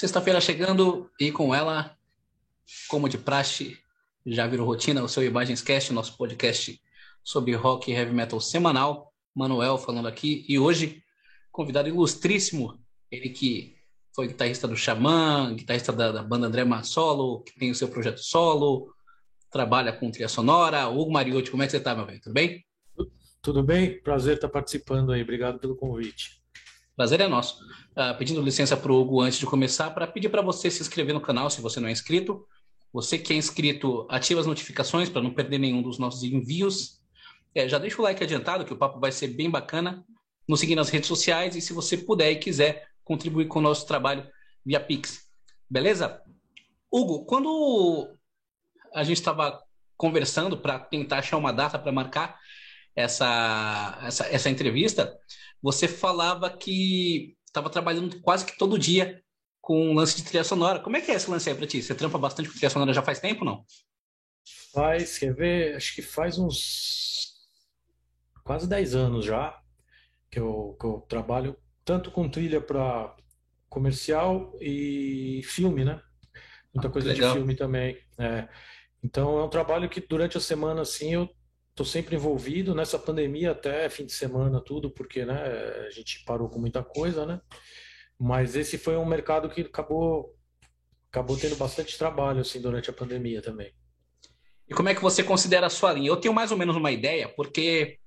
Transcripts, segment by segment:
Sexta-feira chegando e com ela, como de praxe, já virou rotina, o seu Imagens Cast, nosso podcast sobre rock e heavy metal semanal. Manuel falando aqui e hoje, convidado ilustríssimo, ele que foi guitarrista do Xamã, guitarrista da, da banda André Massolo, que tem o seu projeto solo, trabalha com trilha sonora. Hugo Mariotti, como é que você está, meu velho? Tudo bem? Tudo bem? Prazer estar participando aí. Obrigado pelo convite. Prazer é nosso. Uh, pedindo licença para o Hugo antes de começar, para pedir para você se inscrever no canal se você não é inscrito. Você que é inscrito, ativa as notificações para não perder nenhum dos nossos envios. É, já deixa o like adiantado, que o papo vai ser bem bacana. Nos seguir nas redes sociais e se você puder e quiser contribuir com o nosso trabalho via Pix. Beleza? Hugo, quando a gente estava conversando para tentar achar uma data para marcar essa, essa, essa entrevista, você falava que estava trabalhando quase que todo dia com um lance de trilha sonora. Como é que é esse lance aí para ti? Você trampa bastante com trilha sonora já faz tempo, não? Faz, quer ver? Acho que faz uns quase 10 anos já que eu, que eu trabalho tanto com trilha para comercial e filme, né? Muita ah, coisa legal. de filme também. É. Então é um trabalho que durante a semana assim eu tô sempre envolvido nessa pandemia até fim de semana tudo porque né a gente parou com muita coisa, né? Mas esse foi um mercado que acabou acabou tendo bastante trabalho assim durante a pandemia também. E como é que você considera a sua linha? Eu tenho mais ou menos uma ideia porque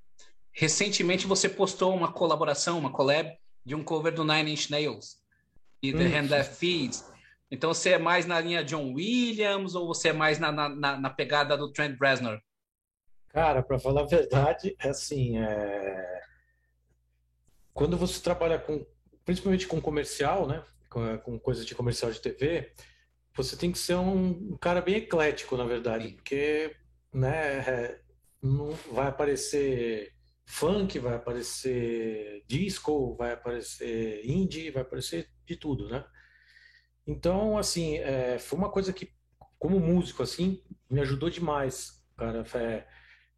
recentemente você postou uma colaboração, uma collab de um cover do Nine Inch Nails e The hum. Hand That Feeds. Então você é mais na linha John Williams ou você é mais na, na, na pegada do Trent Reznor? Cara, para falar a verdade, é assim, é... quando você trabalha com, principalmente com comercial, né, com, com coisas de comercial de TV, você tem que ser um, um cara bem eclético, na verdade, Sim. porque, né, é, não vai aparecer funk, vai aparecer disco, vai aparecer indie, vai aparecer de tudo, né? Então, assim, é, foi uma coisa que, como músico, assim, me ajudou demais, cara, é,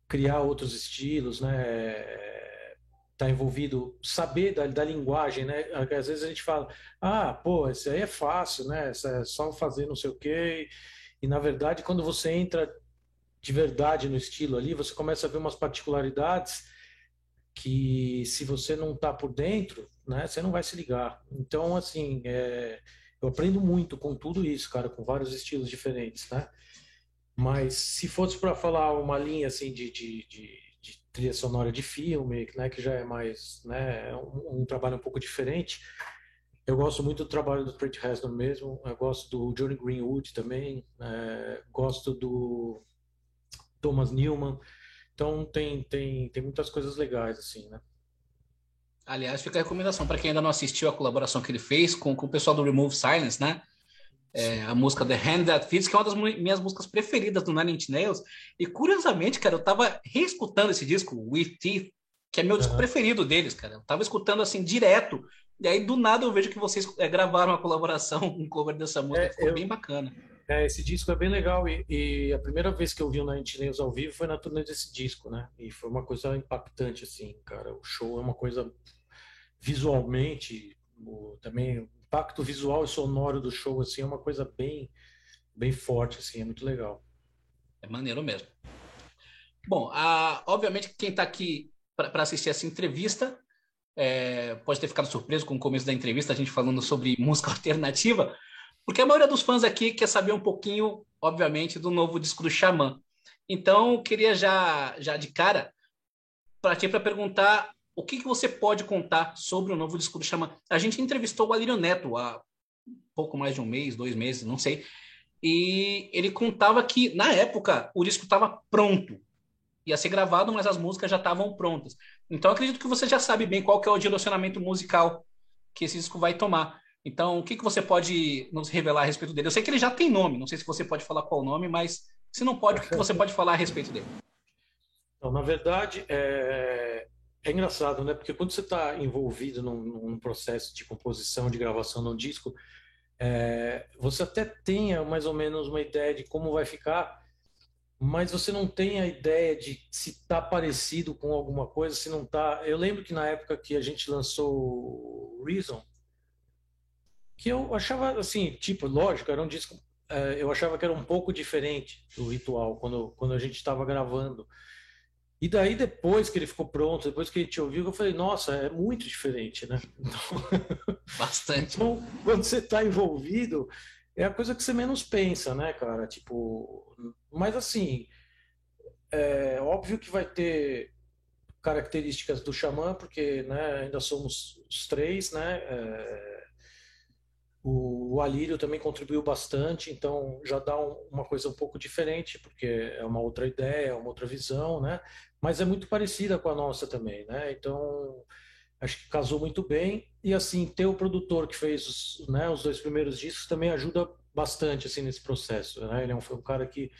criar outros estilos, né? É, tá envolvido, saber da, da linguagem, né? Às vezes a gente fala, ah, pô, isso aí é fácil, né? Isso é só fazer não sei o quê. E, na verdade, quando você entra de verdade no estilo ali, você começa a ver umas particularidades que se você não está por dentro, né, você não vai se ligar. Então, assim, é, eu aprendo muito com tudo isso, cara, com vários estilos diferentes, né? Mas se fosse para falar uma linha assim de, de, de, de, trilha sonora de filme, né, que já é mais, né, um, um, trabalho um pouco diferente, eu gosto muito do trabalho do Trent Reznor mesmo, eu gosto do Johnny Greenwood também, é, gosto do Thomas Newman, então tem, tem, tem muitas coisas legais, assim, né? Aliás, fica a recomendação para quem ainda não assistiu a colaboração que ele fez com, com o pessoal do Remove Silence, né? É, a música The Hand That Fits, que é uma das minhas músicas preferidas do Nine Inch Nails. E curiosamente, cara, eu tava reescutando esse disco, With Teeth, que é meu disco uhum. preferido deles, cara. Eu tava escutando assim direto. E aí, do nada, eu vejo que vocês é, gravaram uma colaboração, um cover dessa música, é, ficou eu... bem bacana. É, esse disco é bem legal e, e, a primeira vez que eu vi o Nine Nails ao vivo foi na turnê desse disco, né? E foi uma coisa impactante, assim, cara. O show é uma coisa visualmente, o, também impacto visual e sonoro do show, assim, é uma coisa bem, bem forte, assim, é muito legal. É maneiro mesmo. Bom, a, obviamente quem está aqui para assistir essa entrevista é, pode ter ficado surpreso com o começo da entrevista, a gente falando sobre música alternativa, porque a maioria dos fãs aqui quer saber um pouquinho, obviamente, do novo disco do Xamã. Então, queria já, já de cara para ti para perguntar o que, que você pode contar sobre o novo disco do Xamã. A gente entrevistou o Alírio Neto há pouco mais de um mês, dois meses, não sei. E ele contava que, na época, o disco estava pronto. Ia ser gravado, mas as músicas já estavam prontas. Então, acredito que você já sabe bem qual que é o direcionamento musical que esse disco vai tomar. Então, o que, que você pode nos revelar a respeito dele? Eu sei que ele já tem nome, não sei se você pode falar qual o nome, mas se não pode, o que você pode falar a respeito dele? Então, na verdade, é, é engraçado, né? Porque quando você está envolvido num, num, processo de composição, de gravação num disco, é, você até tem mais ou menos uma ideia de como vai ficar, mas você não tem a ideia de se está parecido com alguma coisa, se não está. Eu lembro que na época que a gente lançou Reason, que eu achava assim, tipo, lógico, era um disco, é, eu achava que era um pouco diferente do Ritual quando, quando a gente estava gravando. E daí, depois que ele ficou pronto, depois que a gente ouviu, eu falei, nossa, é muito diferente, né? Então, Bastante. Então, quando você está envolvido, é a coisa que você menos pensa, né, cara? Tipo, mas assim, é óbvio que vai ter características do xamã, porque né, ainda somos os três, né? É, o, o Alírio também contribuiu bastante, então já dá um, uma coisa um pouco diferente, porque é uma outra ideia, uma outra visão, né? Mas é muito parecida com a nossa também, né? Então acho que casou muito bem e assim ter o produtor que fez os, né, os dois primeiros discos também ajuda bastante assim nesse processo, né? Ele é um, foi um cara que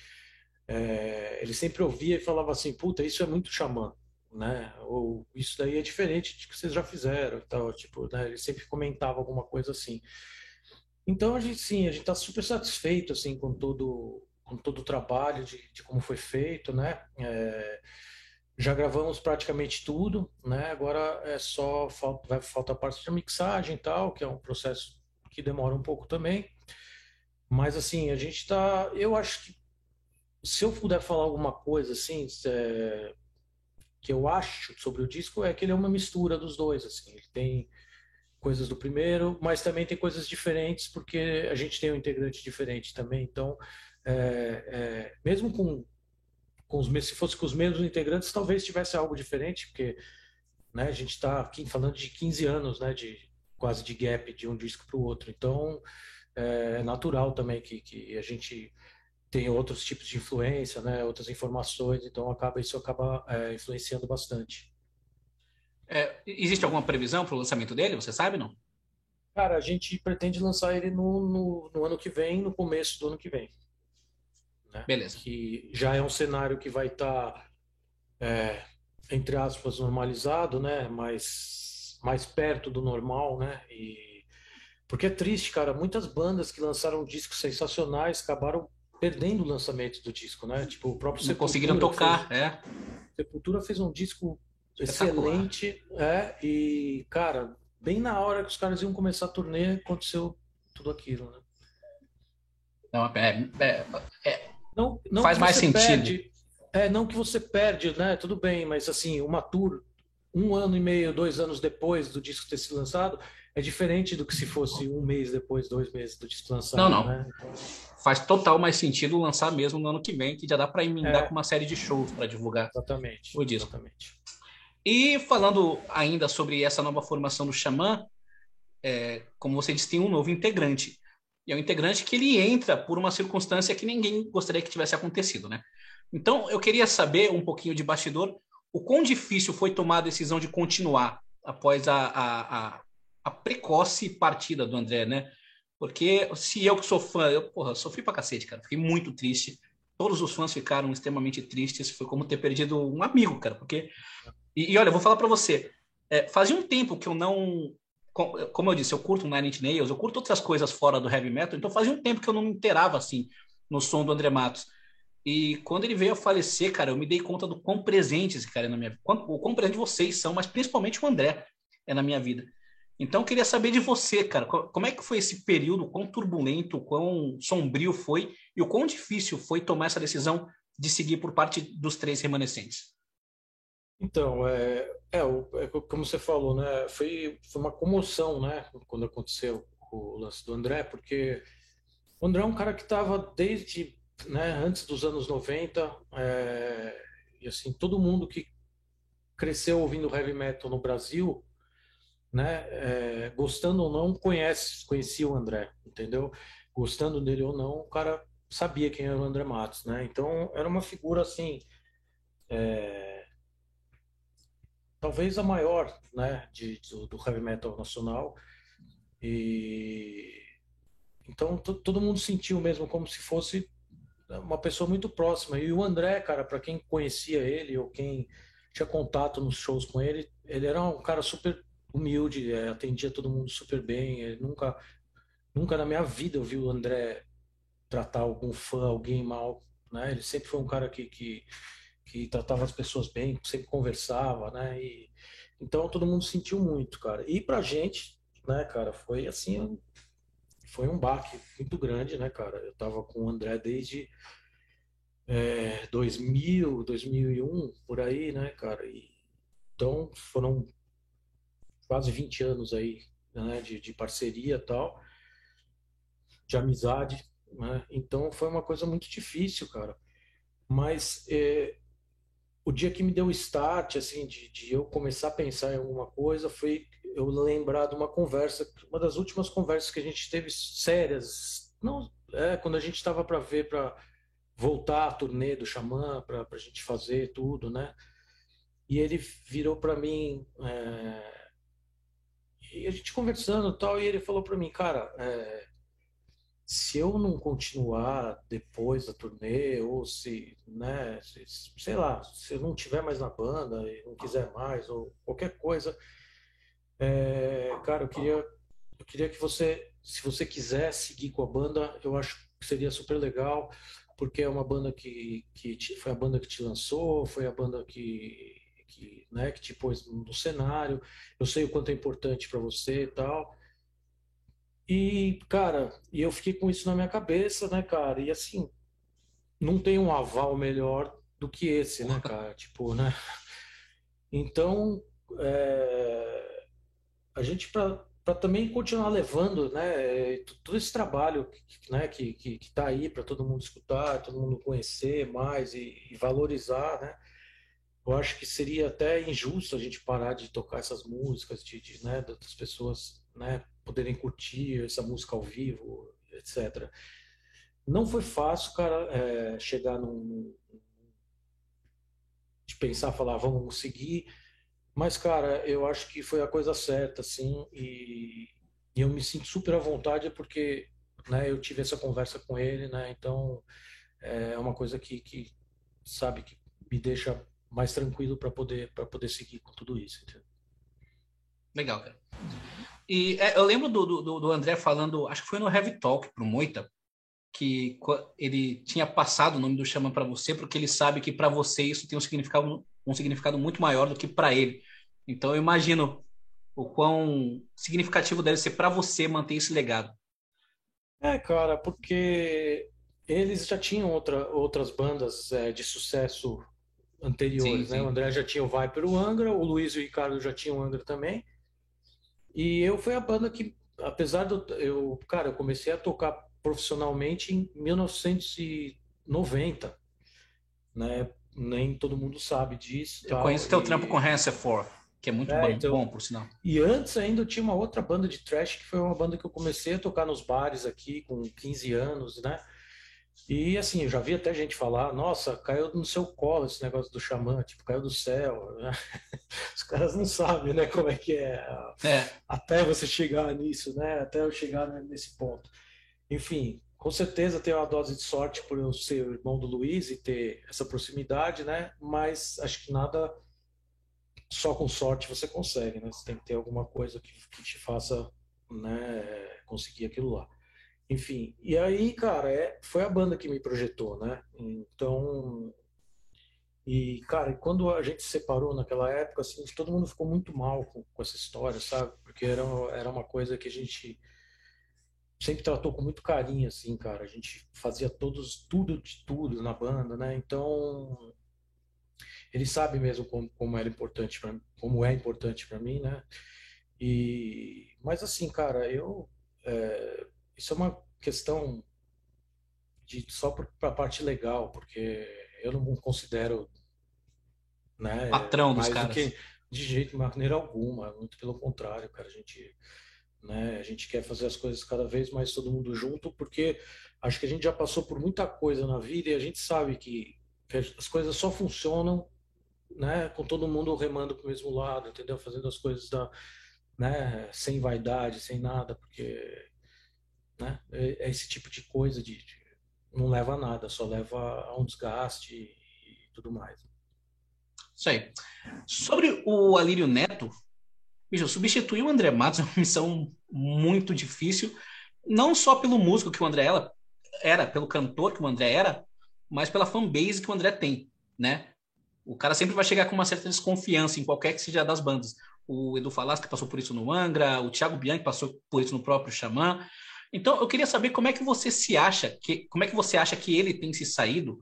é, ele sempre ouvia e falava assim, puta, isso é muito xamã, né? Ou isso daí é diferente de que vocês já fizeram, tal, tipo, né? Ele sempre comentava alguma coisa assim. Então a gente sim, a gente está super satisfeito assim com todo com todo o trabalho de, de como foi feito, né? É, já gravamos praticamente tudo, né? Agora é só falta vai falta a parte de mixagem e tal, que é um processo que demora um pouco também. Mas assim, a gente está, eu acho que se eu puder falar alguma coisa assim, é, que eu acho sobre o disco é que ele é uma mistura dos dois, assim. Ele tem coisas do primeiro, mas também tem coisas diferentes porque a gente tem um integrante diferente também. Então, é, é, mesmo com, com os se fosse com os mesmos integrantes, talvez tivesse algo diferente, porque né, a gente está falando de 15 anos, né, de quase de gap de um disco para o outro. Então, é, é natural também que, que a gente tem outros tipos de influência, né, outras informações, então acaba isso acaba é, influenciando bastante. É, existe alguma previsão para o lançamento dele? Você sabe, não? Cara, a gente pretende lançar ele no, no, no ano que vem, no começo do ano que vem. Né? Beleza. Que já é um cenário que vai estar, tá, é, entre aspas, normalizado, né? Mais, mais perto do normal, né? E... Porque é triste, cara. Muitas bandas que lançaram discos sensacionais acabaram perdendo o lançamento do disco, né? Tipo, o próprio Não conseguiram tocar, fez... é. Sepultura fez um disco excelente, é, e, cara, bem na hora que os caras iam começar a turnê, aconteceu tudo aquilo, né? Não, é, é, é não, não faz mais sentido. Perde, é, não que você perde, né? Tudo bem, mas assim, uma tour um ano e meio, dois anos depois do disco ter sido lançado, é diferente do que se fosse um mês depois, dois meses do disco lançado. Não, não. Né? Então... Faz total mais sentido lançar mesmo no ano que vem, que já dá para emendar é. com uma série de shows para divulgar exatamente, o disco. Exatamente. E falando ainda sobre essa nova formação do Xamã, é, como você disse, tem um novo integrante. E é um integrante que ele entra por uma circunstância que ninguém gostaria que tivesse acontecido, né? Então, eu queria saber um pouquinho de bastidor, o quão difícil foi tomar a decisão de continuar após a, a, a, a precoce partida do André, né? Porque se eu que sou fã, eu, porra, sofri pra cacete, cara. Fiquei muito triste. Todos os fãs ficaram extremamente tristes. Foi como ter perdido um amigo, cara. Porque e, e olha, eu vou falar para você. É, fazia um tempo que eu não. Como eu disse, eu curto Nine Inch Nails, eu curto outras coisas fora do heavy metal, então fazia um tempo que eu não me inteirava assim no som do André Matos. E quando ele veio a falecer, cara, eu me dei conta do quão presente esse cara é na minha vida. O quão presente vocês são, mas principalmente o André é na minha vida. Então eu queria saber de você, cara, como é que foi esse período, quão turbulento, quão sombrio foi e o quão difícil foi tomar essa decisão de seguir por parte dos três remanescentes? Então, é, é, é, como você falou, né? Foi, foi uma comoção, né? Quando aconteceu o lance do André, porque o André é um cara que estava desde né, antes dos anos 90, é, e assim, todo mundo que cresceu ouvindo heavy metal no Brasil, né, é, gostando ou não, conhece, conhecia o André, entendeu? Gostando dele ou não, o cara sabia quem era o André Matos, né? Então, era uma figura assim. É, talvez a maior né, de, do, do heavy metal nacional. E então todo mundo sentiu mesmo como se fosse uma pessoa muito próxima. E o André, cara, para quem conhecia ele ou quem tinha contato nos shows com ele, ele era um cara super humilde, é, atendia todo mundo super bem. Ele nunca, nunca na minha vida eu vi o André tratar algum fã, alguém mal. Né? Ele sempre foi um cara que, que que tratava as pessoas bem, sempre conversava, né? E, então todo mundo sentiu muito, cara. E pra gente, né, cara, foi assim foi um baque muito grande, né, cara? Eu tava com o André desde é, 2000, 2001, por aí, né, cara? E, então foram quase 20 anos aí, né, de, de parceria tal, de amizade, né? Então foi uma coisa muito difícil, cara. Mas é, o dia que me deu o start, assim, de, de, eu começar a pensar em alguma coisa, foi eu lembrar de uma conversa, uma das últimas conversas que a gente teve sérias, não, é, quando a gente estava para ver, para voltar a turnê do Xamã, para a gente fazer tudo, né? E ele virou para mim, é, e a gente conversando e tal, e ele falou para mim, cara, é, se eu não continuar depois da turnê, ou se, né, se, sei lá, se eu não tiver mais na banda e não quiser mais, ou qualquer coisa, é, cara, eu queria, eu queria que você, se você quiser seguir com a banda, eu acho que seria super legal, porque é uma banda que, que te, foi a banda que te lançou, foi a banda que, que, né, que te pôs no cenário, eu sei o quanto é importante para você e tal. E, cara, e eu fiquei com isso na minha cabeça, né, cara? E assim, não tem um aval melhor do que esse, né, cara? tipo, né? Então, é... a gente, para também continuar levando, né, todo esse trabalho né, que, que, que tá aí para todo mundo escutar, todo mundo conhecer mais e, e valorizar, né? Eu acho que seria até injusto a gente parar de tocar essas músicas, de, de né, das pessoas né, poderem curtir essa música ao vivo, etc. Não foi fácil, cara, é, chegar num. de pensar, falar, vamos seguir. Mas, cara, eu acho que foi a coisa certa, assim, e, e eu me sinto super à vontade porque né, eu tive essa conversa com ele, né? Então é uma coisa que, que sabe, que me deixa mais tranquilo para poder poder seguir com tudo isso. Entendeu? Legal, cara. E é, eu lembro do, do, do, André falando, acho que foi no Heavy Talk pro Moita, que ele tinha passado o nome do Xamã para você, porque ele sabe que para você isso tem um significado, um significado muito maior do que para ele. Então eu imagino o quão significativo deve ser para você manter esse legado. É, cara, porque eles já tinham outra, outras bandas é, de sucesso anteriores, sim, né? Sim. O André já tinha o Viper o Angra, o Luiz e o Ricardo já tinham o Angra também. E eu fui a banda que, apesar do. Eu, cara, eu comecei a tocar profissionalmente em 1990. Né? Nem todo mundo sabe disso. Eu tal, conheço teu trampo com Hansefor, que é muito é, bom, então, bom, por sinal. E antes ainda eu tinha uma outra banda de trash, que foi uma banda que eu comecei a tocar nos bares aqui com 15 anos, né? E assim, eu já vi até gente falar, nossa, caiu no seu colo esse negócio do xamã, tipo, caiu do céu. Né? Os caras não sabem, né, como é que é, é, até você chegar nisso, né? Até eu chegar nesse ponto. Enfim, com certeza tem uma dose de sorte por eu ser irmão do Luiz e ter essa proximidade, né? Mas acho que nada só com sorte você consegue, né? Você tem que ter alguma coisa que, que te faça, né, conseguir aquilo lá. Enfim, e aí, cara, é, foi a banda que me projetou, né? Então, e, cara, quando a gente se separou naquela época, assim, todo mundo ficou muito mal com, com essa história, sabe? Porque era, era uma coisa que a gente sempre tratou com muito carinho, assim, cara. A gente fazia todos, tudo de tudo na banda, né? Então, ele sabe mesmo como, como era importante para como é importante para mim, né? E, mas assim, cara, eu é, isso é uma questão de só para a parte legal, porque eu não considero né, patrão dos caras. Que, de jeito, de maneira alguma, muito pelo contrário, cara, a gente né, a gente quer fazer as coisas cada vez mais todo mundo junto, porque acho que a gente já passou por muita coisa na vida e a gente sabe que, que as coisas só funcionam né, com todo mundo remando para o mesmo lado, entendeu? Fazendo as coisas da, né, sem vaidade, sem nada, porque né? É, é esse tipo de coisa de, de, não leva a nada, só leva a um desgaste e, tudo mais. Isso aí. Sobre o Alírio Neto, substituir o André Matos é uma missão muito difícil, não só pelo músico que o André era, pelo cantor que o André era, mas pela fanbase que o André tem, né? O cara sempre vai chegar com uma certa desconfiança em qualquer que seja das bandas. O Edu Falasca passou por isso no Angra, o Thiago Bianchi passou por isso no próprio Xamã. Então, eu queria saber como é que você se acha, que, como é que você acha que ele tem se saído,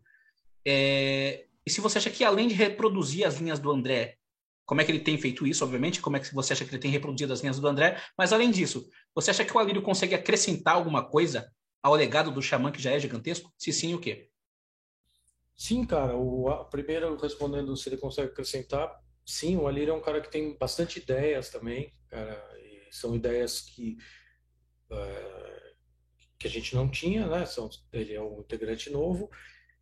é, e se você acha que além de reproduzir as linhas do André, como é que ele tem feito isso, obviamente, como é que você acha que ele tem reproduzido as linhas do André, mas além disso, você acha que o Alírio consegue acrescentar alguma coisa ao legado do Xamã, que já é gigantesco? Se sim, o quê? Sim, cara. O, primeiro, respondendo se ele consegue acrescentar, sim, o Alírio é um cara que tem bastante ideias também, cara, são ideias que, uh, que a gente não tinha, né? São, ele é um integrante novo,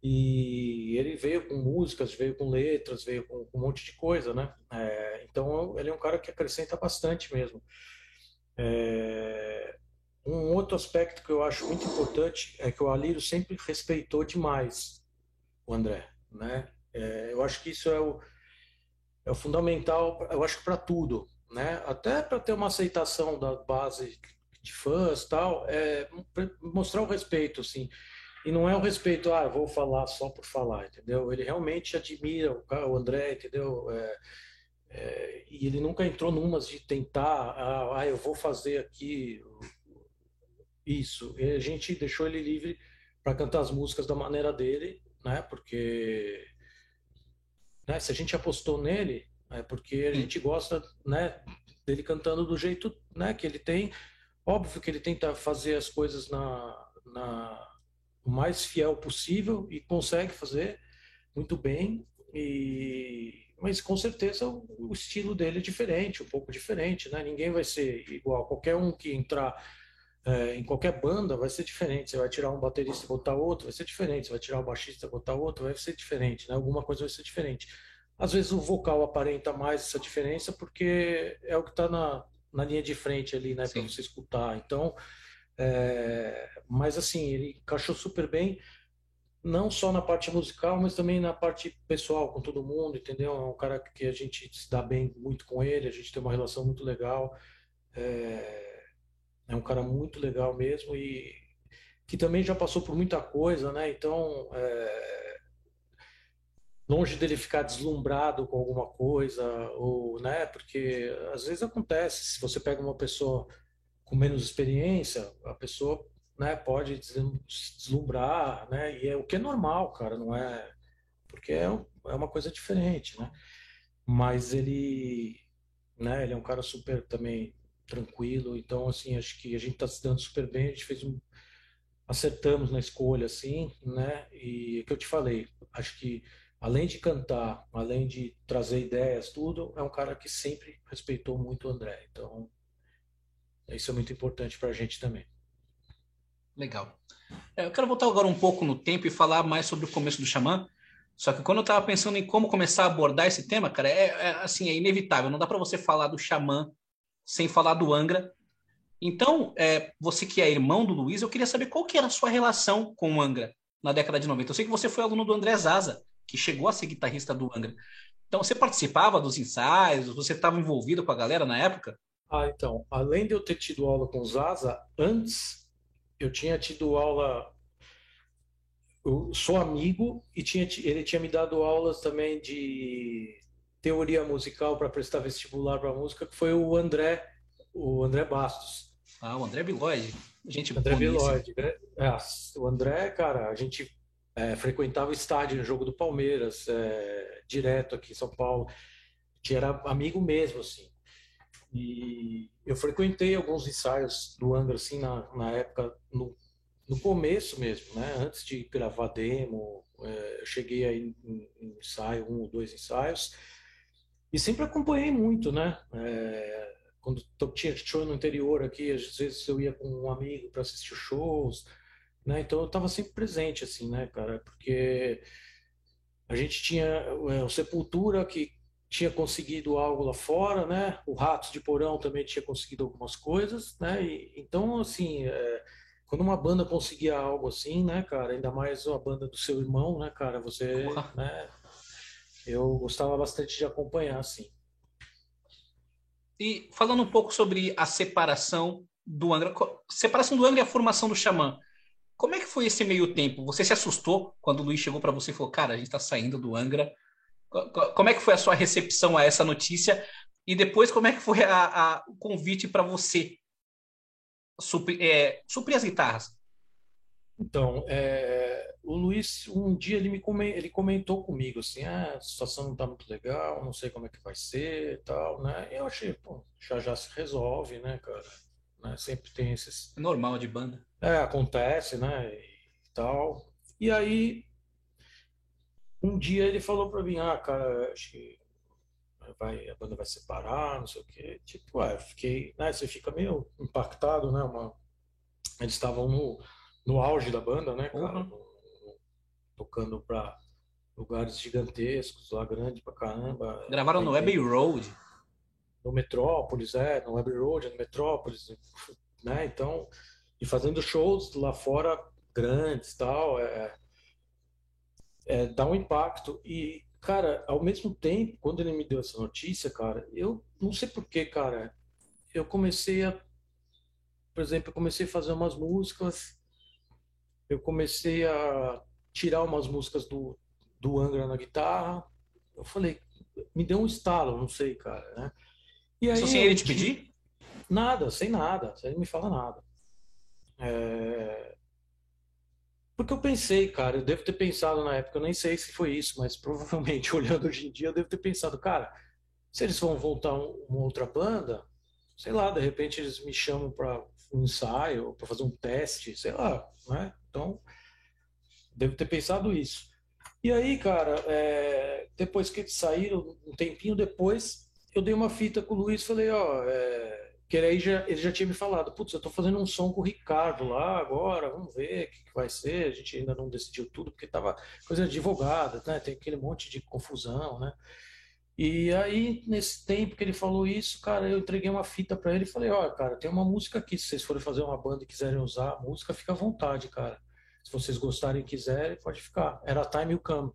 e ele veio com músicas, veio com letras, veio com, com um monte de coisa, né? É, então ele é um cara que acrescenta bastante mesmo. É, um outro aspecto que eu acho muito importante é que o Alírio sempre respeitou demais o André, né? É, eu acho que isso é o, é o fundamental, eu acho que para tudo, né? Até para ter uma aceitação da base de fãs tal, é mostrar o respeito, assim. E não é o respeito, ah, vou falar só por falar, entendeu? Ele realmente admira o André, entendeu? É, é, e ele nunca entrou numas de tentar, ah, ah, eu vou fazer aqui isso. E a gente deixou ele livre para cantar as músicas da maneira dele, né? Porque né, se a gente apostou nele, é porque a gente gosta, né, dele cantando do jeito, né, que ele tem. Óbvio que ele tenta fazer as coisas na, na o mais fiel possível e consegue fazer muito bem. E mas com certeza o, estilo dele é diferente, um pouco diferente, né? Ninguém vai ser igual. Qualquer um que entrar é, em qualquer banda vai ser diferente. Você vai tirar um baterista e botar outro, vai ser diferente. Você vai tirar um baixista e botar outro, vai ser diferente, né? Alguma coisa vai ser diferente. Às vezes o vocal aparenta mais essa diferença porque é o que está na, na linha de frente ali, né? Para você escutar. Então é, mas assim, ele encaixou super bem, não só na parte musical, mas também na parte pessoal com todo mundo, entendeu? É um cara que a gente se dá bem muito com ele, a gente tem uma relação muito legal. É, é um cara muito legal mesmo e que também já passou por muita coisa, né? Então, é, longe dele ficar deslumbrado com alguma coisa, ou, né? Porque às vezes acontece, se você pega uma pessoa com menos experiência, a pessoa né, pode deslumbrar, né? E é o que é normal, cara, não é porque é, é uma coisa diferente, né? Mas ele, né? Ele é um cara super também tranquilo, então assim acho que a gente está se dando super bem, a gente fez um acertamos na escolha, assim, né? E é que eu te falei, acho que além de cantar, além de trazer ideias, tudo, é um cara que sempre respeitou muito o André. Então, isso é muito importante para a gente também. Legal. É, eu quero voltar agora um pouco no tempo e falar mais sobre o começo do Xamã. Só que quando eu estava pensando em como começar a abordar esse tema, cara, é, é assim, é inevitável. Não dá para você falar do Xamã sem falar do Angra. Então, é, você que é irmão do Luiz, eu queria saber qual que era a sua relação com o Angra na década de 90. Eu sei que você foi aluno do André Zaza, que chegou a ser guitarrista do Angra. Então, você participava dos ensaios? Você estava envolvido com a galera na época? Ah, então, além de eu ter tido aula com o Zaza, antes eu tinha tido aula. Eu sou amigo e tinha, ele tinha me dado aulas também de teoria musical para prestar vestibular para música, que foi o André, o André Bastos. Ah, o André Biloide. Gente André Biloide. Né? É, o André, cara, a gente é, frequentava o estádio no jogo do Palmeiras, é, direto aqui em São Paulo. Gente era amigo mesmo, assim. E eu frequentei alguns ensaios do Angra, assim, na, na época, no, no começo mesmo, né? Antes de gravar demo, é, eu cheguei aí em, em, ensaio, um ou dois ensaios, e sempre acompanhei muito, né? É, quando tinha show no interior aqui, às vezes eu ia com um amigo para assistir shows, né? Então eu estava sempre presente, assim, né, cara? Porque a gente tinha é, o Sepultura, que tinha conseguido algo lá fora, né? O Ratos de Porão também tinha conseguido algumas coisas, né? E, então, assim, é, quando uma banda conseguia algo assim, né, cara, ainda mais a banda do seu irmão, né, cara, você, né? Eu gostava bastante de acompanhar, assim. E falando um pouco sobre a separação do Angra, separação do Angra e a formação do Xamã. Como é que foi esse meio tempo? Você se assustou quando o Luiz chegou para você e falou: "Cara, a gente está saindo do Angra"? Como é que foi a sua recepção a essa notícia? E depois, como é que foi a, a, o convite para você suprir, é, suprir as guitarras? Então, é, o Luiz, um dia ele me ele comentou comigo assim, ah, a situação não está muito legal, não sei como é que vai ser e tal, né? Eu achei, pô, já já se resolve, né, cara? Né? Sempre tem esses... É normal de banda. É, acontece, né, e tal. E aí, um dia ele falou para mim, ah, cara, acho que vai, a banda vai separar, não sei o quê. Tipo, ué, fiquei, né, você fica meio impactado, né, uma... Eles estavam no no auge da banda, né, cara? Uhum. tocando para lugares gigantescos, lá grande pra caramba. Gravaram no Abbey Road. No Metrópolis, é, no Abbey Road, no Metrópolis, né? Então, e fazendo shows lá fora grandes, tal, é, é dá um impacto e cara, ao mesmo tempo, quando ele me deu essa notícia, cara, eu não sei porquê, cara, eu comecei a, por exemplo, eu comecei a fazer umas músicas eu comecei a tirar umas músicas do, do Angra na guitarra. Eu falei, me deu um estalo, não sei, cara, né? E aí, Isso sem ele te pedir? Nada, sem nada, sem ele me fala nada. É... Porque eu pensei, cara, eu devo ter pensado na época, eu nem sei se foi isso, mas provavelmente olhando hoje em dia, eu devo ter pensado, cara, se eles vão voltar uma outra banda, sei lá, de repente eles me chamam para um ensaio, para fazer um teste, sei lá, né? Então, devo ter pensado isso. E aí, cara, é, depois que eles saíram, um tempinho depois, eu dei uma fita com o Luiz falei, ó, é, que aí já, ele já tinha me falado, putz, eu tô fazendo um som com o Ricardo lá agora, vamos ver o que, que vai ser, a gente ainda não decidiu tudo, porque tava coisa advogada, né, tem aquele monte de confusão, né, e aí, nesse tempo que ele falou isso, cara, eu entreguei uma fita para ele e falei: Olha, cara, tem uma música aqui. Se vocês forem fazer uma banda e quiserem usar a música, fica à vontade, cara. Se vocês gostarem e quiserem, pode ficar. Era Time You Come.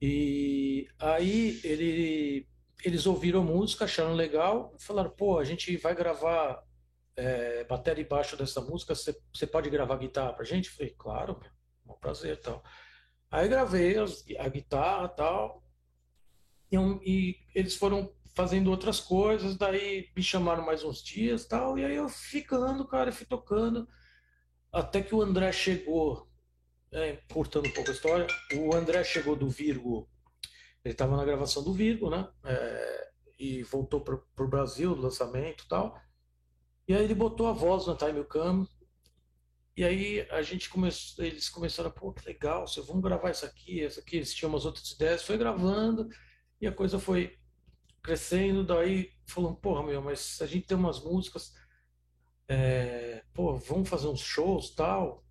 E aí ele, eles ouviram a música, acharam legal, falaram: Pô, a gente vai gravar é, bateria e baixo dessa música. Você pode gravar guitarra pra gente? Eu falei: Claro, meu, um prazer tal. Aí gravei a guitarra tal e, e eles foram fazendo outras coisas, daí me chamaram mais uns dias tal, e aí eu ficando, cara, fui tocando, até que o André chegou, é, cortando um pouco a história, o André chegou do Virgo, ele estava na gravação do Virgo, né, é, e voltou para o Brasil, do lançamento tal, e aí ele botou a voz no Time Come, e aí a gente começou, eles começaram, pô, que legal, vocês vão gravar isso aqui, isso aqui, eles tinham umas outras ideias, foi gravando, e a coisa foi crescendo, daí falando, porra, meu, mas a gente tem umas músicas, é, pô, vamos fazer uns shows tal.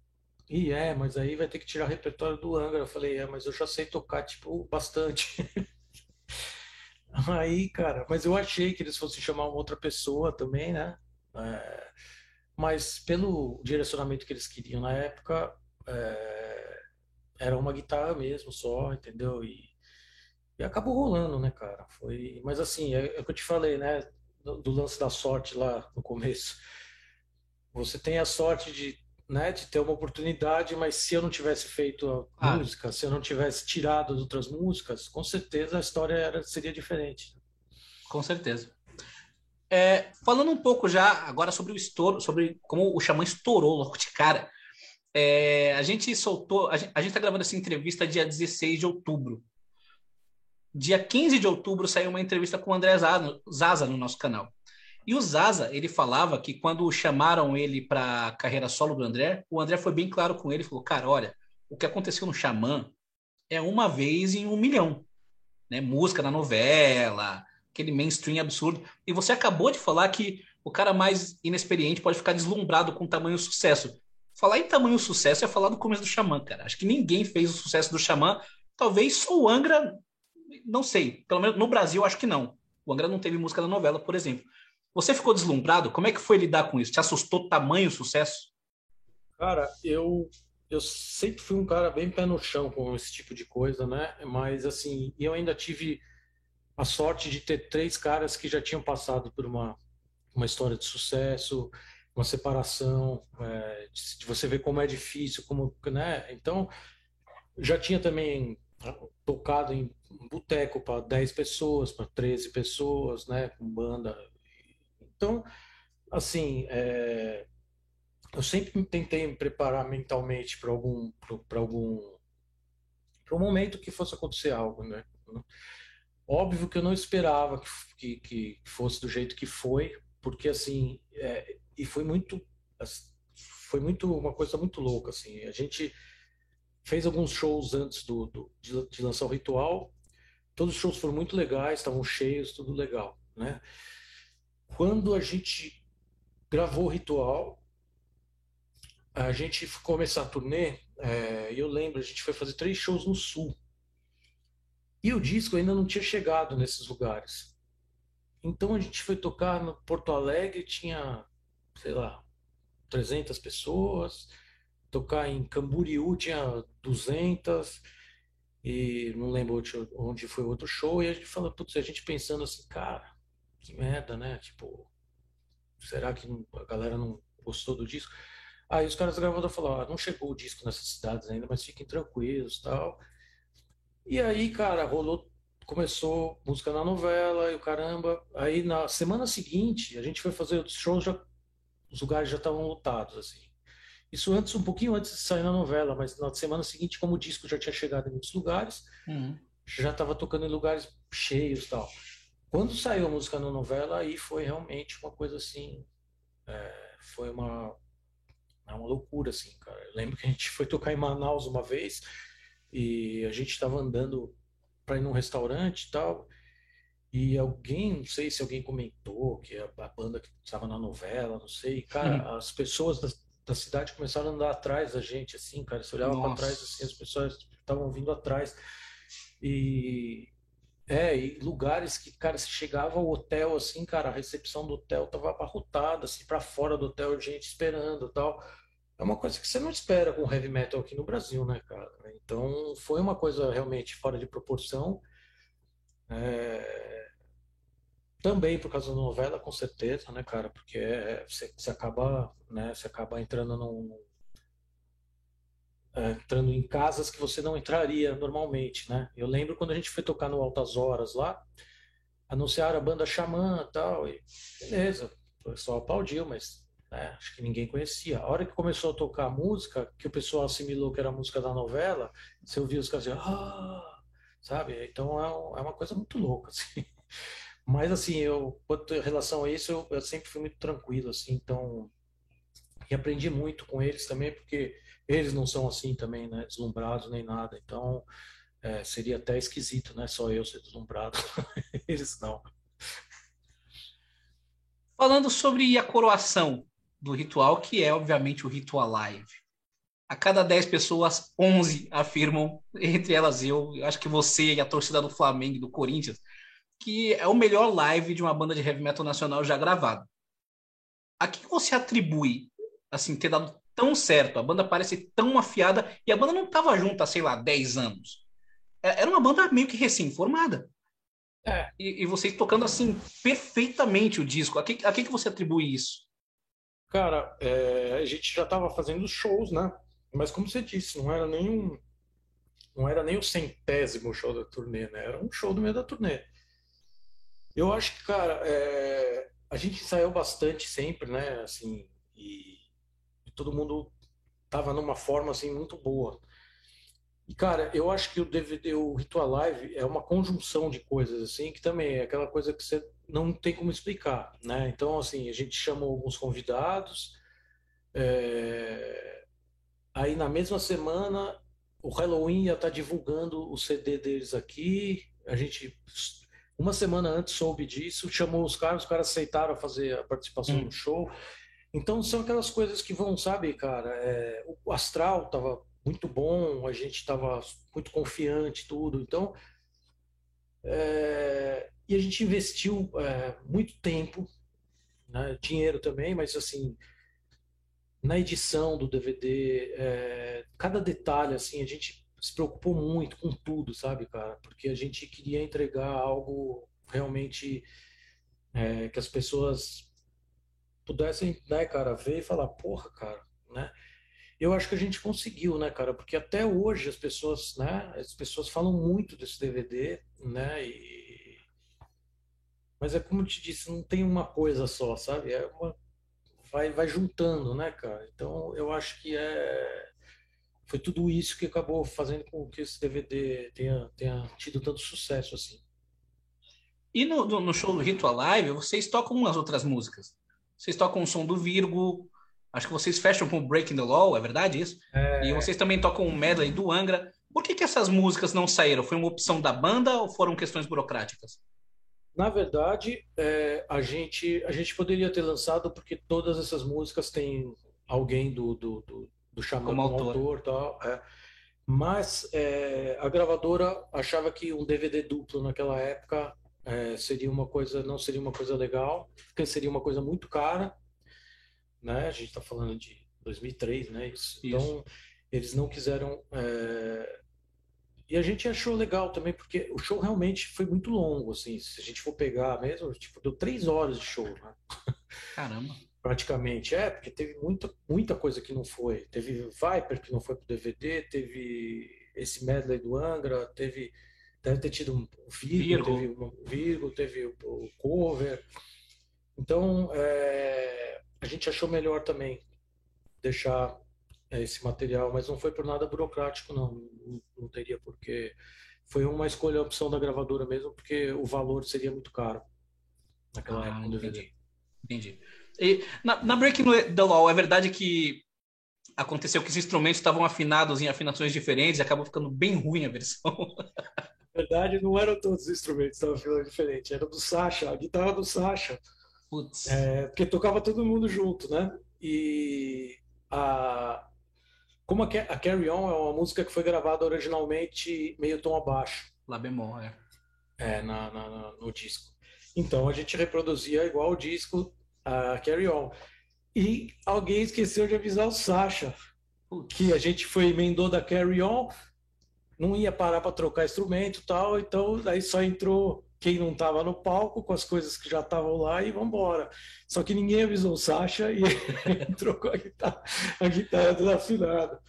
E é, mas aí vai ter que tirar repertório do Angra. Eu falei, é, mas eu já sei tocar, tipo, bastante. aí, cara, mas eu achei que eles fossem chamar uma outra pessoa também, né? É, mas pelo direcionamento que eles queriam na época, é, era uma guitarra mesmo só, entendeu? E e acabou rolando, né, cara? Foi, mas assim, é, é o que eu te falei, né, do, do, lance da sorte lá no começo. Você tem a sorte de, né, de ter uma oportunidade, mas se eu não tivesse feito a ah. música, se eu não tivesse tirado as outras músicas, com certeza a história era, seria diferente. Com certeza. É, falando um pouco já agora sobre o estouro, sobre como o Xamã estourou logo de cara. É, a gente soltou, a gente, a gente tá gravando essa entrevista dia 16 de outubro dia 15 de outubro saiu uma entrevista com o André Zaza no nosso canal. E o Zaza, ele falava que quando chamaram ele para carreira solo do André, o André foi bem claro com ele, falou: "Cara, olha, o que aconteceu no Xamã é uma vez em um milhão, né? Música na novela, aquele mainstream absurdo. E você acabou de falar que o cara mais inexperiente pode ficar deslumbrado com tamanho sucesso. Falar em tamanho sucesso é falar do começo do Xamã, cara. Acho que ninguém fez o sucesso do Xamã. Talvez só o Angra não sei. Pelo menos no Brasil, acho que não. O Angra não teve música da novela, por exemplo. Você ficou deslumbrado? Como é que foi lidar com isso? Te assustou tamanho sucesso? Cara, eu eu sempre fui um cara bem pé no chão com esse tipo de coisa, né? Mas assim, eu ainda tive a sorte de ter três caras que já tinham passado por uma uma história de sucesso, uma separação, é, de, de você ver como é difícil, como, né? Então, já tinha também tocado em boteco para 10 pessoas, para 13 pessoas, né, com banda. Então, assim, é, eu sempre tentei me preparar mentalmente para algum, para algum, para um momento que fosse acontecer algo, né? Óbvio que eu não esperava que, que, que fosse do jeito que foi, porque assim, é, e foi muito, foi muito uma coisa muito louca, assim. A gente fez alguns shows antes do, do de, de, lançar o ritual. Todos os shows foram muito legais, estavam cheios, tudo legal, né? Quando a gente gravou o ritual, a gente começar a turnê, é, eu lembro, a gente foi fazer três shows no sul. E o disco ainda não tinha chegado nesses lugares. Então a gente foi tocar no Porto Alegre, tinha, sei lá, 300 pessoas. Tocar em Camboriú tinha 200. E não lembro onde foi o outro show. E a gente falou, putz, a gente pensando assim, cara, que merda, né? Tipo, será que a galera não gostou do disco? Aí os caras da gravadora falaram, ah, não chegou o disco nessas cidades ainda, mas fiquem tranquilos tal. E aí, cara, rolou, começou música na novela e o caramba. Aí na semana seguinte, a gente foi fazer outros shows, já, os lugares já estavam lotados, assim. Isso antes, um pouquinho antes de sair na novela, mas na semana seguinte, como o disco já tinha chegado em muitos lugares, uhum. já estava tocando em lugares cheios tal. Quando saiu a música na novela, aí foi realmente uma coisa assim, é, foi uma é uma loucura, assim, cara. Eu lembro que a gente foi tocar em Manaus uma vez e a gente estava andando para ir num restaurante e tal. E alguém, não sei se alguém comentou que a, a banda que estava na novela, não sei. Cara, uhum. as pessoas da, da, cidade começaram a andar atrás da gente, assim, cara. Você olhava para trás, assim, as pessoas estavam vindo atrás. E. É, e lugares que, cara, se chegava ao hotel, assim, cara, a recepção do hotel tava abarrotada, assim, para fora do hotel, gente esperando tal é uma coisa que você não espera com heavy metal aqui no Brasil, né, cara? Então foi uma coisa realmente fora de proporção. É... Também por causa da novela, com certeza, né, cara? Porque é, você, você, acaba, né, você acaba entrando num, entrando em casas que você não entraria normalmente, né? Eu lembro quando a gente foi tocar no Altas Horas lá, anunciaram a banda Xamã tal, e beleza, o pessoal aplaudiu, mas né? Acho que ninguém conhecia. A hora que começou a tocar a música, que o pessoal assimilou que era a música da novela, você ouvia os caras dizer, ah, sabe? Então é, é uma coisa muito louca, assim. Mas assim, eu, em relação a isso, eu, eu sempre fui muito tranquilo, assim, então e aprendi muito com eles também, porque eles não são assim também, né? Deslumbrados nem nada. Então é, seria até esquisito, né? Só eu ser deslumbrado, eles não. Falando sobre a coroação, do ritual, que é, obviamente, o ritual live. A cada 10 pessoas, 11 afirmam, entre elas eu, acho que você e a torcida do Flamengo e do Corinthians, que é o melhor live de uma banda de heavy metal nacional já gravado. A que você atribui, assim, ter dado tão certo? A banda parece tão afiada e a banda não estava junta, sei lá, 10 anos. É, era uma banda meio que recém-formada. É. E, e vocês tocando assim perfeitamente o disco. A que, a que, que você atribui isso? Cara, é, a gente já estava fazendo shows, né? Mas como você disse, não era nem um, não era nem o centésimo show da turnê, né? Era um show do meio da turnê. Eu acho que, cara, é, a gente ensaiou bastante sempre, né? Assim, e, e todo mundo tava numa forma assim muito boa. E, cara, eu acho que o DVD, o Ritual Live é uma conjunção de coisas, assim, que também é aquela coisa que você não tem como explicar, né? Então, assim, a gente chamou alguns convidados, é... aí na mesma semana o Halloween ia estar tá divulgando o CD deles aqui, a gente uma semana antes soube disso, chamou os caras, os caras aceitaram fazer a participação hum. no show. Então são aquelas coisas que vão, sabe, cara, é... o astral tava muito bom, a gente estava muito confiante, tudo. Então, é, e a gente investiu é, muito tempo, né, dinheiro também, mas assim, na edição do DVD, é, cada detalhe, assim, a gente se preocupou muito com tudo, sabe, cara? Porque a gente queria entregar algo realmente é, que as pessoas pudessem, né, cara, ver e falar, porra, cara, né? eu acho que a gente conseguiu, né, cara? Porque até hoje as pessoas, né, as pessoas falam muito desse DVD, né? E... Mas é como eu te disse, não tem uma coisa só, sabe? É uma, vai, vai juntando, né, cara? Então eu acho que é foi tudo isso que acabou fazendo com que esse DVD tenha, tenha tido tanto sucesso assim. E no, no show do Ritual Live, vocês tocam umas outras músicas. Vocês tocam o som do Virgo, acho que vocês fecham com Breaking the Law, é verdade isso? É... E vocês também tocam o medley do Angra. Por que, que essas músicas não saíram? Foi uma opção da banda ou foram questões burocráticas? Na verdade, é, a, gente, a gente poderia ter lançado porque todas essas músicas têm alguém do, do, do do chamado como autor, autor tal. É. Mas é, a gravadora achava que um DVD duplo naquela época é, seria uma coisa, não seria uma coisa legal, porque seria uma coisa muito cara, né? A gente está falando de 2003, né? Isso. Isso. Então eles não quiseram é, e a gente achou legal também, porque o show realmente foi muito longo, assim. Se a gente for pegar mesmo, tipo, deu três horas de show, né? Caramba praticamente. É, porque teve muita, muita coisa que não foi. Teve Viper que não foi pro DVD, teve esse medley do Angra, teve deve ter tido um Virgo, teve um Virgo, teve o, o cover. Então, é, a gente achou melhor também deixar é, esse material, mas não foi por nada burocrático, não. Não, não teria porque foi uma escolha, a opção da gravadora mesmo, porque o valor seria muito caro naquela ah, época do DVD. Entendi. entendi. E na, na Breaking the Law, é verdade que aconteceu que os instrumentos estavam afinados em afinações diferentes e acabou ficando bem ruim a versão. Na verdade, não eram todos os instrumentos que estavam afinando diferente, era do Sasha, a guitarra do Sasha. Putz. É, porque tocava todo mundo junto, né? E a, como a, a Carry On é uma música que foi gravada originalmente meio tom abaixo. Lá bemol, é. É, na, na, no disco. Então a gente reproduzia igual o disco, a Carry On. E alguém esqueceu de avisar o Sasha que a gente foi emendou da Carry On, não ia parar para trocar instrumento tal, então aí só entrou quem não estava no palco com as coisas que já estavam lá e vamos embora. Só que ninguém avisou o Sasha e entrou com a guitarra, a guitarra desafinada.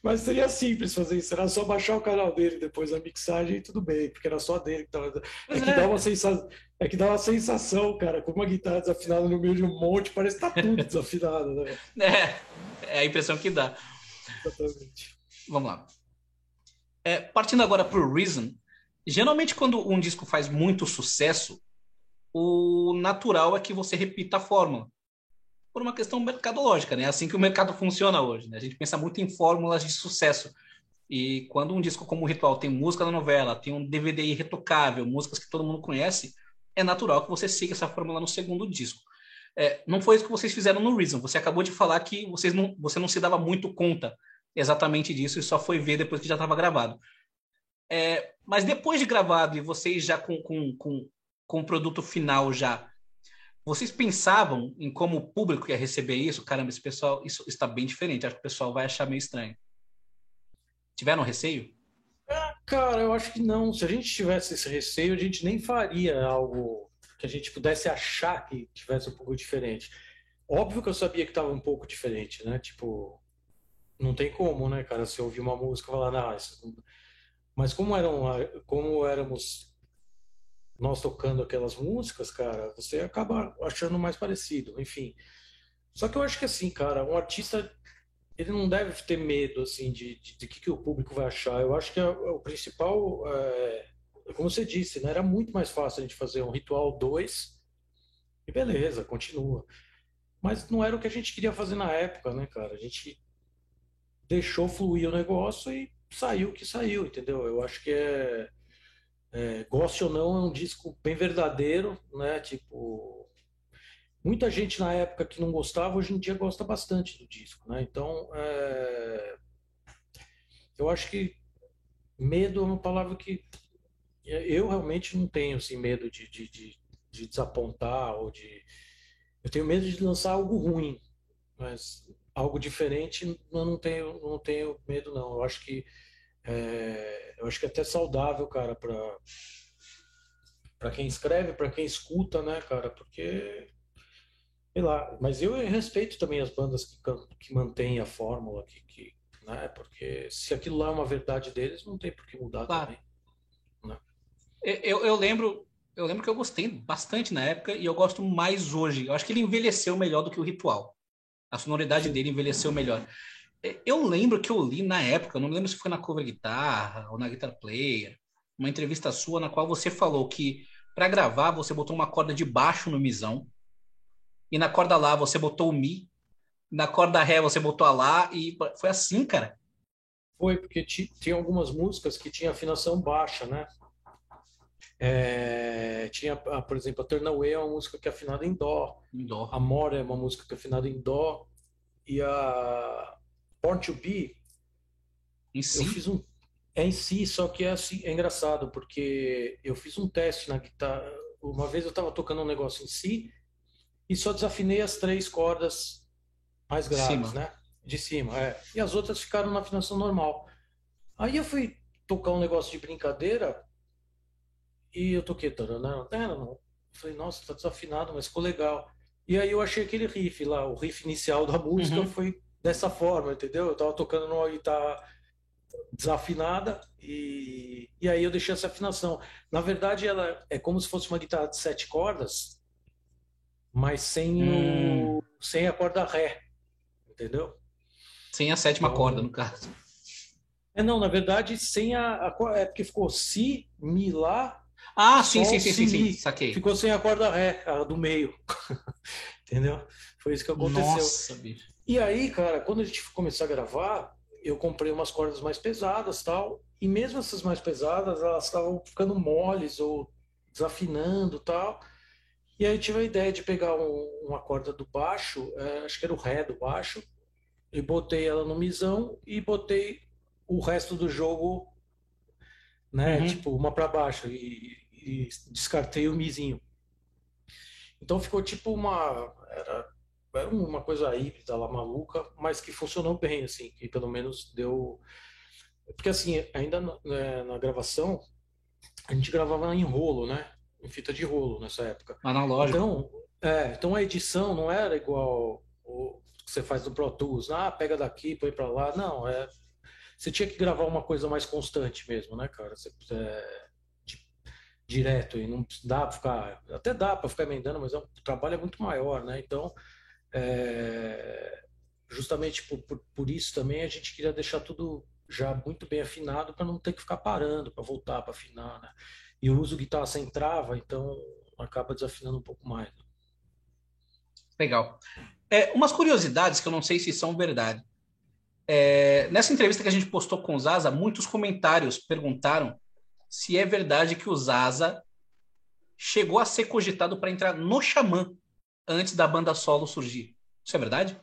Mas seria simples fazer isso, era só baixar o canal dele depois da mixagem e tudo bem, porque era só dele que tava. É que, dá uma sensação, é que dá uma sensação, cara, com uma guitarra desafinada no meio de um monte, parece que tá tudo desafinado, né? É, é a impressão que dá. Exatamente. Vamos lá. É, partindo agora pro Reason, geralmente quando um disco faz muito sucesso, o natural é que você repita a fórmula por uma questão mercadológica, né? É assim que o mercado funciona hoje, né? A gente pensa muito em fórmulas de sucesso. E quando um disco como o Ritual tem música da novela, tem um DVD irretocável, músicas que todo mundo conhece, é natural que você siga essa fórmula no segundo disco. É, não foi isso que vocês fizeram no Reason. Você acabou de falar que vocês não, você não se dava muito conta exatamente disso e só foi ver depois que já estava gravado. É, mas depois de gravado e vocês já com, com, com, com o produto final já, vocês pensavam em como o público ia receber isso? Caramba, esse pessoal, isso está bem diferente. Acho que o pessoal vai achar meio estranho. Tiveram receio? É, cara, eu acho que não. Se a gente tivesse esse receio, a gente nem faria algo que a gente pudesse achar que tivesse um pouco diferente. Óbvio que eu sabia que estava um pouco diferente, né? Tipo, não tem como, né, cara? Se ouvir uma música e falar, não, isso... mas como eram, como éramos nós tocando aquelas músicas, cara, você acaba achando mais parecido, enfim. Só que eu acho que assim, cara, um artista ele não deve ter medo assim de, de, de que, que o público vai achar. Eu acho que é, o principal, é, como você disse, né, era muito mais fácil a gente fazer um ritual 2 e beleza, continua. Mas não era o que a gente queria fazer na época, né, cara? A gente deixou fluir o negócio e saiu o que saiu, entendeu? Eu acho que é é, goste ou não, é um disco bem verdadeiro, né? Tipo, muita gente na época que não gostava, hoje em dia gosta bastante do disco, né? Então, é... eu acho que medo é uma palavra que eu realmente não tenho assim, medo de, de, de, de desapontar ou de. Eu tenho medo de lançar algo ruim, mas algo diferente eu não tenho, não tenho medo, não. Eu acho que é, eu acho que é até saudável, cara, para para quem escreve, para quem escuta, né, cara? Porque sei lá, mas eu respeito também as bandas que, que mantêm a fórmula, que, que, né? Porque se aquilo lá é uma verdade deles, não tem por que mudar claro. também. Né? Eu, eu lembro eu lembro que eu gostei bastante na época e eu gosto mais hoje. Eu acho que ele envelheceu melhor do que o Ritual. A sonoridade dele envelheceu melhor. É, eu lembro que eu li na época, não me lembro se foi na cover guitarra ou na guitar player, uma entrevista sua na qual você falou que para gravar você botou uma corda de baixo no misão e na corda lá você botou o mi, na corda ré você botou a lá e foi assim, cara. Foi porque tinha algumas músicas que tinha afinação baixa, né? É, tinha, ah, por exemplo, a Turn Away é uma música que é afinada em dó. Em dó. A More é uma música que é afinada em dó. E a Born to Be. Em si? Eu fiz um. É em si, só que é, assim, é engraçado, porque eu fiz um teste na guitarra. Uma vez eu estava tocando um negócio em si e só desafinei as três cordas mais graves, cima. né? De cima, é. E as outras ficaram na afinação normal. Aí eu fui tocar um negócio de brincadeira e eu toquei, não, não. Falei, nossa, tá desafinado, mas ficou legal. E aí eu achei aquele riff lá, o riff inicial da música uhum. foi dessa forma, entendeu? Eu tava tocando numa guitarra desafinada e, e aí eu deixei essa afinação. Na verdade, ela é como se fosse uma guitarra de sete cordas, mas sem, hum. o, sem a corda ré, entendeu? Sem a sétima então, corda, no caso. É, não, na verdade, sem a, a é porque ficou si, mi, lá, ah, sim, sim, sim, sim, sim, saquei. Ficou sem a corda ré, a do meio. Entendeu? Foi isso que aconteceu. Nossa, bicho. E aí, cara, quando a gente começou a gravar, eu comprei umas cordas mais pesadas tal. E mesmo essas mais pesadas, elas estavam ficando moles ou desafinando tal. E aí eu tive a ideia de pegar um, uma corda do baixo, é, acho que era o ré do baixo, e botei ela no misão e botei o resto do jogo, né, uhum. tipo, uma para baixo. E, e descartei o mizinho. Então ficou tipo uma. Era, era uma coisa híbrida lá maluca, mas que funcionou bem, assim, que pelo menos deu. Porque assim, ainda na, né, na gravação, a gente gravava em rolo, né? Em fita de rolo nessa época. Analógico. Então, é, então a edição não era igual o que você faz no Pro Tools. Ah, pega daqui, põe para lá. Não, é. Você tinha que gravar uma coisa mais constante mesmo, né, cara? Você, é, direto e não dá para ficar, até dá para ficar emendando, mas é um, o trabalho é muito maior, né? Então, é, justamente por, por, por, isso também a gente queria deixar tudo já muito bem afinado para não ter que ficar parando para voltar para afinar, né? E eu uso guitarra sem trava, então acaba desafinando um pouco mais. Legal. É, umas curiosidades que eu não sei se são verdade. É, nessa entrevista que a gente postou com o Zaza, muitos comentários perguntaram se é verdade que o Zaza chegou a ser cogitado para entrar no Xamã antes da banda solo surgir. Isso é verdade?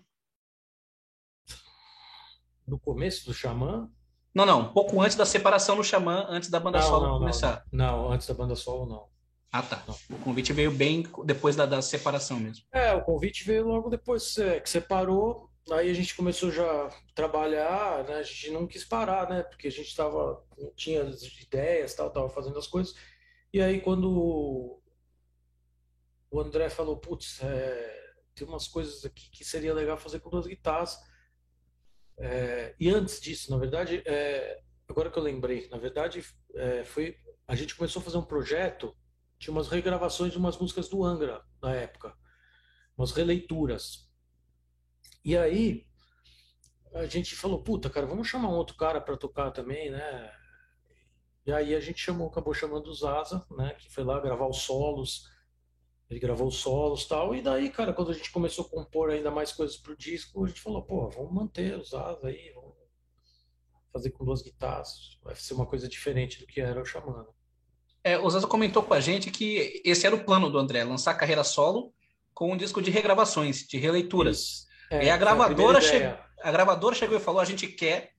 No começo do Xamã? Não, não. Um pouco antes da separação do Xamã, antes da banda não, solo não, começar. Não, não, antes da banda solo, não. Ah, tá. Não. O convite veio bem depois da, da separação mesmo. É, o convite veio logo depois é, que separou. Aí a gente começou já a trabalhar, né? A gente não quis parar, né? Porque a gente tava, tinha as ideias, tal, tava fazendo as coisas. E aí quando o André falou, putz, é, tem umas coisas aqui que seria legal fazer com duas guitarras. É, e antes disso, na verdade, é, agora que eu lembrei, na verdade, é, foi a gente começou a fazer um projeto, tinha umas regravações de umas músicas do Angra na época, umas releituras. E aí a gente falou, puta, cara, vamos chamar um outro cara para tocar também, né? E aí a gente chamou, acabou chamando o Zaza, né? Que foi lá gravar os solos. Ele gravou os solos tal. E daí, cara, quando a gente começou a compor ainda mais coisas pro disco, a gente falou, pô, vamos manter o Zaza aí, vamos fazer com duas guitarras. Vai ser uma coisa diferente do que era o Xamã. É, o Zaza comentou com a gente que esse era o plano do André, lançar carreira solo com um disco de regravações, de releituras. Isso. É, e a gravadora, che... a gravadora chegou e falou: a gente quer,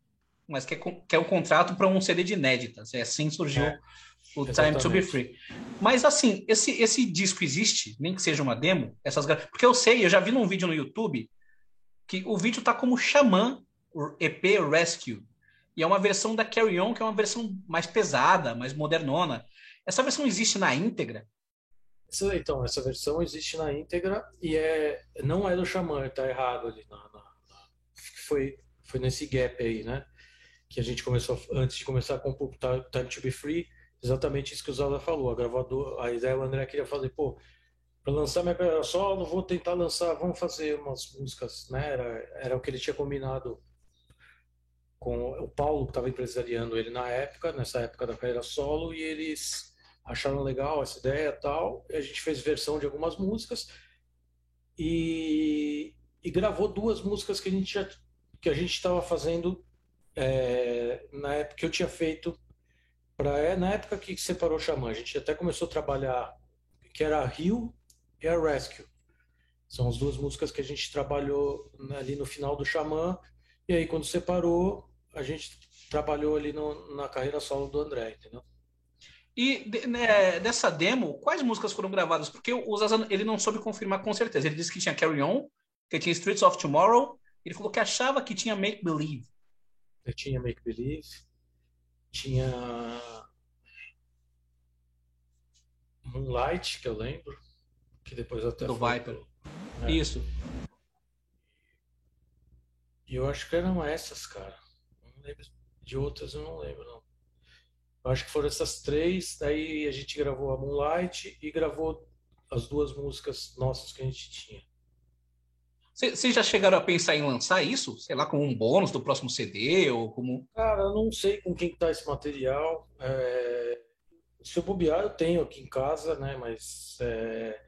mas quer, quer um contrato para um CD de inéditas. É assim surgiu é, o Time to Be Free. Mas assim, esse, esse disco existe, nem que seja uma demo, essas porque eu sei, eu já vi num vídeo no YouTube que o vídeo tá como Xamã, o EP Rescue. E é uma versão da Carry On, que é uma versão mais pesada, mais modernona. Essa versão existe na íntegra? Essa, então, essa versão existe na íntegra e é, não é do Xamã, tá errado ali. Na, na, na, foi, foi nesse gap aí, né? Que a gente começou, antes de começar a compor Time to Be Free, exatamente isso que o Zala falou. A gravadora, a ideia o André queria fazer, pô, para lançar minha carreira solo, vou tentar lançar, vamos fazer umas músicas, né? Era, era o que ele tinha combinado com o Paulo, que estava empresariando ele na época, nessa época da carreira solo, e eles acharam legal essa ideia tal. E a gente fez versão de algumas músicas e, e gravou duas músicas que a gente já, que a gente estava fazendo é, na época que eu tinha feito para é, na época que separou o Xamã. A gente até começou a trabalhar que era Rio e a Rescue. São as duas músicas que a gente trabalhou ali no final do Xamã. E aí, quando separou, a gente trabalhou ali no, na carreira solo do André, entendeu? E né, dessa demo, quais músicas foram gravadas? Porque o Zazan, ele não soube confirmar com certeza. Ele disse que tinha Carry On, que tinha Streets of Tomorrow. Ele falou que achava que tinha Make Believe. Eu tinha Make Believe. Tinha Moonlight, que eu lembro que depois até do Viper. É. Isso. E eu acho que eram essas, cara. De outras, eu não lembro, não. Eu acho que foram essas três. Daí a gente gravou a Moonlight e gravou as duas músicas nossas que a gente tinha. Vocês já chegaram a pensar em lançar isso? Sei lá, como um bônus do próximo CD ou como. Cara, eu não sei com quem tá esse material. É... Se eu bobear, eu tenho aqui em casa, né? Mas é...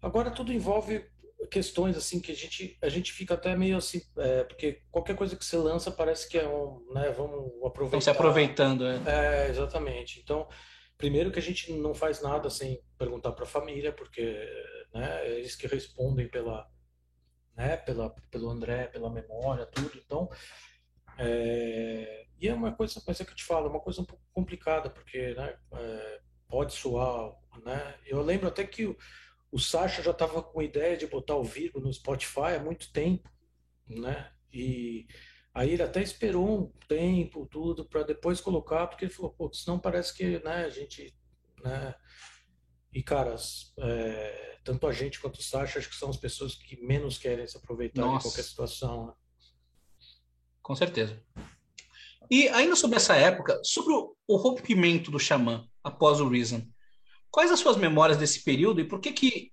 Agora tudo envolve questões assim que a gente a gente fica até meio assim é, porque qualquer coisa que você lança parece que é um né vamos aproveitar. Estão se aproveitando é. é exatamente. Então primeiro que a gente não faz nada sem perguntar para a família porque né eles que respondem pela né pela pelo André pela memória tudo. Então é, e é uma coisa mas é que eu te falo é uma coisa um pouco complicada porque né é, pode soar né. Eu lembro até que o o Sasha já estava com a ideia de botar o Virgo no Spotify há muito tempo, né? E aí ele até esperou um tempo, tudo, para depois colocar, porque ele falou, pô, senão parece que, né, a gente, né? E, caras, é, tanto a gente quanto o Sasha, acho que são as pessoas que menos querem se aproveitar Nossa. de qualquer situação, né? Com certeza. E ainda sobre essa época, sobre o, o rompimento do Xamã após o Reason, Quais as suas memórias desse período e por que que,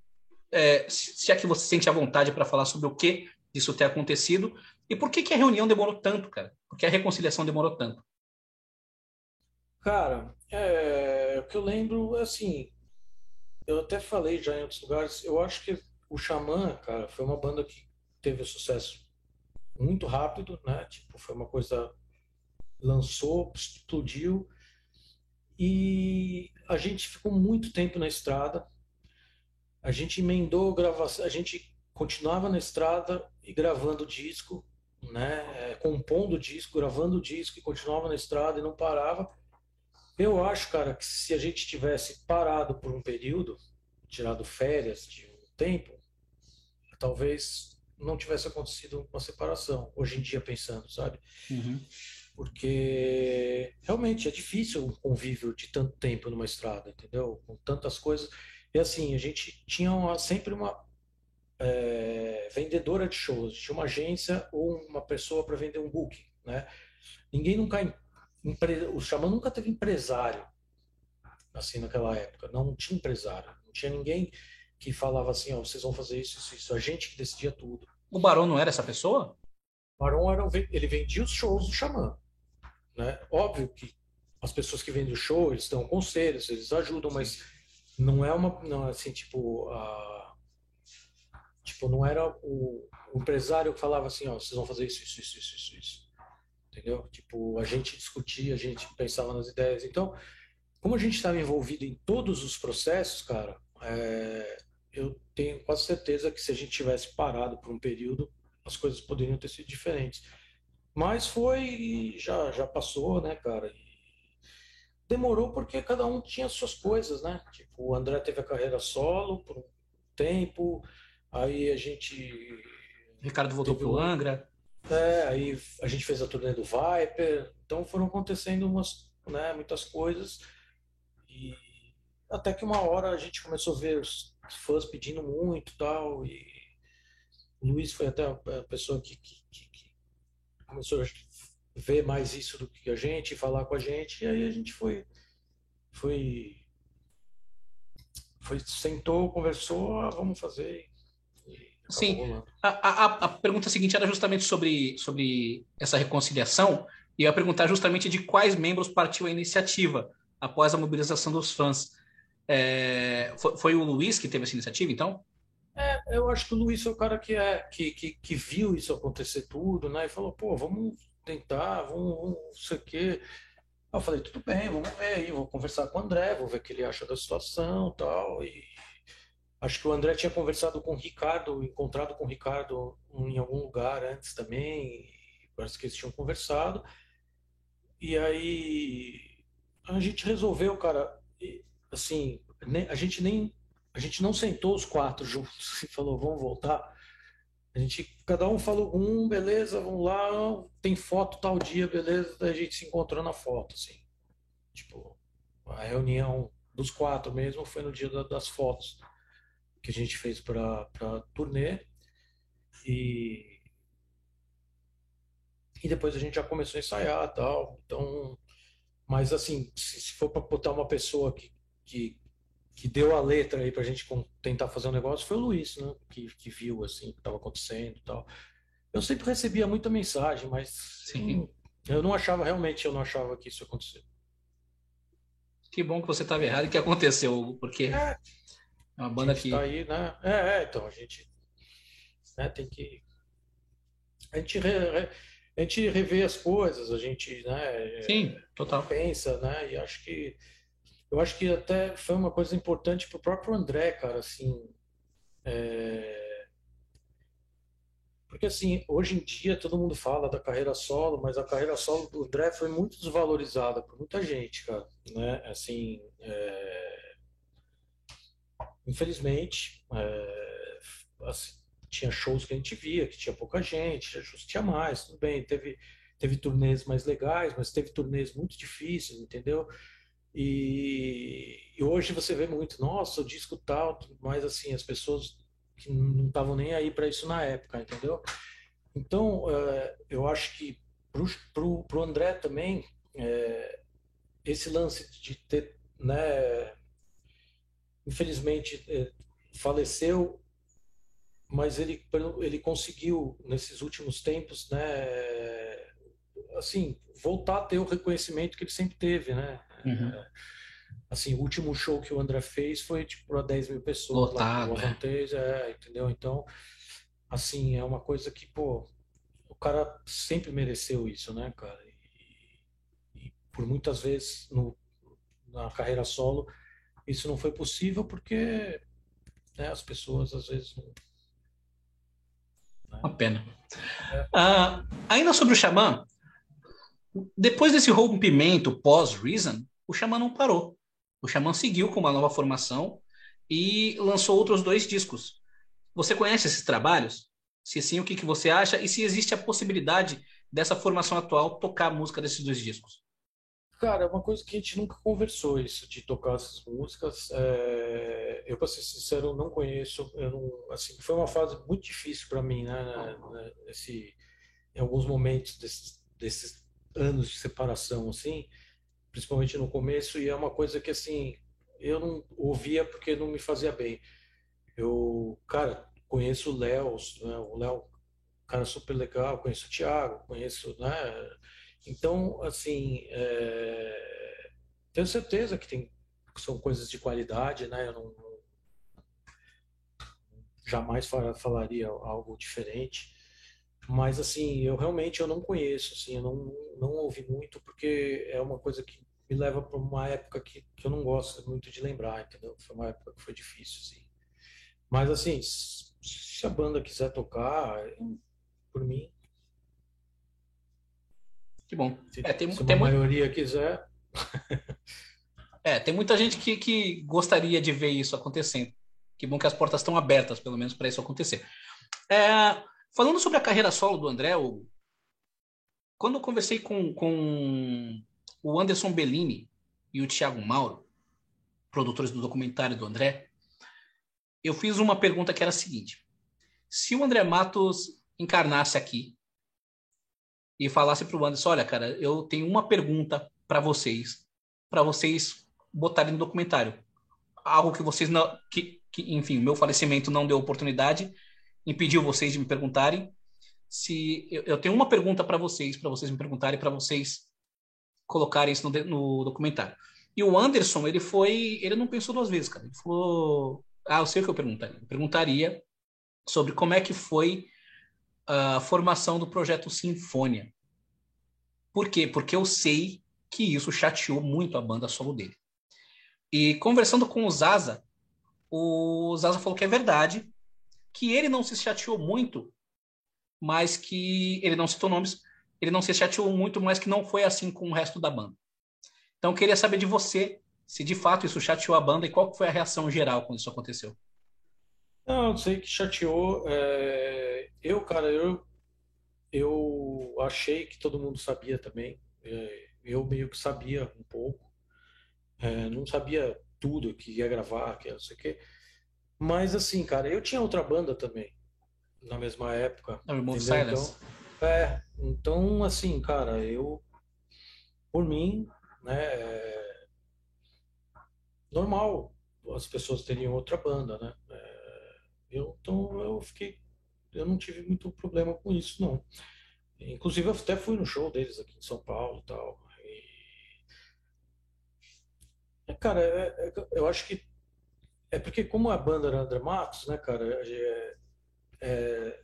é, se é que você sente a vontade para falar sobre o que isso ter acontecido, e por que que a reunião demorou tanto, cara? Por que a reconciliação demorou tanto? Cara, é, o que eu lembro, assim, eu até falei já em outros lugares, eu acho que o Xamã, cara, foi uma banda que teve sucesso muito rápido, né? Tipo, foi uma coisa lançou, explodiu e a gente ficou muito tempo na estrada. A gente emendou gravação, a gente continuava na estrada e gravando disco, né? É, compondo disco, gravando disco e continuava na estrada e não parava. Eu acho, cara, que se a gente tivesse parado por um período, tirado férias de um tempo, talvez não tivesse acontecido uma separação. Hoje em dia, pensando, sabe? Uhum porque realmente é difícil um convívio de tanto tempo numa estrada, entendeu? Com tantas coisas. E assim, a gente tinha uma, sempre uma é, vendedora de shows, tinha uma agência ou uma pessoa para vender um book, né? Ninguém nunca, empre, o Xamã nunca teve empresário, assim, naquela época. Não tinha empresário, não tinha ninguém que falava assim, ó, vocês vão fazer isso, isso, isso. A gente que decidia tudo. O Barão não era essa pessoa? O Barão era, ele vendia os shows do Xamã. Né? Óbvio que as pessoas que vendem o show, eles dão conselhos, eles ajudam, mas não é uma, não, assim, tipo, a, tipo, não era o, o, empresário que falava assim, ó, vocês vão fazer isso, isso, isso, isso, isso, isso. Entendeu? Tipo, a gente discutia, a gente pensava nas ideias. Então, como a gente estava envolvido em todos os processos, cara, é, eu tenho quase certeza que se a gente tivesse parado por um período, as coisas poderiam ter sido diferentes. Mas foi, já, já passou, né, cara? E demorou porque cada um tinha suas coisas, né? Tipo, o André teve a carreira solo por um tempo, aí a gente. Ricardo voltou pro Angra. É, aí a gente fez a turnê do Viper, então foram acontecendo umas, né, muitas coisas e até que uma hora a gente começou a ver os fãs pedindo muito tal e o Luiz foi até a pessoa que, que, começou a ver mais isso do que a gente, falar com a gente, e aí a gente foi foi, foi sentou, conversou, ah, vamos fazer. Sim. A, a, a pergunta seguinte era justamente sobre, sobre essa reconciliação, e eu ia perguntar justamente de quais membros partiu a iniciativa após a mobilização dos fãs. É, foi, foi, o Luiz que teve essa iniciativa, então? Eu acho que o Luiz é o cara que, é, que, que, que viu isso acontecer tudo, né? E falou, pô, vamos tentar, vamos, vamos não sei o quê. Eu falei, tudo bem, vamos ver aí, vou conversar com o André, vou ver o que ele acha da situação tal. E acho que o André tinha conversado com o Ricardo, encontrado com o Ricardo em algum lugar antes também, parece que eles tinham conversado. E aí a gente resolveu, cara, assim, a gente nem a gente não sentou os quatro juntos e falou, vamos voltar. A gente, cada um falou, um, beleza, vamos lá, tem foto tal dia, beleza, a gente se encontrou na foto, assim. Tipo, a reunião dos quatro mesmo foi no dia das fotos que a gente fez para turnê. E, e depois a gente já começou a ensaiar tal. Então, mas assim, se, se for para botar uma pessoa que, que, que deu a letra aí para a gente tentar fazer um negócio, foi o Luiz, né? Que, que viu assim o que estava acontecendo tal. Eu sempre recebia muita mensagem, mas Sim. eu não achava, realmente, eu não achava que isso ia acontecer. Que bom que você estava errado e que aconteceu, porque é, é uma banda que. Tá aí, né? É, é, então, a gente né, tem que. A gente, re, re, a gente revê as coisas, a gente né, Sim, total. pensa, né? E acho que. Eu acho que até foi uma coisa importante para o próprio André, cara, assim. É... Porque, assim, hoje em dia todo mundo fala da carreira solo, mas a carreira solo do André foi muito desvalorizada por muita gente, cara, né? Assim, é infelizmente, é, assim, tinha shows que a gente via, que tinha pouca gente, tinha shows que tinha mais, tudo bem, teve, teve turnês mais legais, mas teve turnês muito difíceis, entendeu? E, e hoje você vê muito, nossa, o disco tal, mas assim, as pessoas que não estavam nem aí para isso na época, entendeu? Então, é, eu acho que pro, pro, André também, é, esse lance de ter, né, infelizmente é, faleceu, mas ele, ele conseguiu nesses últimos tempos, né, assim, voltar a ter o reconhecimento que ele sempre teve, né? Uhum. Assim, o último show que o André fez foi tipo para 10 mil pessoas Lotado, lá no é. é, entendeu? Então, assim, é uma coisa que, pô, o cara sempre mereceu isso, né, cara? E, e por muitas vezes no, na carreira solo isso não foi possível porque né, as pessoas às vezes não. Né? Uma pena. É. Ah, ainda sobre o Xamã, depois desse rompimento pós-Reason, o Xamã não parou. O Xamã seguiu com uma nova formação e lançou outros dois discos. Você conhece esses trabalhos? Se sim, o que, que você acha? E se existe a possibilidade dessa formação atual tocar a música desses dois discos? Cara, é uma coisa que a gente nunca conversou, isso de tocar essas músicas. É... Eu, para ser sincero, não conheço. Eu não, assim, foi uma fase muito difícil para mim, né? Nesse, em alguns momentos desses, desses anos de separação, assim, principalmente no começo. E é uma coisa que, assim, eu não ouvia porque não me fazia bem. Eu, cara, conheço o Léo, né? o Léo, cara super legal, conheço o Thiago, conheço, né? Então, assim, é... tenho certeza que tem são coisas de qualidade, né? Eu não jamais falaria algo diferente. Mas assim, eu realmente eu não conheço, assim, eu não, não ouvi muito porque é uma coisa que me leva para uma época que, que eu não gosto muito de lembrar, entendeu? Foi uma época que foi difícil, assim. Mas assim, se a banda quiser tocar, por mim, que bom. Se, é, tem, se tem a maioria quiser. é, tem muita gente que, que gostaria de ver isso acontecendo. Que bom que as portas estão abertas, pelo menos, para isso acontecer. É, falando sobre a carreira solo do André, o, quando eu conversei com, com o Anderson Bellini e o Thiago Mauro, produtores do documentário do André, eu fiz uma pergunta que era a seguinte: se o André Matos encarnasse aqui e falasse para o Anderson: olha, cara, eu tenho uma pergunta para vocês, para vocês botarem no documentário. Algo que vocês não. Que, que, enfim, meu falecimento não deu oportunidade, impediu vocês de me perguntarem. Se eu, eu tenho uma pergunta para vocês, para vocês me perguntarem, para vocês colocarem isso no, no, documentário. E o Anderson, ele foi, ele não pensou duas vezes, cara. Ele falou, ah, eu sei o que eu perguntaria. Eu perguntaria sobre como é que foi a formação do projeto Sinfônia. Por quê? Porque eu sei que isso chateou muito a banda solo dele. E conversando com o Zaza, o Zaza falou que é verdade, que ele não se chateou muito, mas que ele não citou nomes, ele não se chateou muito, mas que não foi assim com o resto da banda. Então eu queria saber de você se de fato isso chateou a banda e qual foi a reação geral quando isso aconteceu. Não, eu sei que chateou. É... Eu, cara, eu, eu achei que todo mundo sabia também. É... Eu meio que sabia um pouco. É... Não sabia tudo que ia gravar, que não sei o quê. Mas assim, cara, eu tinha outra banda também na mesma época. Não, Remove Silence. Então, é, então assim, cara, eu por mim, né, é normal as pessoas teriam outra banda, né? É, eu, então eu fiquei, eu não tive muito problema com isso, não. Inclusive eu até fui no show deles aqui em São Paulo, tal. E... É, cara, é, é, eu acho que é porque como a banda era André Matos, né, cara? É, é,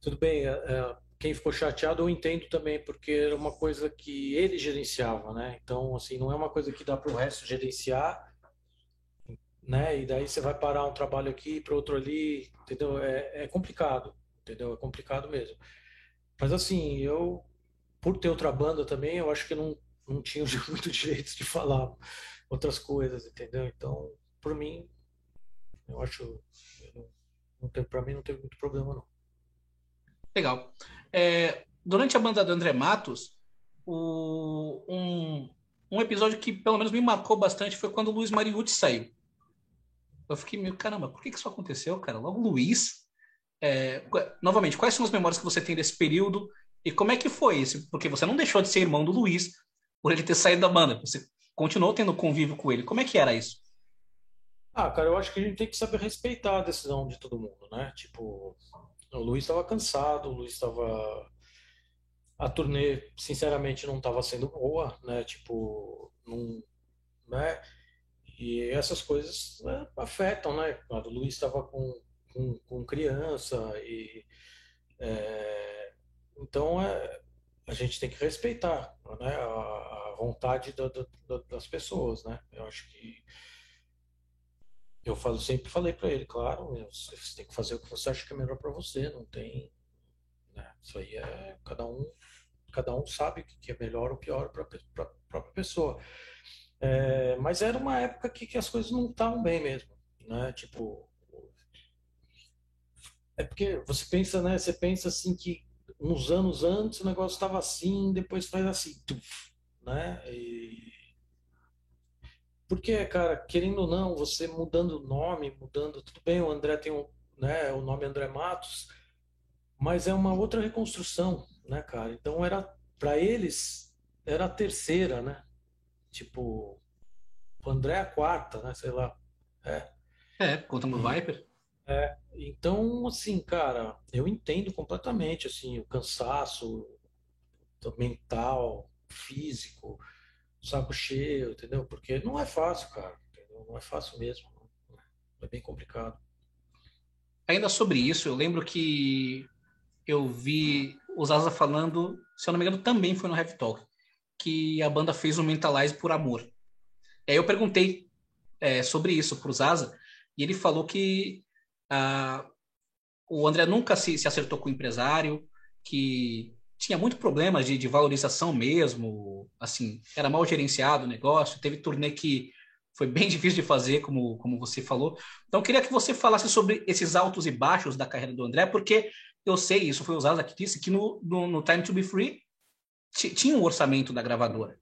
tudo bem, é, é, quem ficou chateado eu entendo também, porque era uma coisa que ele gerenciava, né? Então, assim, não é uma coisa que dá para o resto gerenciar, né? E daí você vai parar um trabalho aqui para outro ali, entendeu? É, é complicado, entendeu? É complicado mesmo. Mas, assim, eu, por ter outra banda também, eu acho que não, não tinha muito direito de falar outras coisas, entendeu? Então, por mim, eu acho não teve, para mim não teve muito problema, não. Legal. É, durante a banda do André Matos, o, um, um episódio que pelo menos me marcou bastante foi quando o Luiz Mariucci saiu. Eu fiquei meio, caramba, por que, que isso aconteceu, cara? Logo Luiz. É, novamente, quais são as memórias que você tem desse período e como é que foi isso? Porque você não deixou de ser irmão do Luiz por ele ter saído da banda. Você continuou tendo convívio com ele. Como é que era isso? Ah, cara, eu acho que a gente tem que saber respeitar a decisão de todo mundo, né? Tipo, o Luiz estava cansado, o Luiz estava. A turnê, sinceramente, não estava sendo boa, né? Tipo, não. Né? E essas coisas né, afetam, né? O Luiz estava com, com, com, criança e. É, então, é, a gente tem que respeitar né? a, a vontade da, da, das pessoas, né? Eu acho que eu falo, sempre falei para ele, claro, você tem que fazer o que você acha que é melhor para você, não tem. Né? Isso aí é cada um, cada um sabe o que é melhor ou pior para a própria pessoa. É, mas era uma época que, que as coisas não estavam bem mesmo, né? Tipo, é porque você pensa, né? Você pensa assim que uns anos antes o negócio estava assim, depois faz assim, tuf, né? E porque, cara, querendo ou não, você mudando o nome, mudando. Tudo bem, o André tem um, né, o nome André Matos, mas é uma outra reconstrução, né, cara? Então era. para eles, era a terceira, né? Tipo. O André é a quarta, né? Sei lá. É. É, conta no Viper. É, então, assim, cara, eu entendo completamente, assim, o cansaço mental, físico, saco cheio, entendeu? Porque não é fácil, cara. Entendeu? Não é fácil mesmo. É bem complicado. Ainda sobre isso, eu lembro que eu vi o Zaza falando, se eu não me engano, também foi no Heavy Talk, que a banda fez o Mentalize por amor. Aí eu perguntei é, sobre isso pro Zaza, e ele falou que ah, o André nunca se, se acertou com o empresário, que tinha muito problemas de, de, valorização mesmo, assim, era mal gerenciado o negócio, teve turnê que foi bem difícil de fazer, como, como você falou. Então, queria que você falasse sobre esses altos e baixos da carreira do André, porque eu sei, isso foi usado aqui, disse que no, no, no Time to Be Free tinha um orçamento da gravadora.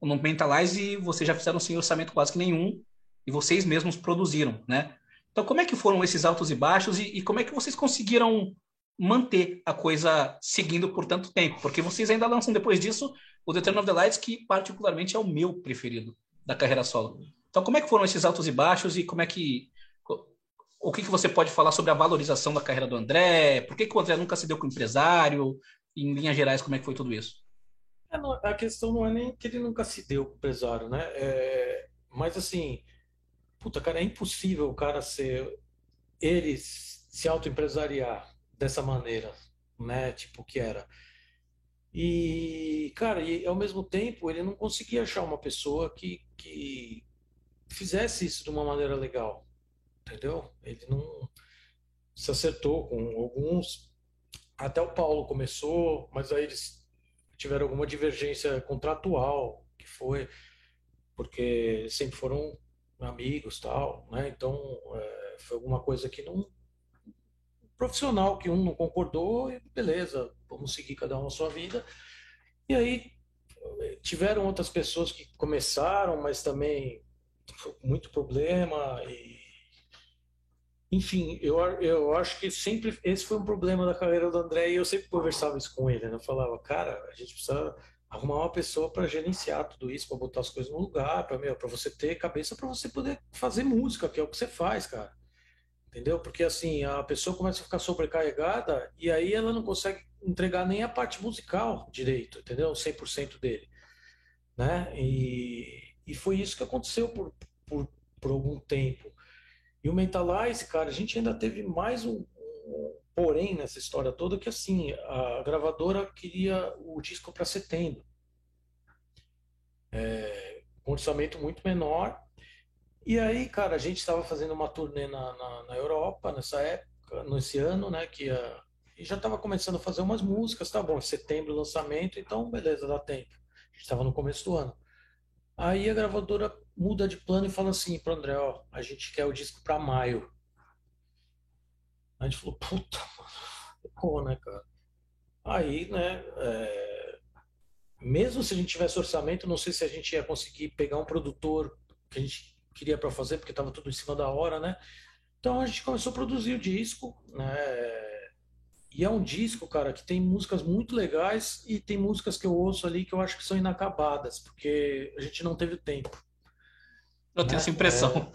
No Mentalize, vocês já fizeram sem orçamento quase que nenhum, e vocês mesmos produziram, né? Então, como é que foram esses altos e baixos, e, e como é que vocês conseguiram manter a coisa seguindo por tanto tempo, porque vocês ainda lançam depois disso o The Turn of the Lights, que particularmente é o meu preferido. da carreira solo. Então, como é que foram esses altos e baixos e como é que o que, que você pode falar sobre a valorização da carreira do André? Por que, que o André nunca se deu com empresário? Em linhas gerais, como é que foi tudo isso? É, não, a questão não é nem que ele nunca se deu com empresário, né? É, mas assim, puta, cara, é impossível o cara ser ele se autoempresariar dessa maneira, né? Tipo que era. E, cara, e ao mesmo tempo ele não conseguia achar uma pessoa que, que fizesse isso de uma maneira legal, entendeu? Ele não se acertou com alguns. Até o Paulo começou, mas aí eles tiveram alguma divergência contratual, que foi porque sempre foram amigos tal, né? Então é, foi alguma coisa que não profissional que um não concordou e beleza, vamos seguir cada um a sua vida. E aí tiveram outras pessoas que começaram, mas também muito problema e enfim, eu, eu acho que sempre esse foi um problema da carreira do André e eu sempre conversava isso com ele, né? Eu falava, cara, a gente precisa arrumar uma pessoa para gerenciar tudo isso, para botar as coisas no lugar, para você ter cabeça para você poder fazer música, que é o que você faz, cara. Entendeu? Porque assim, a pessoa começa a ficar sobrecarregada e aí ela não consegue entregar nem a parte musical direito, entendeu? 100% dele, né? E, e foi isso que aconteceu por, por, por algum tempo. E o Mentalize, cara, a gente ainda teve mais um, um porém nessa história toda que assim, a gravadora queria o disco para setembro. É, com orçamento muito menor. E aí, cara, a gente estava fazendo uma turnê na, na, na, Europa nessa época, nesse ano, né? Que ia, e já estava começando a fazer umas músicas, tá bom, em setembro lançamento, então beleza, dá tempo. A gente estava no começo do ano. Aí a gravadora muda de plano e fala assim para André, ó, a gente quer o disco para maio. A gente falou, puta, mano, né, cara? Aí, né, é... mesmo se a gente tivesse orçamento, não sei se a gente ia conseguir pegar um produtor que a gente queria para fazer, porque estava tudo em cima da hora, né? Então a gente começou a produzir o disco, né? E é um disco, cara, que tem músicas muito legais e tem músicas que eu ouço ali que eu acho que são inacabadas, porque a gente não teve tempo. Eu tenho né? essa impressão.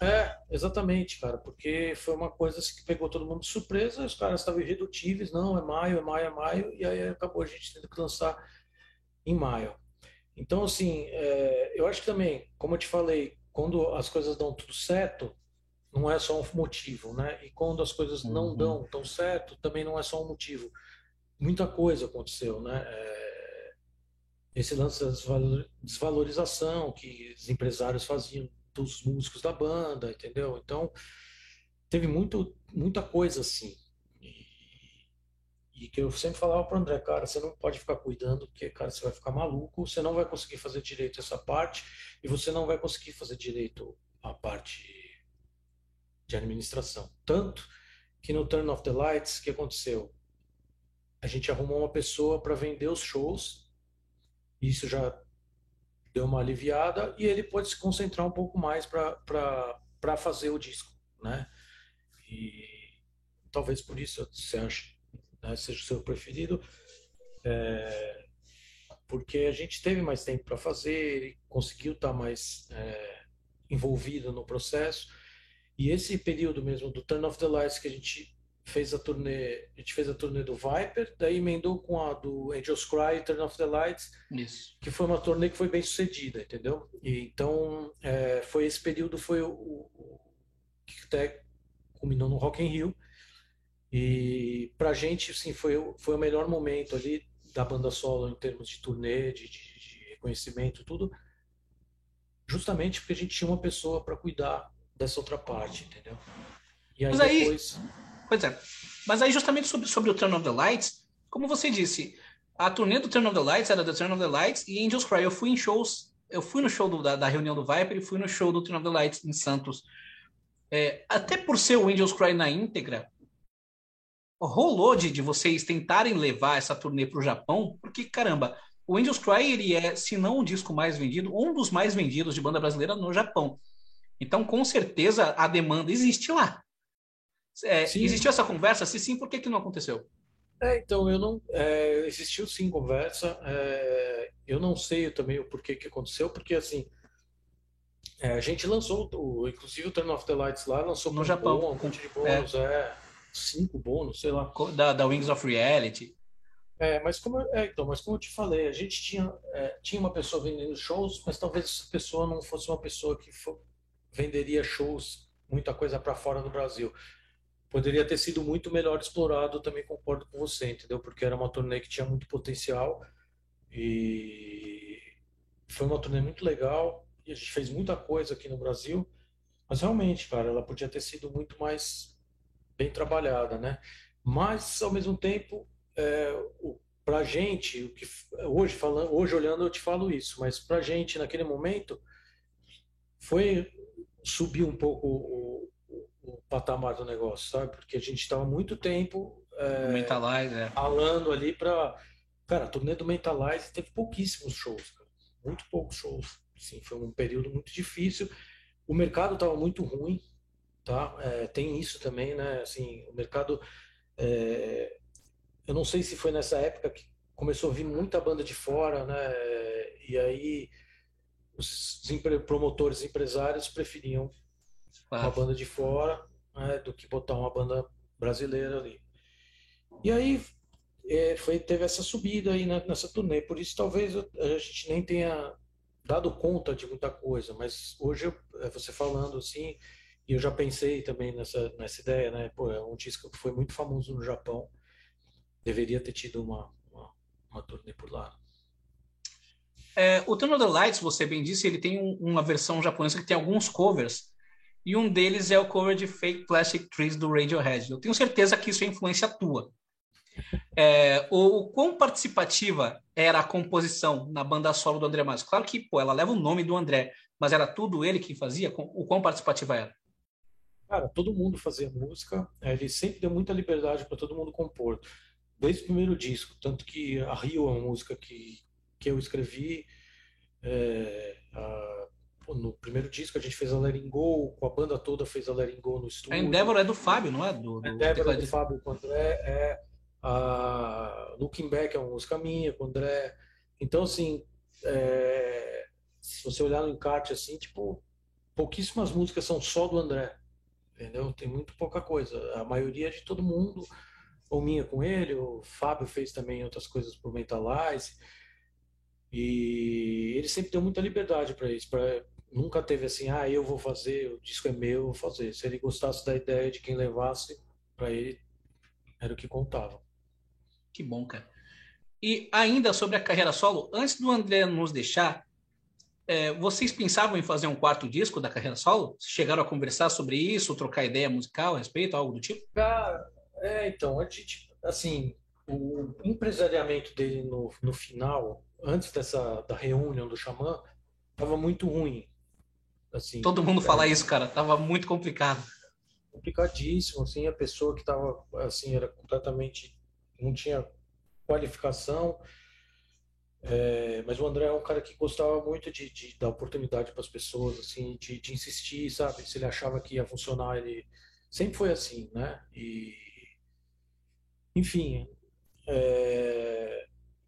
É, é, exatamente, cara, porque foi uma coisa assim, que pegou todo mundo de surpresa, os caras estavam irredutíveis, não, é maio, é maio, é maio, e aí acabou a gente tendo que lançar em maio. Então, assim, é, eu acho que também, como eu te falei, quando as coisas dão tudo certo, não é só um motivo, né? E quando as coisas não uhum. dão tão certo, também não é só um motivo. Muita coisa aconteceu, né? É... Esse lance da desvalorização que os empresários faziam dos músicos da banda, entendeu? Então, teve muito, muita coisa assim. E, e que eu sempre falava para André, cara, você não pode ficar cuidando, porque, cara, você vai ficar maluco, você não vai conseguir fazer direito essa parte e você não vai conseguir fazer direito a parte de administração. Tanto que no Turn of the Lights, o que aconteceu? A gente arrumou uma pessoa para vender os shows, isso já deu uma aliviada, e ele pode se concentrar um pouco mais para fazer o disco, né? E talvez por isso você ache, né, seja o seu preferido, é, porque a gente teve mais tempo para fazer, conseguiu estar tá mais é, envolvido no processo, e esse período mesmo do Turn of the Lights que a gente fez a turnê, a gente fez a turnê do Viper, daí emendou com a do Angels Cry, Turn of the Lights, Isso. que foi uma turnê que foi bem sucedida, entendeu? E, então é, foi esse período foi o, o, que até culminou no Rock in Rio e pra gente assim foi foi o melhor momento ali da banda solo em termos de turnê, de, de, de reconhecimento, tudo, justamente porque a gente tinha uma pessoa para cuidar dessa outra parte, entendeu? E aí, Mas aí depois... Pois é. Mas aí, justamente sobre, sobre o Turn of the Lights, como você disse, a turnê do Turn of the Lights era The Turn of the Lights e Angels Cry. Eu fui em shows, eu fui no show do, da, da, reunião do Viper e fui no show do Turn of the Lights em Santos. É, até por ser o Angels Cry na íntegra, rolou de, de vocês tentarem levar essa turnê para o Japão, porque, caramba, o Angels Cry ele é, se não o disco mais vendido, um dos mais vendidos de banda brasileira no Japão. Então, com certeza, a demanda existe lá. É, existiu essa conversa? Se sim, por que, que não aconteceu? É, então, eu não. É, existiu sim conversa. É, eu não sei também o porquê que aconteceu, porque assim, É, a gente lançou, o, inclusive o Turn of the Lights lá, lançou no Japão. um monte de bônus, é. Cinco bônus, sei lá. Da, da Wings of Reality. É, mas como, é, então, mas como eu te falei, a gente tinha, é, tinha uma pessoa vendendo shows, mas talvez essa pessoa não fosse uma pessoa que for, venderia shows, muita coisa para fora do Brasil. Poderia ter sido muito melhor explorado, também concordo com você, entendeu? Porque era uma turnê que tinha muito potencial e foi uma turnê muito legal e a gente fez muita coisa aqui no Brasil, mas realmente, cara, ela podia ter sido muito mais bem trabalhada, né? Mas ao mesmo tempo, é, para a gente, o que hoje falando, hoje olhando eu te falo isso, mas para a gente naquele momento foi subir um pouco o, o, o, patamar do negócio, sabe? Porque a gente estava muito tempo é, Mentalize, é. falando ali para cara, a turnê do Mentalize teve pouquíssimos shows, cara. muito poucos shows. Sim, foi um período muito difícil. O mercado estava muito ruim, tá? É, tem isso também, né? Assim, o mercado, é, eu não sei se foi nessa época que começou a vir muita banda de fora, né? E aí os promotores, empresários preferiam ah. uma banda de fora né, do que botar uma banda brasileira ali. E aí é, foi, teve essa subida aí nessa turnê, por isso talvez a gente nem tenha dado conta de muita coisa, mas hoje é, você falando assim, e eu já pensei também nessa, nessa ideia, né? Pô, é um disco que foi muito famoso no Japão, deveria ter tido uma, uma, uma turnê por lá. É, o Turn of the Lights, você bem disse, ele tem um, uma versão japonesa que tem alguns covers, e um deles é o cover de Fake Plastic Trees do Radiohead. Eu tenho certeza que isso é influência tua. É, o, o quão participativa era a composição na banda solo do André Matos? Claro que pô, ela leva o nome do André, mas era tudo ele que fazia? O quão participativa era? Cara, todo mundo fazia música, é, ele sempre deu muita liberdade para todo mundo compor, desde o primeiro disco. Tanto que a Rio é uma música que, que eu escrevi. É, a, no primeiro disco a gente fez a Letting Go, com a banda toda fez a Letting Go no estúdio. A Endeavor é do Fábio, não é? Do, do a Endeavor é do Fábio com o André, é a Looking Back é uma música minha, com o André. Então, assim, é, se você olhar no encarte, assim, tipo, pouquíssimas músicas são só do André, entendeu? Tem muito pouca coisa. A maioria é de todo mundo, ou minha com ele, o Fábio fez também outras coisas por Mentalize. E ele sempre deu muita liberdade para isso, pra, nunca teve assim, ah, eu vou fazer, o disco é meu, eu vou fazer. Se ele gostasse da ideia de quem levasse, para ele era o que contava. Que bom, cara. E ainda sobre a carreira solo, antes do André nos deixar, é, vocês pensavam em fazer um quarto disco da carreira solo? Chegaram a conversar sobre isso, trocar ideia musical a respeito, algo do tipo? Cara, é, então, a gente, assim, o empresariamento dele no, no final, antes dessa da reunião do Xamã, estava muito ruim. Assim, Todo mundo é, fala isso, cara, tava muito complicado. Complicadíssimo, assim, a pessoa que estava, assim, era completamente não tinha qualificação. É, mas o André é um cara que gostava muito de, de dar oportunidade para as pessoas, assim, de, de, insistir, sabe? Se ele achava que ia funcionar, ele sempre foi assim, né? E, enfim, é,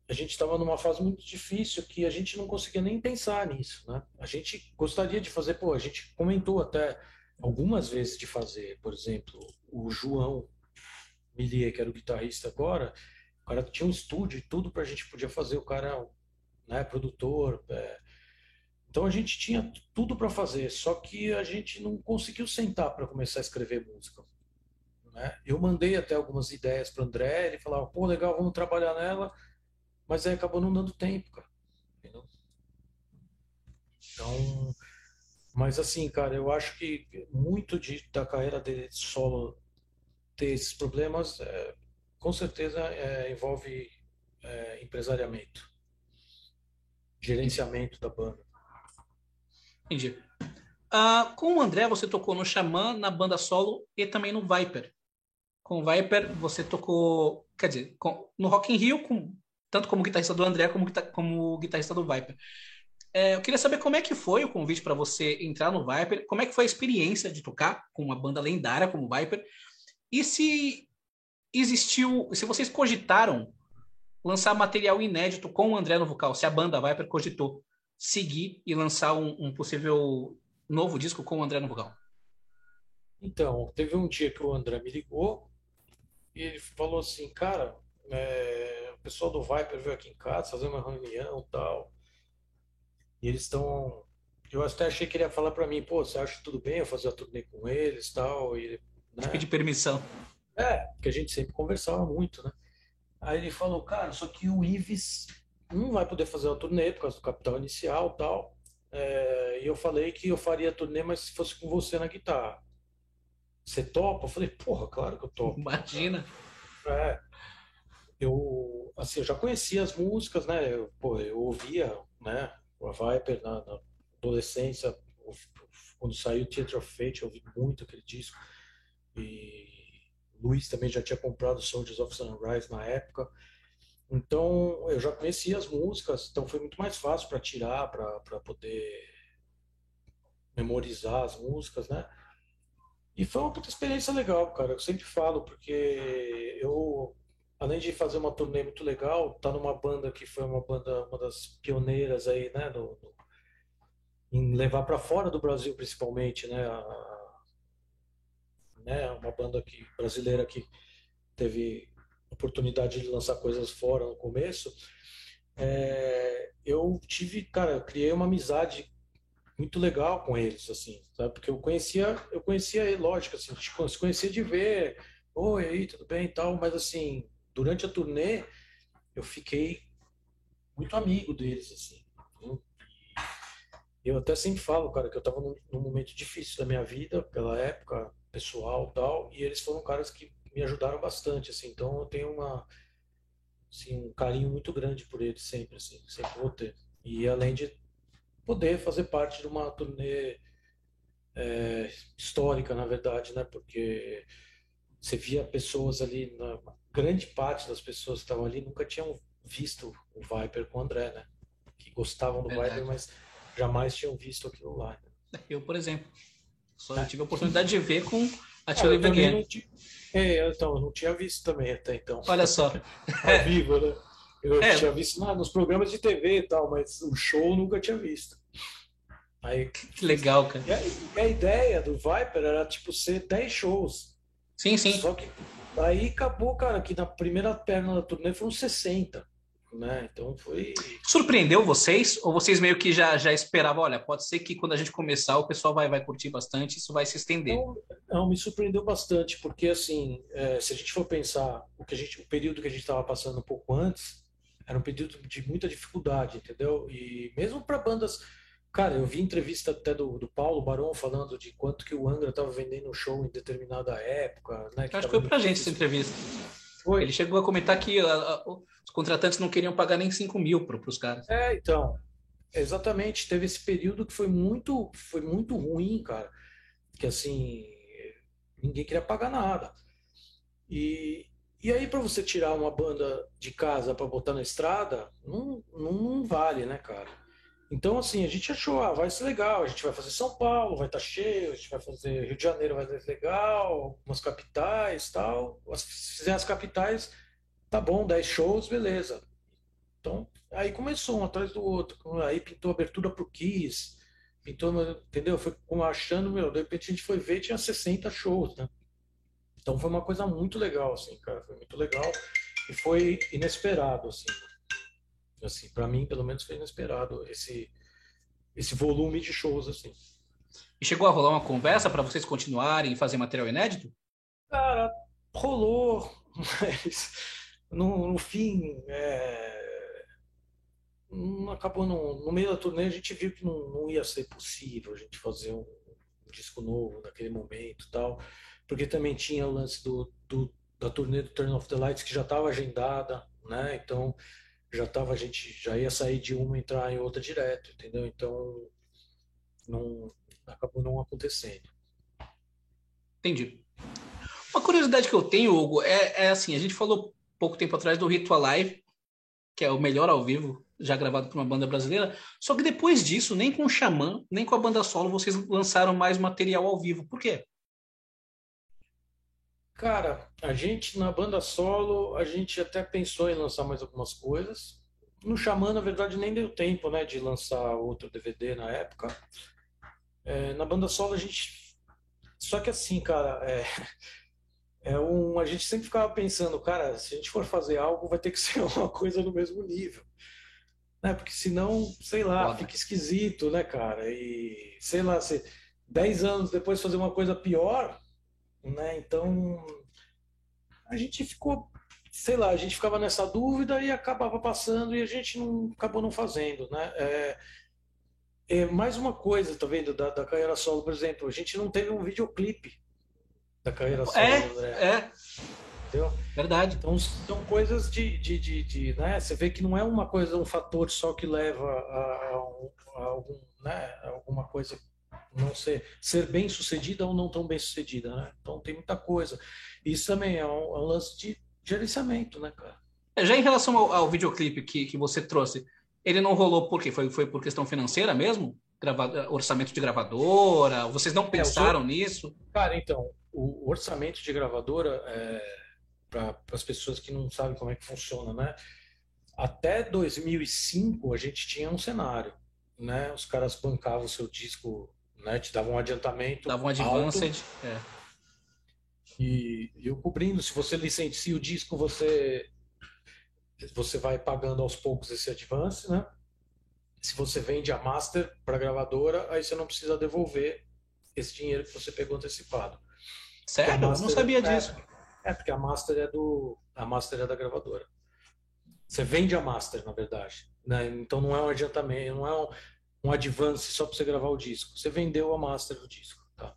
a gente estava numa fase muito difícil que a gente não conseguia nem pensar nisso, né? A gente gostaria de fazer, pô, a gente comentou até algumas vezes de fazer, por exemplo, o João, Millier, que era o guitarrista agora, o cara tinha um estúdio e tudo para a gente podia fazer, o cara né, produtor. É... Então a gente tinha tudo para fazer, só que a gente não conseguiu sentar para começar a escrever música. Né? Eu mandei até algumas ideias para André, ele falava, pô, legal, vamos trabalhar nela, mas aí acabou não dando tempo, cara. Entendeu? Então, mas assim, cara, eu acho que muito de, da carreira dele solo ter esses problemas, é, com certeza é, envolve é, empresariamento, gerenciamento da banda. Entendi. Uh, com o André, você tocou no Xamã, na banda solo e também no Viper. Com o Viper, você tocou, quer dizer, com, no Rock in Rio, com, tanto como guitarrista do André como, como guitarrista do Viper. É, eu queria saber como é que foi o convite para você entrar no Viper, como é que foi a experiência de tocar com uma banda lendária como o Viper, e se existiu, se vocês cogitaram lançar material inédito com o André no vocal, se a banda Viper cogitou seguir e lançar um, um possível novo disco com o André no vocal? Então, teve um dia que o André me ligou e ele falou assim, cara, é, o pessoal do Viper veio aqui em casa fazer uma reunião e tal. E eles estão. Eu até achei que ele ia falar para mim, pô, você acha tudo bem eu fazer a turnê com eles tal? e tal? Né? Pedir permissão. É, porque a gente sempre conversava muito, né? Aí ele falou, cara, só que o Ives não vai poder fazer a turnê por causa do capital inicial tal. É, e eu falei que eu faria a turnê, mas se fosse com você na guitarra. Você topa? Eu falei, porra, claro que eu topo. Imagina. É, eu, assim, eu já conhecia as músicas, né? Eu, pô, eu ouvia, né? A Viper na, na adolescência, quando saiu Theatre of Fate, eu ouvi muito aquele disco. E Luiz também já tinha comprado Soldiers of Sunrise na época. Então eu já conhecia as músicas, então foi muito mais fácil para tirar, para poder memorizar as músicas, né? E foi uma puta experiência legal, cara. Eu sempre falo, porque eu, além de fazer uma turnê muito legal, tá numa banda que foi uma banda, uma das pioneiras aí, né? No, no, em levar para fora do Brasil, principalmente, né? A, né? Uma banda aqui, brasileira que teve oportunidade de lançar coisas fora no começo. É, eu tive, cara, eu criei uma amizade muito legal com eles, assim, sabe? Porque eu conhecia, eu conhecia lógico, assim, tipo, se conhecia de ver, oi, aí, tudo bem e tal, mas assim, durante a turnê, eu fiquei muito amigo deles, assim. Eu até sempre falo, cara, que eu tava num, num momento difícil da minha vida, pela época pessoal tal, e eles foram caras que me ajudaram bastante, assim, então eu tenho uma, assim, um carinho muito grande por eles sempre, assim, sempre vou ter. E além de poder fazer parte de uma turnê é, histórica, na verdade, né? Porque você via pessoas ali, na, grande parte das pessoas que estavam ali nunca tinham visto o Viper com o André, né? Que gostavam do verdade. Viper, mas jamais tinham visto aquilo lá. Né? Eu, por exemplo, só é. tive a oportunidade de ver com a Tia Olivia É, então, eu não tinha visto também até então. Olha só. Ao vivo, né? Eu é. tinha visto nos programas de TV e tal, mas o show nunca tinha visto. Aí, que legal, cara. E a, e a, ideia do Viper era tipo ser 10 shows. Sim, sim. Só que aí acabou, cara, que na primeira perna da turnê foram 60. Né? Então foi. Surpreendeu vocês? Ou vocês meio que já, já esperavam? Olha, pode ser que quando a gente começar o pessoal vai, vai curtir bastante, isso vai se estender. Não, não me surpreendeu bastante, porque assim, é, se a gente for pensar o, que a gente, o período que a gente estava passando um pouco antes, era um período de muita dificuldade, entendeu? E mesmo para bandas. Cara, eu vi entrevista até do, do Paulo Barão falando de quanto que o Angra estava vendendo um show em determinada época. Né, que Acho que foi pra gente essa entrevista. Foi. Ele chegou a comentar que a, a, os contratantes não queriam pagar nem 5 mil para os caras. É, então. Exatamente. Teve esse período que foi muito, foi muito ruim, cara. Que assim, ninguém queria pagar nada. E, e aí, para você tirar uma banda de casa para botar na estrada, não, não, vale, né, cara? Então, assim, a gente achou, ah, vai ser legal, a gente vai fazer São Paulo, vai estar tá cheio, a gente vai fazer Rio de Janeiro, vai ser legal, umas capitais tal. Se fizer as capitais, tá bom, 10 shows, beleza. Então, aí começou um atrás do outro. Aí pintou abertura pro Kiss, pintou, entendeu? Foi achando, meu, de repente a gente foi ver, tinha 60 shows, né? Então foi uma coisa muito legal, assim, cara, foi muito legal e foi inesperado, assim. Assim, para mim, pelo menos, foi inesperado esse esse volume de shows, assim. E chegou a rolar uma conversa para vocês continuarem e fazer material inédito? Cara, rolou, mas no, no fim, é, não acabou no, no, meio da turnê a gente viu que não, não ia ser possível a gente fazer um, um disco novo naquele momento tal porque também tinha o lance do, do da turnê do Turn of the Lights que já estava agendada, né? Então já tava a gente já ia sair de uma e entrar em outra direto, entendeu? Então não acabou não acontecendo. Entendi. Uma curiosidade que eu tenho, Hugo, é, é assim, a gente falou pouco tempo atrás do Ritual Live, que é o melhor ao vivo já gravado por uma banda brasileira. Só que depois disso, nem com o Xamã, nem com a banda solo, vocês lançaram mais material ao vivo. Por quê? Cara, a gente na banda solo, a gente até pensou em lançar mais algumas coisas. No Xamã, na verdade, nem deu tempo, né, de lançar outro DVD na época. É, na banda solo a gente. Só que assim, cara, é, é um, a gente sempre ficava pensando, cara, se a gente for fazer algo, vai ter que ser uma coisa no mesmo nível. Né? Porque senão, sei lá, Foda. fica esquisito, né, cara? E sei lá, se dez anos depois fazer uma coisa pior, né? Então a gente ficou, sei lá, a gente ficava nessa dúvida e acabava passando e a gente não acabou não fazendo, né? É, é mais uma coisa, tá vendo, da, da carreira solo, por exemplo, a gente não teve um videoclipe da carreira solo. É, é. Entendeu? Verdade. Então são coisas de, de, de, de, né? Você vê que não é uma coisa, um fator só que leva a, a, a algum, né? alguma coisa não ser, ser bem sucedida ou não tão bem sucedida, né? Então tem muita coisa. Isso também é um, é um lance de gerenciamento, né, cara? É, já em relação ao, ao videoclipe que, que você trouxe, ele não rolou por quê? Foi, foi por questão financeira mesmo? Grava, orçamento de gravadora? Vocês não pensaram é, nisso? Cara, então, o orçamento de gravadora, é, para as pessoas que não sabem como é que funciona, né? Até 2005 a gente tinha um cenário, né? Os caras bancavam o seu disco, né? Te davam um adiantamento. Davam um advanced, é. E, e eu cobrindo, se você licencia o disco, você você vai pagando aos poucos esse advance, né? Se você vende a master para gravadora, aí você não precisa devolver esse dinheiro que você pegou antecipado. Sério? Eu não sabia é, disso. É, porque a master é do a master é da gravadora. Você vende a master, na verdade. Né? Então não é um adiantamento, não é um, um advance só para você gravar o disco. Você vendeu a master do disco. Tá?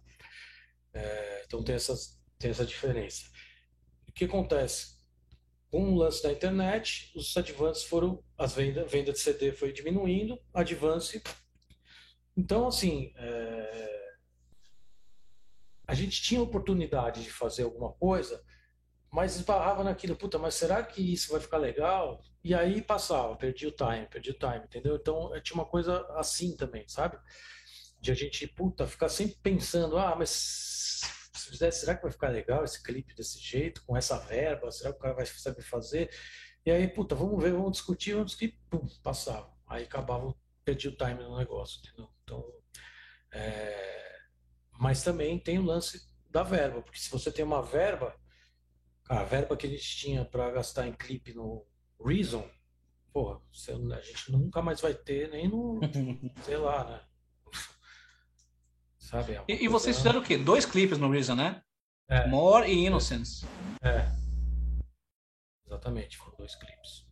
É, então tem, essas, tem essa diferença. O que acontece? com o lance da internet, os advances foram, as vendas, venda de CD foi diminuindo, advance. Então, assim, é, a gente tinha oportunidade de fazer alguma coisa, mas esbarrava naquilo, puta, mas será que isso vai ficar legal? E aí passava, perdi o time, perdi o time, entendeu? Então, tinha uma coisa assim também, sabe? De a gente, puta, ficar sempre pensando, ah, mas se fizer, será que vai ficar legal esse clipe desse jeito, com essa verba? Será que o cara vai saber fazer? E aí, puta, vamos ver, vamos discutir, vamos discutir, pum, passava. Aí acabava, perdi o time no negócio, entendeu? Então, é... mas também tem o lance da verba, porque se você tem uma verba, a verba que a gente tinha para gastar em clipe no Reason, porra, a gente nunca mais vai ter nem no, sei lá, né? Sabe? É e, e, vocês fizeram o quê? Dois clipes no Reason, né? É. More e Innocence. É. Exatamente, foram dois clipes.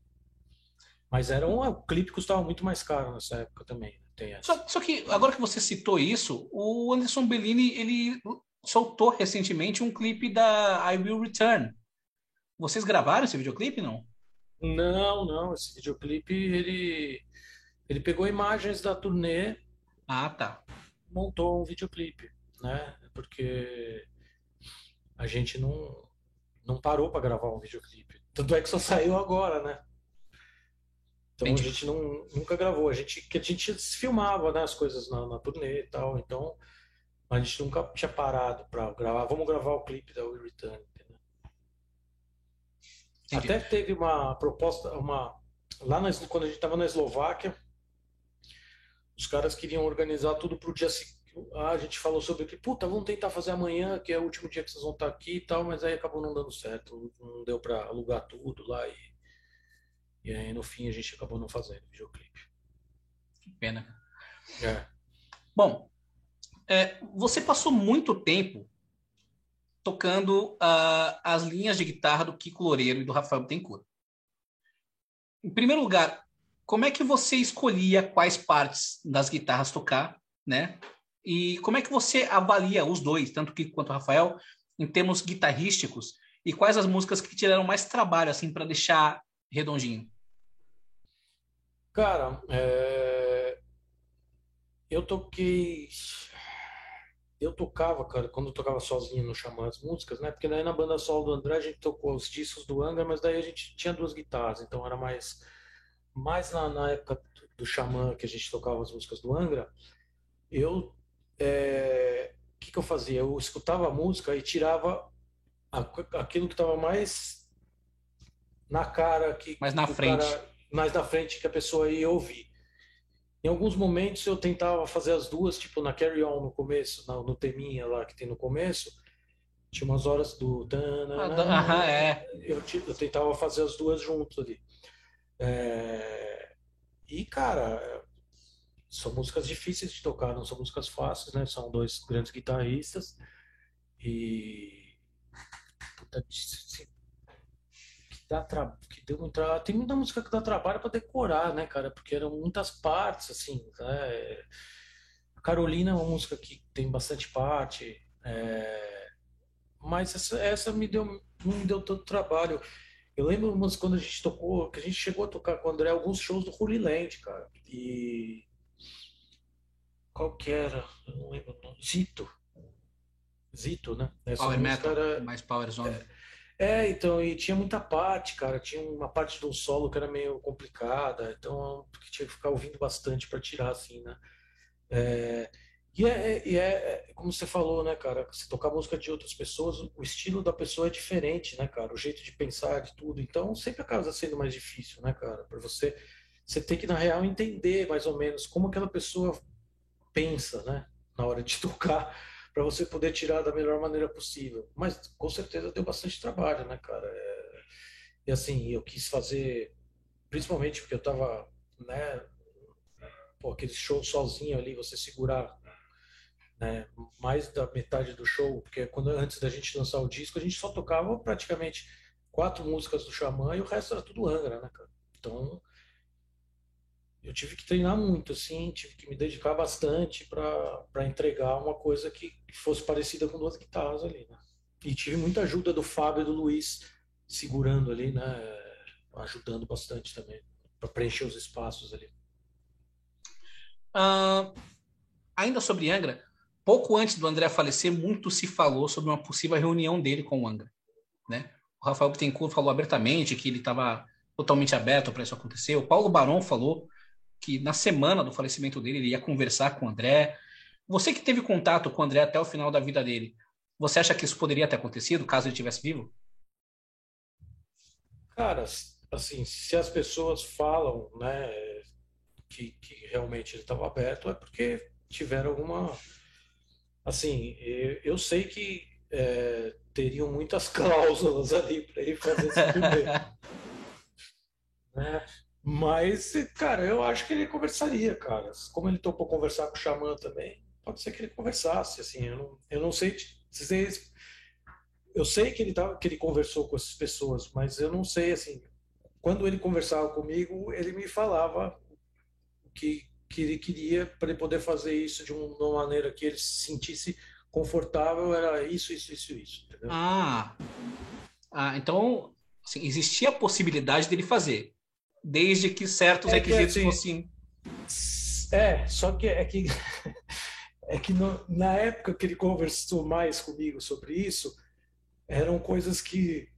Mas era um, o clipe custava muito mais caro nessa época também. Tem só, só, que agora que você citou isso, o Anderson Bellini ele soltou recentemente um clipe da I Will Return. Vocês gravaram esse videoclipe, não? Não, não. Esse videoclipe ele ele pegou imagens da turnê. Ah, tá montou um videoclipe, né? Porque a gente não, não parou para gravar um videoclipe. Tanto é que só saiu agora, né? Então Entendi. a gente não, nunca gravou. A gente, que a gente filmava né, as coisas na, na turnê e tal. Então a gente nunca tinha parado para gravar. Vamos gravar o clipe da We Return. Entendeu? Até teve uma proposta, uma lá na, quando a gente estava na Eslováquia, os caras queriam organizar tudo para o dia seguinte. Ah, a gente falou sobre que, puta, vamos tentar fazer amanhã, que é o último dia que vocês vão estar aqui e tal, mas aí acabou não dando certo. Não deu para alugar tudo lá e, e aí no fim a gente acabou não fazendo o videoclipe. Que pena. É. Bom, é, você passou muito tempo tocando uh, as linhas de guitarra do Kiko Loureiro e do Rafael Bittencourt. Em primeiro lugar, como é que você escolhia quais partes das guitarras tocar, né? E como é que você avalia os dois, tanto o Kiko quanto o Rafael, em termos guitarrísticos? E quais as músicas que tiveram mais trabalho, assim, para deixar redondinho? Cara, é... eu toquei. Eu tocava, cara, quando eu tocava sozinho no Xamã as músicas, né? Porque daí na banda solo do André a gente tocou os discos do Angra, mas daí a gente tinha duas guitarras, então era mais mais na, na época do Xamã, que a gente tocava as músicas do Angra, eu. É, o que, que eu fazia? Eu escutava a música e tirava aquilo que estava mais na cara. Que, mais na frente. Cara, mais na frente que a pessoa ia ouvir. Em alguns momentos eu tentava fazer as duas, tipo na Carry On no começo, no, no teminha lá que tem no começo, tinha umas horas do. Ah, é. Eu, eu, tentava fazer as duas juntos ali. É... E, cara, são músicas difíceis de tocar, não são músicas fáceis, né? São dois grandes guitarristas. E. Puta, dá tra... que deu tra... tem muita música que dá trabalho para decorar, né, cara? Porque eram muitas partes, assim. Né? Carolina é uma música que tem bastante parte. É... Mas essa, essa me deu, não me deu tanto trabalho. Eu lembro mas quando a gente tocou, que a gente chegou a tocar com o André alguns shows do Holy Land, cara. E. Qual que era? Eu não lembro. Zito. Zito, né? Essa Power Metal, era... mais Power Zone. É, é, então, e tinha muita parte, cara. Tinha uma parte do solo que era meio complicada, então tinha que ficar ouvindo bastante para tirar, assim, né? É, e é, e é, como você falou, né, cara? Se tocar música de outras pessoas, o estilo da pessoa é diferente, né, cara? O jeito de pensar, de tudo. Então, sempre acaba sendo mais difícil, né, cara? Para você, você tem que, na real, entender mais ou menos como aquela pessoa pensa, né? Na hora de tocar para você poder tirar da melhor maneira possível. Mas com certeza deu bastante trabalho, né, cara? É... E assim, eu quis fazer, principalmente porque eu tava, né, pô, aquele show sozinho ali, você segurar né, mais da metade do show, porque quando antes da gente lançar o disco, a gente só tocava praticamente quatro músicas do Xamã e o resto era tudo Angra, né, cara? Então, eu tive que treinar muito, assim, tive que me dedicar bastante para entregar uma coisa que fosse parecida com duas guitarras ali, né? E tive muita ajuda do Fábio e do Luiz segurando ali, né? Ajudando bastante também para preencher os espaços ali. Uh, ainda sobre Angra, pouco antes do André falecer, muito se falou sobre uma possível reunião dele com o Angra, né? O Rafael Bittencourt falou abertamente que ele estava totalmente aberto para isso acontecer. O Paulo Barão falou que na semana do falecimento dele ele ia conversar com o André. Você que teve contato com o André até o final da vida dele, você acha que isso poderia ter acontecido caso ele estivesse vivo? Cara, assim, se as pessoas falam, né, que, que realmente ele estava aberto, é porque tiveram alguma. Assim, eu, eu sei que é, teriam muitas cláusulas ali para ele fazer esse né? Mas, cara, eu acho que ele conversaria, cara. Como ele topou conversar com o Xamã também, pode ser que ele conversasse, assim. Eu não, eu não sei. Eu sei que ele, tá, que ele conversou com essas pessoas, mas eu não sei, assim. Quando ele conversava comigo, ele me falava o que, que ele queria para ele poder fazer isso de uma maneira que ele se sentisse confortável. Era isso, isso, isso, isso. Entendeu? Ah, ah então assim, existia a possibilidade dele fazer desde que certos é requisitos que, assim, fossem. É, só que é que é que no, na época que ele conversou mais comigo sobre isso, eram coisas que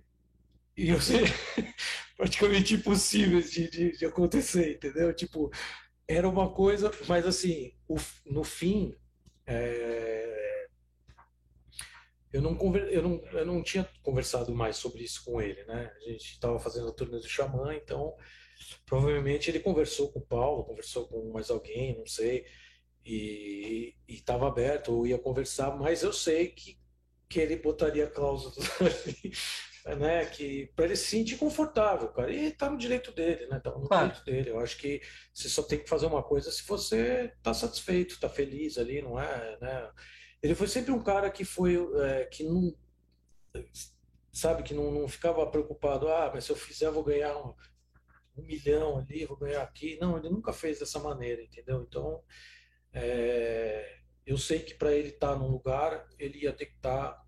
iam ser praticamente impossíveis de, de, de, acontecer, entendeu? Tipo, era uma coisa, mas assim, o, no fim, é, eu, não conver, eu, não, eu não tinha conversado mais sobre isso com ele, né? A gente estava fazendo a turnê do Xamã, então Provavelmente ele conversou com o Paulo, conversou com mais alguém, não sei, e estava aberto, ou ia conversar, mas eu sei que, que ele botaria cláusulas ali, né, que para ele se sentir confortável, cara. E tá no direito dele, né? Tá no claro. direito dele. Eu acho que você só tem que fazer uma coisa se você tá satisfeito, tá feliz ali, não é, né? Ele foi sempre um cara que foi é, que não sabe que não, não ficava preocupado, ah, mas se eu fizer eu vou ganhar um, um milhão ali, vou ganhar aqui. Não, ele nunca fez dessa maneira, entendeu? Então, é, eu sei que para ele estar tá num lugar, ele ia ter que estar. Tá,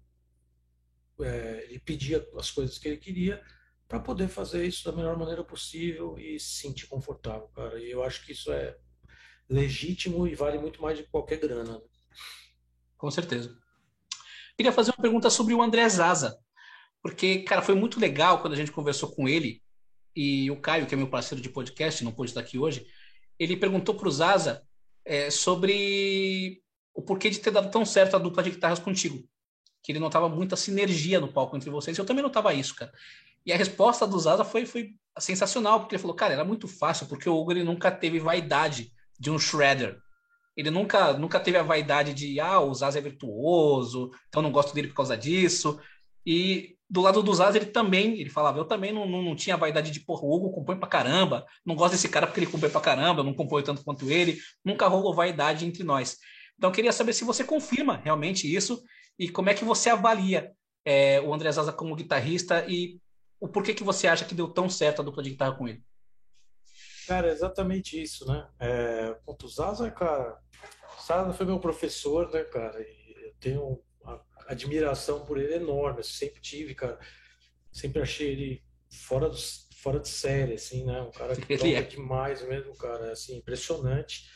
é, ele pedia as coisas que ele queria para poder fazer isso da melhor maneira possível e se sentir confortável, cara. E eu acho que isso é legítimo e vale muito mais de qualquer grana. Né? Com certeza. Queria fazer uma pergunta sobre o André Zaza, porque, cara, foi muito legal quando a gente conversou com ele e o Caio, que é meu parceiro de podcast, não pôde estar aqui hoje, ele perguntou para o Zaza é, sobre o porquê de ter dado tão certo a dupla de guitarras contigo. Que ele notava muita sinergia no palco entre vocês. Eu também notava isso, cara. E a resposta do Zaza foi, foi sensacional, porque ele falou, cara, era muito fácil, porque o Hugo ele nunca teve vaidade de um shredder. Ele nunca, nunca teve a vaidade de, ah, o Zaz é virtuoso, então não gosto dele por causa disso. E do lado do Zaz, ele também, ele falava, eu também não, não, não tinha vaidade de, porra, o Hugo compõe pra caramba, não gosto desse cara porque ele compõe pra caramba, não compõe tanto quanto ele, nunca rolou vaidade entre nós. Então, eu queria saber se você confirma realmente isso e como é que você avalia é, o André Zaza como guitarrista e o porquê que você acha que deu tão certo a dupla de guitarra com ele. Cara, é exatamente isso, né? É, o Zaza, cara, Zaza foi meu professor, né, cara? E eu tenho admiração por ele enorme, eu sempre tive, cara. Sempre achei ele fora, do, fora de série, assim, né? Um cara que toca é. demais mesmo, cara, assim, impressionante.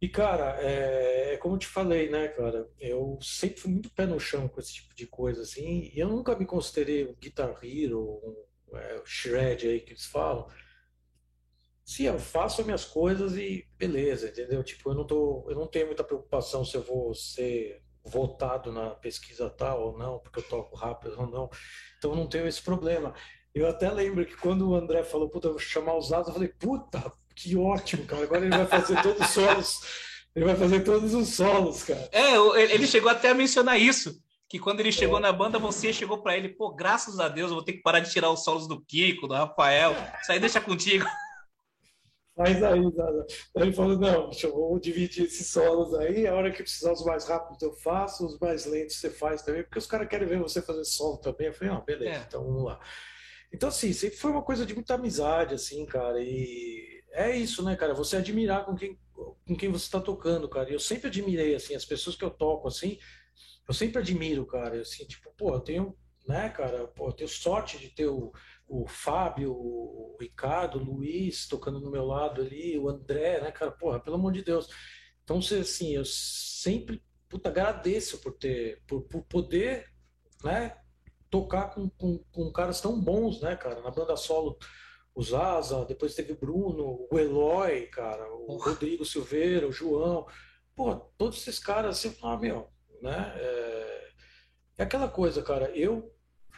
E, cara, é, é, como eu te falei, né, cara? Eu sempre fui muito pé no chão com esse tipo de coisa, assim, e eu nunca me considerei um Guitar Hero, um é, shred aí que eles falam. Sim, eu faço minhas coisas e beleza, entendeu? Tipo, eu não tô, eu não tenho muita preocupação se eu vou ser votado na pesquisa tal ou não, porque eu toco rápido ou não. Então, não tenho esse problema. Eu até lembro que quando o André falou, puta, eu vou chamar os dados, eu falei, puta, que ótimo, cara. Agora ele vai fazer todos os solos. Ele vai fazer todos os solos, cara. É, ele chegou até a mencionar isso. Que quando ele chegou é. na banda, você chegou para ele, pô, graças a Deus, eu vou ter que parar de tirar os solos do Kiko, do Rafael. Isso aí deixa contigo. Faz aí. Aí ele falou, não, eu vou dividir esses solos aí, a hora que precisar os mais rápidos eu faço, os mais lentos você faz também, porque os caras querem ver você fazer solo também. Eu falei, não, beleza, é. então vamos lá. Então, assim, sempre foi uma coisa de muita amizade, assim, cara, e é isso, né, cara? Você admirar com quem, com quem você está tocando, cara. Eu sempre admirei, assim, as pessoas que eu toco, assim, eu sempre admiro, cara. Assim, tipo, pô, eu tenho, né, cara, pô, eu tenho sorte de ter o, o Fábio, o Ricardo, o Luiz tocando no meu lado ali, o André, né, cara, porra, pelo amor de Deus. Então, assim, eu sempre, puta, agradeço por ter, por, por poder, né, tocar com, com, com caras tão bons, né, cara, na banda solo o Zaza, depois teve o Bruno, o Eloy, cara, o Rodrigo Silveira, o João. Pô, todos esses caras, assim, ah, meu, né? É, é aquela coisa, cara, eu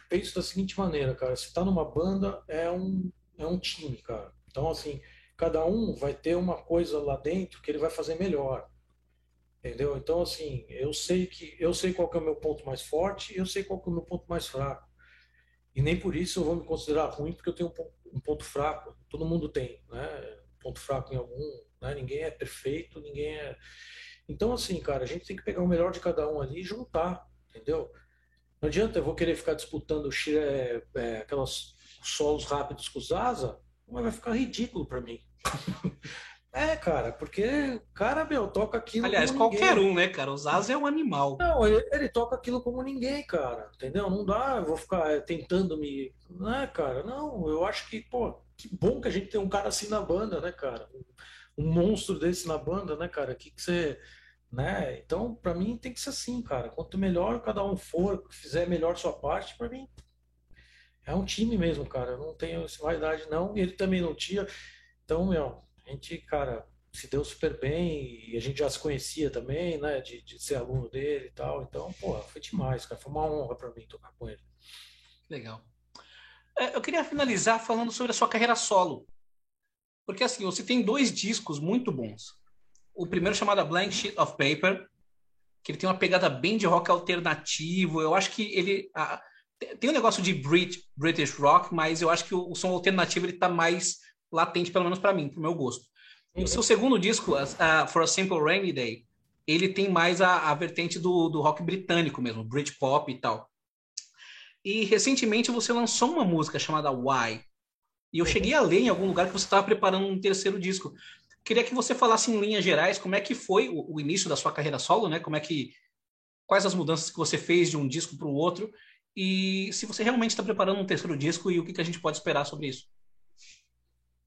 penso da seguinte maneira, cara, se tá numa banda, é um, é um time, cara. Então, assim, cada um vai ter uma coisa lá dentro que ele vai fazer melhor. Entendeu? Então, assim, eu sei que eu sei qual é o meu ponto mais forte e eu sei qual é o meu ponto mais fraco. E nem por isso eu vou me considerar ruim porque eu tenho um ponto fraco. Todo mundo tem, né? Ponto fraco em algum, né? Ninguém é perfeito, ninguém é. Então, assim, cara, a gente tem que pegar o melhor de cada um ali e juntar, entendeu? Não adianta eu vou querer ficar disputando é, é, aquelas solos rápidos com o Zaza, mas vai ficar ridículo para mim. É, cara, porque cara, meu, toca aquilo. Aliás, qualquer ninguém. um, né, cara? O Zaza é um animal. Não, ele, ele, toca aquilo como ninguém, cara. Entendeu? Não dá, eu vou ficar é, tentando me. Não é, cara? Não, eu acho que, pô, que bom que a gente tem um cara assim na banda, né, cara? Um, um monstro desse na banda, né, cara? Que, que você. Né? Então, para mim tem que ser assim, cara. Quanto melhor cada um for, fizer melhor sua parte, para mim é um time mesmo, cara. Eu não tenho essa vaidade, não. E ele também não tinha. Então, meu, a gente, cara, se deu super bem e a gente já se conhecia também, né, de, de ser aluno dele e tal. Então, pô, foi demais, cara. Foi uma honra para mim tocar com ele. Legal. É, eu queria finalizar falando sobre a sua carreira solo. Porque, assim, você tem dois discos muito bons. O primeiro chamado Blank Sheet of Paper, que ele tem uma pegada bem de rock alternativo. Eu acho que ele... A, tem um negócio de Brit, British rock, mas eu acho que o, o som alternativo ele tá mais latente, pelo menos para mim, pro meu gosto. E o seu segundo disco, uh, For a Simple Rainy Day, ele tem mais a, a vertente do, do rock britânico mesmo, Britpop e tal. E recentemente você lançou uma música chamada Why. E eu cheguei a ler em algum lugar que você estava preparando um terceiro disco. Queria que você falasse em linhas gerais como é que foi o, o início da sua carreira solo, né? Como é que quais as mudanças que você fez de um disco para o outro e se você realmente está preparando um terceiro disco e o que, que a gente pode esperar sobre isso.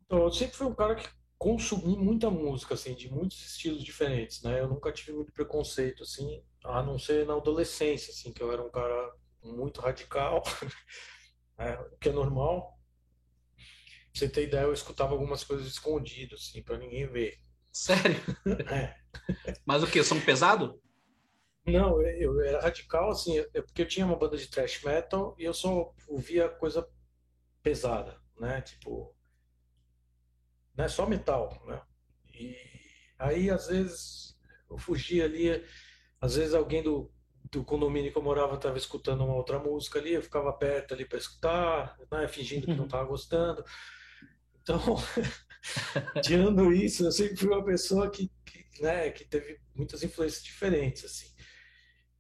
Então, eu sempre fui um cara que consumi muita música, assim, de muitos estilos diferentes, né? Eu nunca tive muito preconceito, assim, a não ser na adolescência, assim, que eu era um cara muito radical, né? o que é normal. Pra você ter ideia, eu escutava algumas coisas escondidas, assim, para ninguém ver. Sério? É. Mas o que? São pesado? Não, eu, era radical, assim, é porque eu tinha uma banda de thrash metal e eu só ouvia coisa pesada, né? Tipo, né? Só metal, né? E, Aí, às vezes, eu fugia ali, às vezes alguém do, do condomínio que eu morava estava escutando uma outra música ali, eu ficava perto ali para escutar, né, fingindo que não estava gostando. Então, tirando isso, eu sempre fui uma pessoa que, que, né, que teve muitas influências diferentes, assim.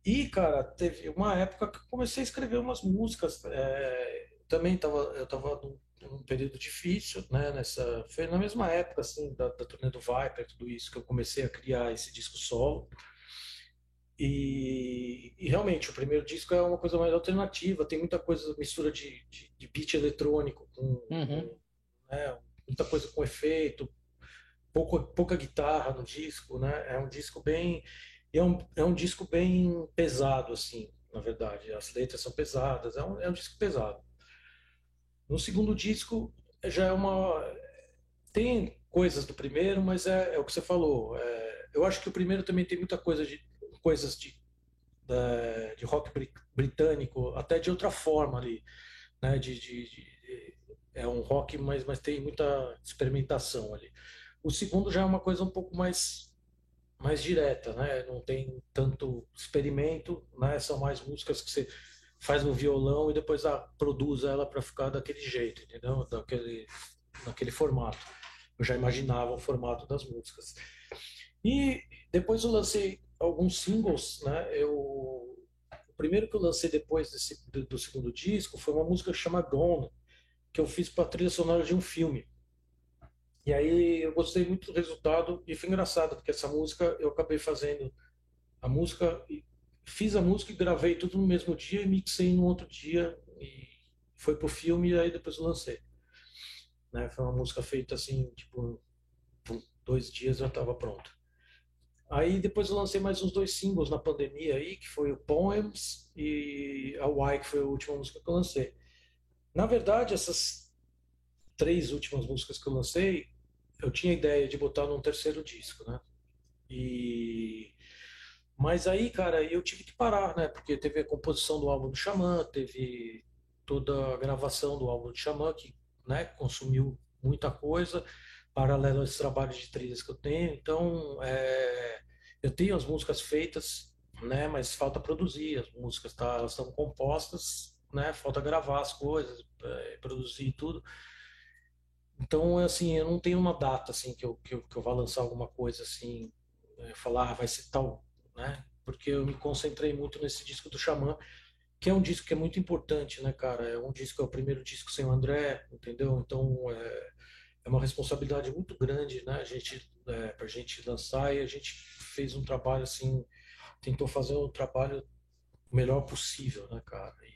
E, cara, teve uma época que eu comecei a escrever umas músicas. É, também tava, eu estava num, num, período difícil, né? Nessa, foi na mesma época, assim, da, da turnê do Viper, tudo isso, que eu comecei a criar esse disco solo. E, e, realmente, o primeiro disco é uma coisa mais alternativa, tem muita coisa, mistura de, de, de beat eletrônico, com, uhum. Né, muita coisa com efeito, pouca guitarra no disco, né? É um disco bem. É um, é um disco bem pesado, assim, na verdade. As letras são pesadas, é um, é um disco pesado. No segundo disco já é uma. Tem coisas do primeiro, mas é, é o que você falou. É, eu acho que o primeiro também tem muita coisa de coisas de, de rock britânico, até de outra forma ali, né? De, de, de, é um rock, mas, mas tem muita experimentação ali. O segundo já é uma coisa um pouco mais mais direta, né? Não tem tanto experimento, né? São mais músicas que você faz no violão e depois a, produz ela para ficar daquele jeito, entendeu? Daquele, daquele formato. Eu já imaginava o formato das músicas. E depois eu lancei alguns singles, né? Eu o primeiro que eu lancei depois desse, do, do segundo disco foi uma música que chama Gone, que eu fiz para trilha sonora de um filme. E aí eu gostei muito do resultado e foi engraçado porque essa música eu acabei fazendo a música fiz a música e gravei tudo no mesmo dia e mixei no outro dia e foi pro filme e aí depois eu lancei. Né? Foi uma música feita assim, tipo, dois dias já estava pronta. Aí depois eu lancei mais uns dois singles na pandemia aí, que foi o Poems e a Why, que foi a última música que eu lancei. Na verdade, essas três últimas músicas que eu lancei, eu tinha ideia de botar num terceiro disco, né? E mas aí, cara, eu tive que parar, né? Porque teve a composição do álbum do Xamã, teve toda a gravação do álbum do Xamã, que né, consumiu muita coisa paralelo a esse trabalho de trilhas que eu tenho. Então, é, eu tenho as músicas feitas, né, mas falta produzir. As músicas tá, elas estão compostas, né, falta gravar as coisas, é, produzir tudo. Então, assim, eu não tenho uma data assim que eu, que eu, que eu vá lançar alguma coisa assim, é, falar ah, vai ser tal, né? Porque eu me concentrei muito nesse disco do Xamã, que é um disco que é muito importante, né, cara? É um disco, é o primeiro disco sem o André, entendeu? Então, é, é uma responsabilidade muito grande, né? A gente, é, para a gente lançar e a gente fez um trabalho assim, tentou fazer o trabalho o melhor possível, né, cara? E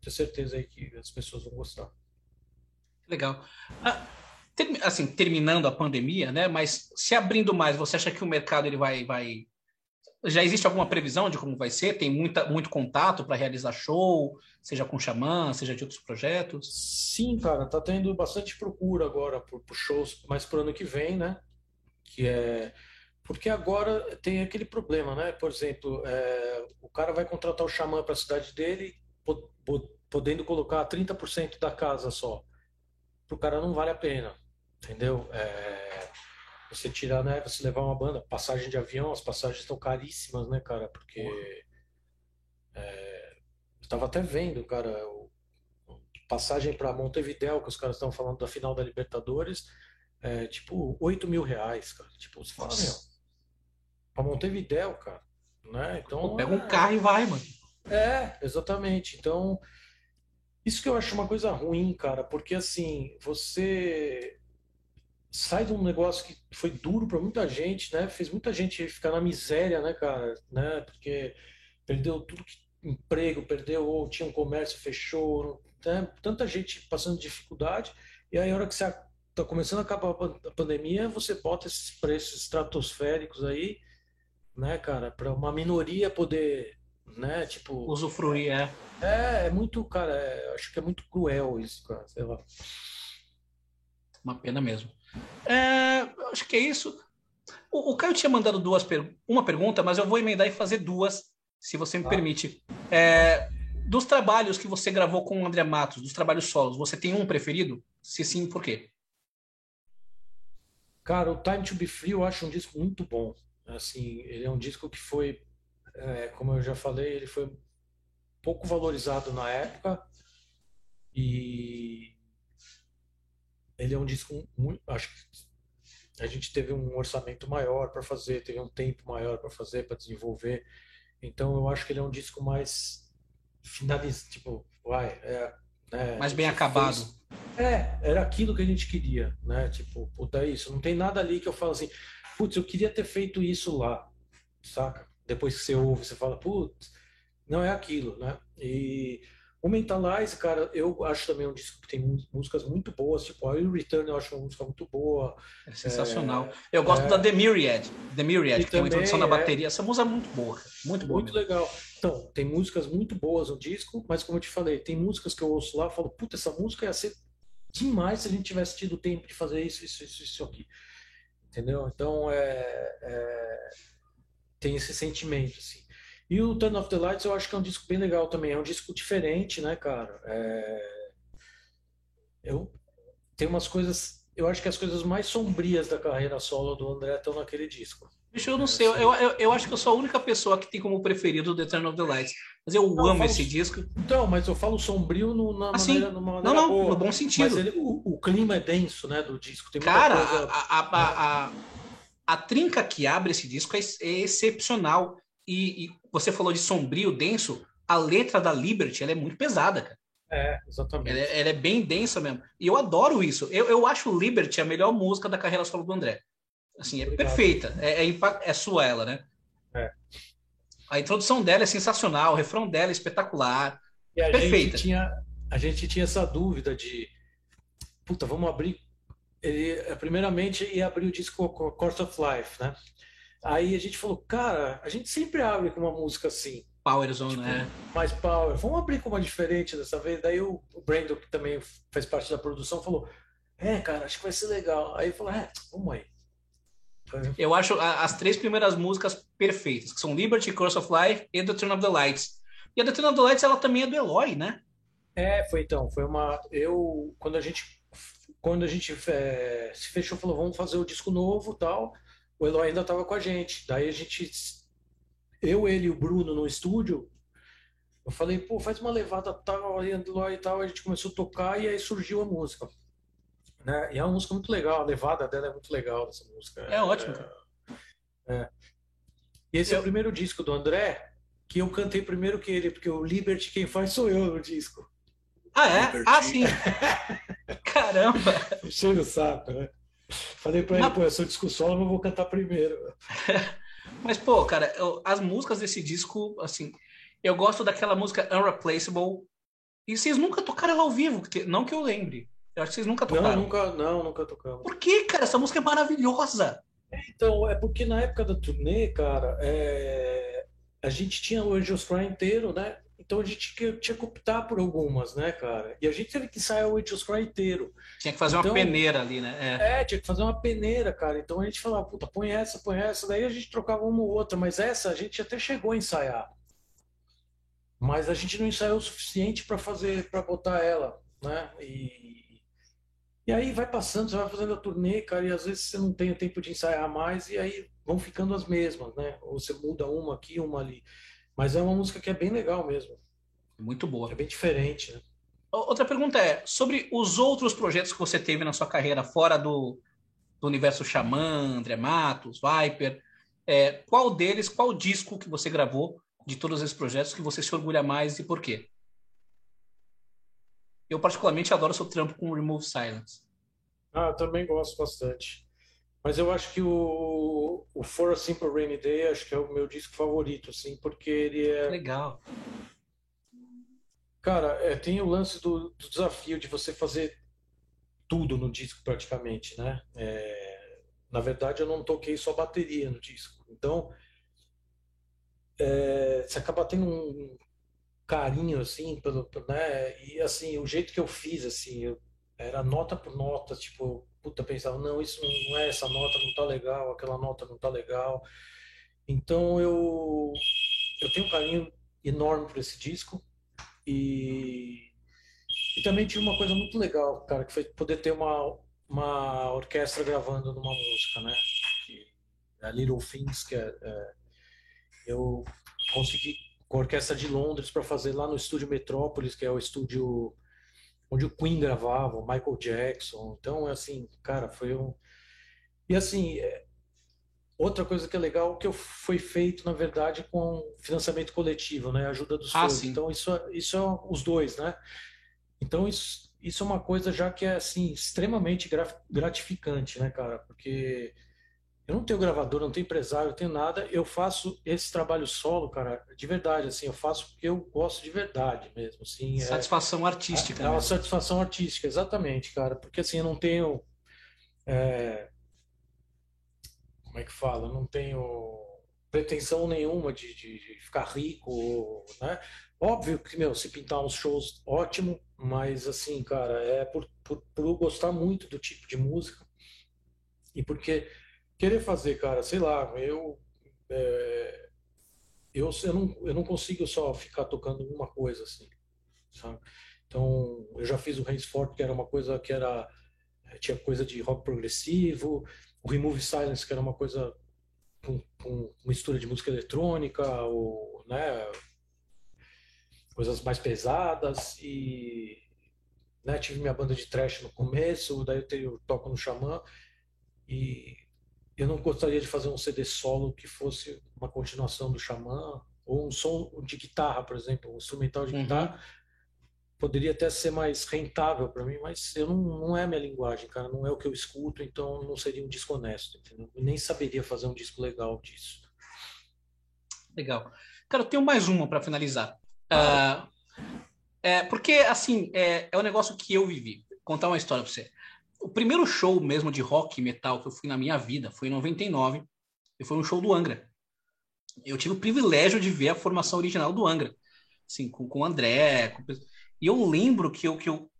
eu tenho certeza aí que as pessoas vão gostar. Legal. Ah, ter, assim, terminando a pandemia, né? Mas se abrindo mais, você acha que o mercado ele vai, vai já existe alguma previsão de como vai ser? Tem muita, muito contato para realizar show, seja com Xamã, seja de outros projetos? Sim, cara, tá tendo bastante procura agora por, por shows, mas para o ano que vem, né? Que é porque agora tem aquele problema, né? Por exemplo, é, o cara vai contratar o xamã para a cidade dele, podendo colocar 30% da casa só. Para o cara não vale a pena, entendeu? É, você tirar, né? Você levar uma banda, passagem de avião, as passagens estão caríssimas, né, cara? Porque é, eu estava até vendo, cara, o, passagem para Montevidéu, que os caras estão falando da final da Libertadores, é tipo 8 mil reais, cara. Tipo, você fala, meu, para Montevidéu, cara, né? Então Pô, pega um é carro e vai, mano. É, exatamente. Então isso que eu acho uma coisa ruim, cara, porque assim, você sai de um negócio que foi duro para muita gente, né? Fez muita gente ficar na miséria, né, cara? Né? Porque perdeu tudo que emprego, perdeu ou tinha um comércio fechou, né? Tanta gente passando dificuldade e aí a hora que você está começando a acabar a pandemia, você bota esses preços estratosféricos aí, né, cara, para uma minoria poder, né, tipo usufruir, é. É, é muito, cara, é, acho que é muito cruel isso, cara, sei lá. Uma pena mesmo. É, acho que é isso. O, o Caio tinha mandado duas per uma pergunta, mas eu vou emendar e fazer duas, se você me ah. permite. É, dos trabalhos que você gravou com o André Matos, dos trabalhos solos, você tem um preferido? Se sim, por quê? Cara, o Time to Be Free eu acho um disco muito bom. Assim, ele é um disco que foi, é, como eu já falei, ele foi pouco valorizado na época e ele é um disco muito, acho que a gente teve um orçamento maior para fazer, teve um tempo maior para fazer, para desenvolver. Então eu acho que ele é um disco mais finalizado, tipo, vai, é, né, mais bem acabado. Fez, é, era aquilo que a gente queria, né? Tipo, puta, é isso. Não tem nada ali que eu falo assim, putz, eu queria ter feito isso lá, saca? Depois que você ouve, você fala, putz, não é aquilo, né? E o Mentalize, cara, eu acho também um disco que tem músicas muito boas, tipo a Return eu acho uma música muito boa. É sensacional. É, eu gosto é, da The Myriad, The Myriad, que tem uma introdução na é bateria. Essa música é muito boa, muito boa. Muito mesmo. legal. Então, tem músicas muito boas no disco, mas como eu te falei, tem músicas que eu ouço lá e falo, puta, essa música ia ser demais se a gente tivesse tido tempo de fazer isso, isso, isso, isso aqui. Entendeu? Então, é, é tem esse sentimento, assim. E o Turn of the Lights eu acho que é um disco bem legal também. É um disco diferente, né, cara? É... Eu tem umas coisas. Eu acho que as coisas mais sombrias da carreira solo do André estão naquele disco. Bicho, eu não é, sei. Eu, eu, eu, acho que eu sou a única pessoa que tem como preferido o The Turn of the Lights. Mas eu não, amo eu esse disco. Então, mas eu falo sombrio no, na assim, maneira, numa maneira Não, não, boa. no bom sentido. Mas ele, o, o, clima é denso, né, do disco. Cara, coisa... a, a, a, a, a, trinca que abre esse disco é, é excepcional. E, e, você falou de sombrio, denso, a letra da Liberty ela é muito pesada, cara. É, exatamente. Ela é, ela é, bem densa mesmo. E eu adoro isso. Eu, eu acho Liberty a melhor música da carreira solo do André. Assim, é Obrigado. perfeita. É, é, é, sua ela, né? É. A introdução dela é sensacional, o refrão dela é espetacular. E a perfeita. Gente tinha, a gente tinha essa dúvida de puta, vamos abrir. Ele, primeiramente, ia abrir o disco Course of Life, né? Aí a gente falou, cara, a gente sempre abre com uma música assim. Power Zone, tipo, né? Mais power. Vamos abrir com uma diferente dessa vez. Daí o, Brandon, que também faz parte da produção, falou: É, cara, acho que vai ser legal. Aí falou: É, vamos aí. Eu acho as três primeiras músicas perfeitas, que são Liberty, Curse of Life e The Turn of the Lights. E a The Turn of the Lights, ela também é do Eloy, né? É, foi então. Foi uma. Eu, quando a gente. Quando a gente é, se fechou, falou: Vamos fazer o disco novo tal o Eloy ainda estava com a gente. Daí a gente, eu, ele e o Bruno no estúdio, eu falei, pô, faz uma levada tal, Eloy e tal, a gente começou a tocar e aí surgiu a música. Né? E é uma música muito legal, a levada dela é muito legal, essa música. É, é ótimo. É. E esse eu... é o primeiro disco do André, que eu cantei primeiro que ele, porque o Liberty quem faz sou eu no disco. Ah, é? Ah, sim. Caramba! Cheio o saco, né? Falei pra ele, mas... pô, eu sou disco solo, mas vou cantar primeiro. mas, pô, cara, eu, as músicas desse disco, assim, eu gosto daquela música Unreplaceable. E vocês nunca tocaram ela ao vivo, não que eu lembre. Eu acho que vocês nunca tocaram. Não, nunca, não, nunca tocamos. Por que, cara? Essa música é maravilhosa. Então, é porque na época da turnê, cara, é... a gente tinha o Angels Cry inteiro, né? Então a gente tinha que optar por algumas, né, cara? E a gente teve que ensaiar o Angels Cry inteiro. Tinha que fazer então, uma peneira ali, né? É. é. tinha que fazer uma peneira, cara. Então a gente falava, puta, põe essa, põe essa. Daí a gente trocava uma ou outra, mas essa a gente até chegou a ensaiar. Mas a gente não ensaiou o suficiente para fazer, para botar ela, né? E, e aí vai passando, você vai fazendo a turnê, cara, e às vezes você não tem o tempo de ensaiar mais, e aí vão ficando as mesmas, né? Ou você muda uma aqui, uma ali. Mas é uma música que é bem legal mesmo. Muito boa. É bem diferente, né? Outra pergunta é sobre os outros projetos que você teve na sua carreira fora do, do universo Xamã, André Matos, Viper. É, qual deles, qual disco que você gravou de todos esses projetos que você se orgulha mais e por quê? Eu particularmente adoro seu trampo com Remove Silence. Ah, eu também gosto bastante. Mas eu acho que o, o For a Simple Rainy Day acho que é o meu disco favorito, assim, porque ele é. Legal. Cara, é, tem o lance do, do, desafio de você fazer tudo no disco praticamente, né? É, na verdade, eu não toquei só bateria no disco. Então, é, você acaba tendo um carinho, assim, pelo, né? E, assim, o jeito que eu fiz, assim, eu, era nota por nota, tipo, puta, pensava, não, isso não é, essa nota não tá legal, aquela nota não tá legal. Então eu, eu tenho um carinho enorme por esse disco e, e também tive uma coisa muito legal, cara, que foi poder ter uma uma orquestra gravando numa música, né? a Little Things, que é, é, eu consegui com a orquestra de Londres para fazer lá no estúdio Metrópolis, que é o estúdio onde o Queen gravava, o Michael Jackson. Então, assim, cara, foi um. E assim, é... outra coisa que é legal que foi feito, na verdade, com financiamento coletivo, né? Ajuda dos ah, fãs. Então, isso, é, isso é os dois, né? Então, isso, isso é uma coisa já que é, assim, extremamente gratificante, né, cara? Porque eu não tenho gravador, não tenho empresário, não tenho nada. Eu faço esse trabalho solo, cara, de verdade, assim, eu faço porque eu gosto de verdade mesmo, assim. É satisfação é, artística. É uma satisfação artística, exatamente, cara, porque assim, eu não tenho é, como é que fala? Eu não tenho pretensão nenhuma de, de, de ficar rico, né? Óbvio que, meu, se pintar uns shows, ótimo, mas assim, cara, é por, por, por gostar muito do tipo de música e porque querer fazer, cara, sei lá, eu, é, eu, eu, não, eu não consigo só ficar tocando uma coisa assim, sabe? Então, eu já fiz o Rainsford, que era uma coisa que era tinha coisa de rock progressivo, o Remove Silence, que era uma coisa com, com mistura de música eletrônica, ou, né, coisas mais pesadas e né, tive minha banda de trash no começo, daí eu, tenho, eu toco no Xamã e eu não gostaria de fazer um CD solo que fosse uma continuação do Xamã, ou um som de guitarra, por exemplo, um instrumental de uhum. guitarra. Poderia até ser mais rentável para mim, mas eu não, não é minha linguagem, cara, não é o que eu escuto, então não seria um disco honesto, entendeu? Eu nem saberia fazer um disco legal disso. Legal. Cara, eu tenho mais uma para finalizar. Ah. Uh, é, porque, assim, é, é um negócio que eu vivi. Vou contar uma história para você o primeiro show mesmo de rock metal que eu fui na minha vida foi em 99 e foi um show do Angra. Eu tive o privilégio de ver a formação original do Angra, assim, com, com o André. Com... E eu lembro que eu, que eu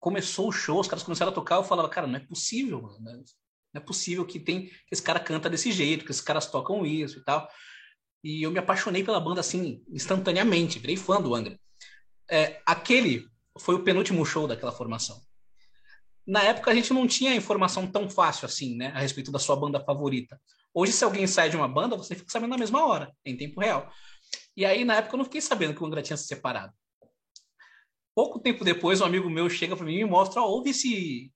começou o show, os caras começaram a tocar, eu falava, cara, não é possível, mano, né? não é possível que tem que esse cara canta desse jeito, que esses caras tocam isso e tal. E eu me apaixonei pela banda assim instantaneamente, virei fã do Angra. É, aquele foi o penúltimo show daquela formação na época a gente não tinha informação tão fácil assim, né, a respeito da sua banda favorita. Hoje, se alguém sai de uma banda, você fica sabendo na mesma hora, em tempo real. E aí, na época, eu não fiquei sabendo que o Angra tinha se separado. Pouco tempo depois, um amigo meu chega para mim e mostra: oh, ouve esse.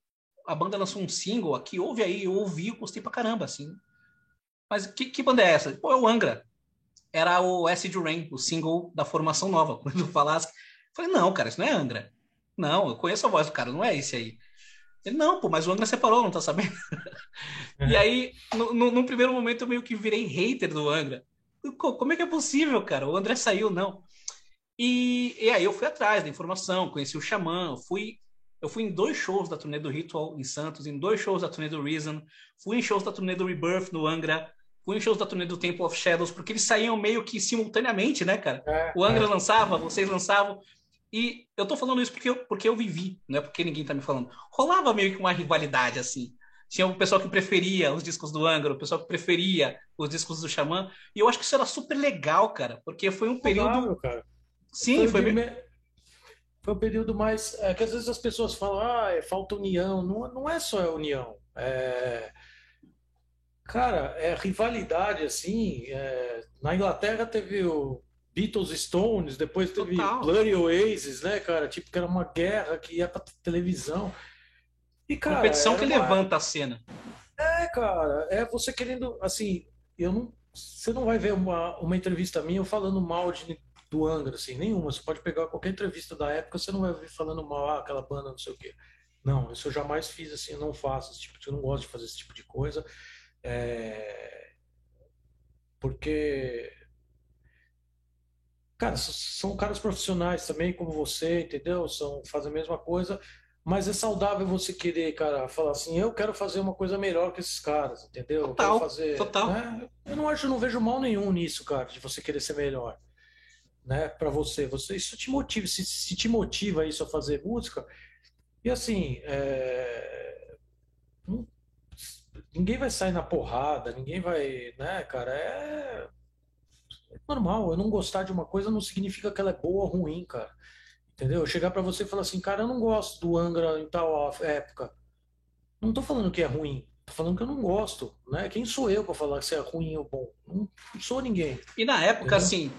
A banda lançou um single aqui, ouve aí. Eu ouvi, eu gostei pra caramba, assim. Mas que, que banda é essa? Pô, é o Angra. Era o Acid Rain, o single da formação nova. Quando eu falasse, falei: não, cara, isso não é Angra. Não, eu conheço a voz do cara, não é esse aí. Ele, não, pô, mas o Angra separou, não tá sabendo? e aí, no, no, num primeiro momento, eu meio que virei hater do Angra. Como é que é possível, cara? O André saiu, não. E, e aí eu fui atrás da informação, conheci o Xamã, fui eu fui em dois shows da turnê do Ritual em Santos, em dois shows da turnê do Reason, fui em shows da turnê do Rebirth no Angra, fui em shows da turnê do Temple of Shadows, porque eles saíam meio que simultaneamente, né, cara? É, o Angra é. lançava, vocês lançavam, e eu tô falando isso porque eu, porque eu vivi, não é porque ninguém tá me falando. Rolava meio que uma rivalidade, assim. Tinha o pessoal que preferia os discos do Angra, o pessoal que preferia os discos do Xamã. E eu acho que isso era super legal, cara, porque foi um período. cara. Sim, foi. Foi, foi um período mais. É que às vezes as pessoas falam, ah, é, falta união. Não, não é só a união. É... Cara, é rivalidade, assim. É... Na Inglaterra teve o Beatles Stones, depois teve Total. Blurry Oasis, né, cara? Tipo, que era uma guerra que ia pra televisão. E, cara, Competição que uma... levanta a cena. É, cara, é você querendo, assim, eu não. Você não vai ver uma, uma entrevista minha falando mal de, do Angra, assim, nenhuma. Você pode pegar qualquer entrevista da época, você não vai ver falando mal, ah, aquela banda, não sei o quê. Não, isso eu jamais fiz assim, eu não faço esse tipo, eu não gosto de fazer esse tipo de coisa. É... Porque cara, são caras profissionais também, como você, entendeu? São, fazem a mesma coisa, mas é saudável você querer, cara, falar assim, eu quero fazer uma coisa melhor que esses caras, entendeu? Total, eu fazer, total. Né? Eu não acho, não vejo mal nenhum nisso, cara, de você querer ser melhor, né? Para você, você isso te motiva, se, se, te motiva isso a fazer música. E assim, é... ninguém vai sair na porrada, ninguém vai, né, cara? É é normal, eu não gostar de uma coisa não significa que ela é boa ou ruim, cara. Entendeu? Chegar para você e falar assim, cara, eu não gosto do Angra em tal época. Não tô falando que é ruim, tô falando que eu não gosto, né? Quem sou eu para falar se é ruim ou bom? Não, não sou ninguém. E na época, entendeu? assim,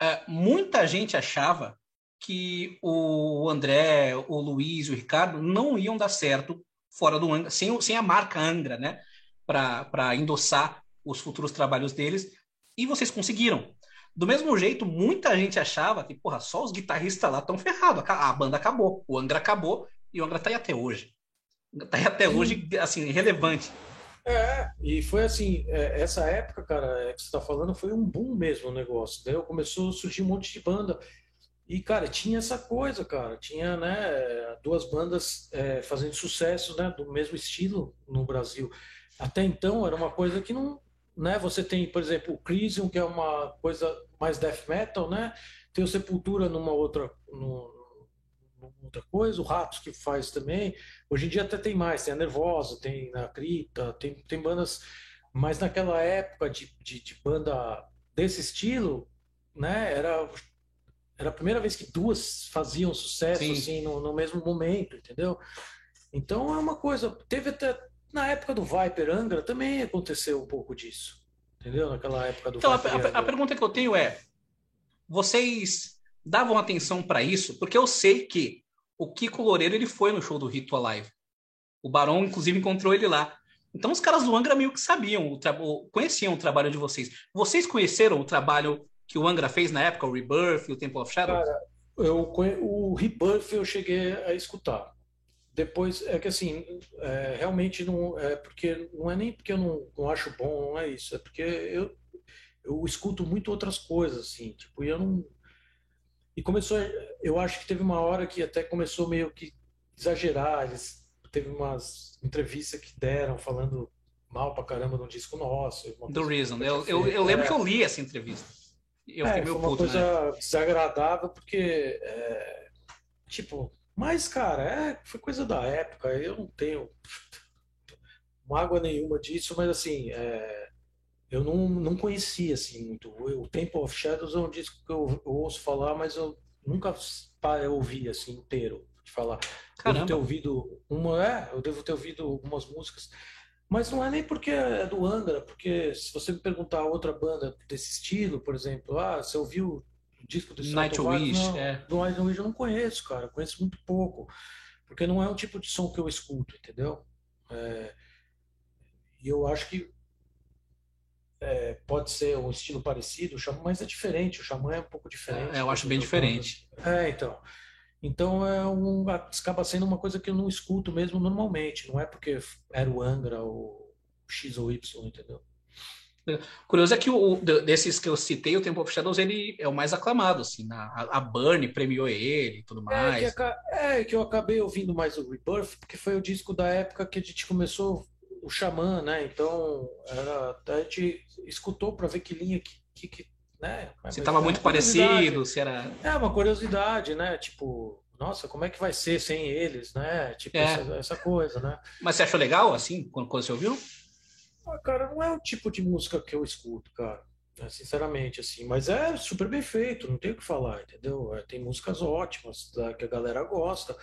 é, muita gente achava que o André, o Luiz, o Ricardo não iam dar certo fora do Angra, sem, sem a marca Angra, né? Para endossar os futuros trabalhos deles. E vocês conseguiram. Do mesmo jeito, muita gente achava que, porra, só os guitarristas lá estão ferrados. A banda acabou, o Angra acabou e o Angra tá aí até hoje. Tá aí até hoje, assim, relevante. É, e foi assim, é, essa época, cara, é, que você tá falando, foi um boom mesmo o negócio. Daí começou a surgir um monte de banda. E, cara, tinha essa coisa, cara. Tinha, né, duas bandas é, fazendo sucesso, né, do mesmo estilo no Brasil. Até então era uma coisa que não, né, você tem, por exemplo, o Crisium, que é uma coisa mais death metal, né? Tem o Sepultura numa outra, numa outra coisa, o Ratos que faz também. Hoje em dia até tem mais, tem a Nervosa, tem a Crita, tem, tem bandas, mas naquela época de, de, de banda desse estilo, né, era era a primeira vez que duas faziam sucesso Sim. assim no, no, mesmo momento, entendeu? Então é uma coisa. Teve até na época do Viper Angra também aconteceu um pouco disso, entendeu? Naquela época do. Então a, a, a, pergunta que eu tenho é: vocês davam atenção para isso? Porque eu sei que o Kiko Loureiro ele foi no show do Rito Live. O Barão inclusive encontrou ele lá. Então os caras do Angra meio que sabiam, o conheciam o trabalho de vocês. Vocês conheceram o trabalho que o Angra fez na época, o Rebirth e o Temple of Shadows? Cara, eu, o Rebirth eu cheguei a escutar. Depois, é que assim, é, realmente não é porque não é nem porque eu não, não acho bom, não é isso, é porque eu, eu escuto muito outras coisas, assim, tipo, e eu não. E começou, eu acho que teve uma hora que até começou meio que exagerar, eles, teve umas entrevistas que deram falando mal pra caramba de um disco nosso. Do Reason, eu, eu, eu, lembro é. que eu li essa entrevista. Eu é, meio foi uma puto, coisa né? desagradável, porque, é, tipo, mas, cara, é, foi coisa da época, eu não tenho mágoa nenhuma disso, mas, assim, é, eu não, não conhecia, assim, muito. O Temple of Shadows é um disco que eu, eu ouço falar, mas eu nunca ouvi, assim, inteiro, de falar. Caramba. Devo ter ouvido uma, é, eu devo ter ouvido algumas músicas, mas não é nem porque é do Angra, porque se você me perguntar outra banda desse estilo, por exemplo, ah, você ouviu disco do Nightwish? Não, é. Do Nightwish eu não conheço, cara, conheço muito pouco, porque não é o tipo de som que eu escuto, entendeu? É, e eu acho que é, pode ser um estilo parecido, mas é diferente, o Xamã é um pouco diferente. É, eu acho bem diferente. É, então. Então é um, acaba sendo uma coisa que eu não escuto mesmo normalmente. Não é porque era o Angra ou X ou Y, entendeu? Curioso é que o, desses que eu citei, o Temple of Shadows, ele é o mais aclamado, assim, a, a Burn premiou ele e tudo mais. É que, é que, eu acabei ouvindo mais o Rebirth, porque foi o disco da época que a gente começou o Xamã, né? Então, era, a gente escutou para ver que linha que, que, que né? Se estava muito parecido, se era. É uma curiosidade, né? Tipo, nossa, como é que vai ser sem eles, né? Tipo, é. essa, essa, coisa, né? Mas você achou legal, assim, quando, quando você ouviu? Ah, cara, não é o tipo de música que eu escuto, cara. Né? Sinceramente, assim. Mas é super bem feito, não tem o que falar, entendeu? É, tem músicas ótimas tá, que a galera gosta.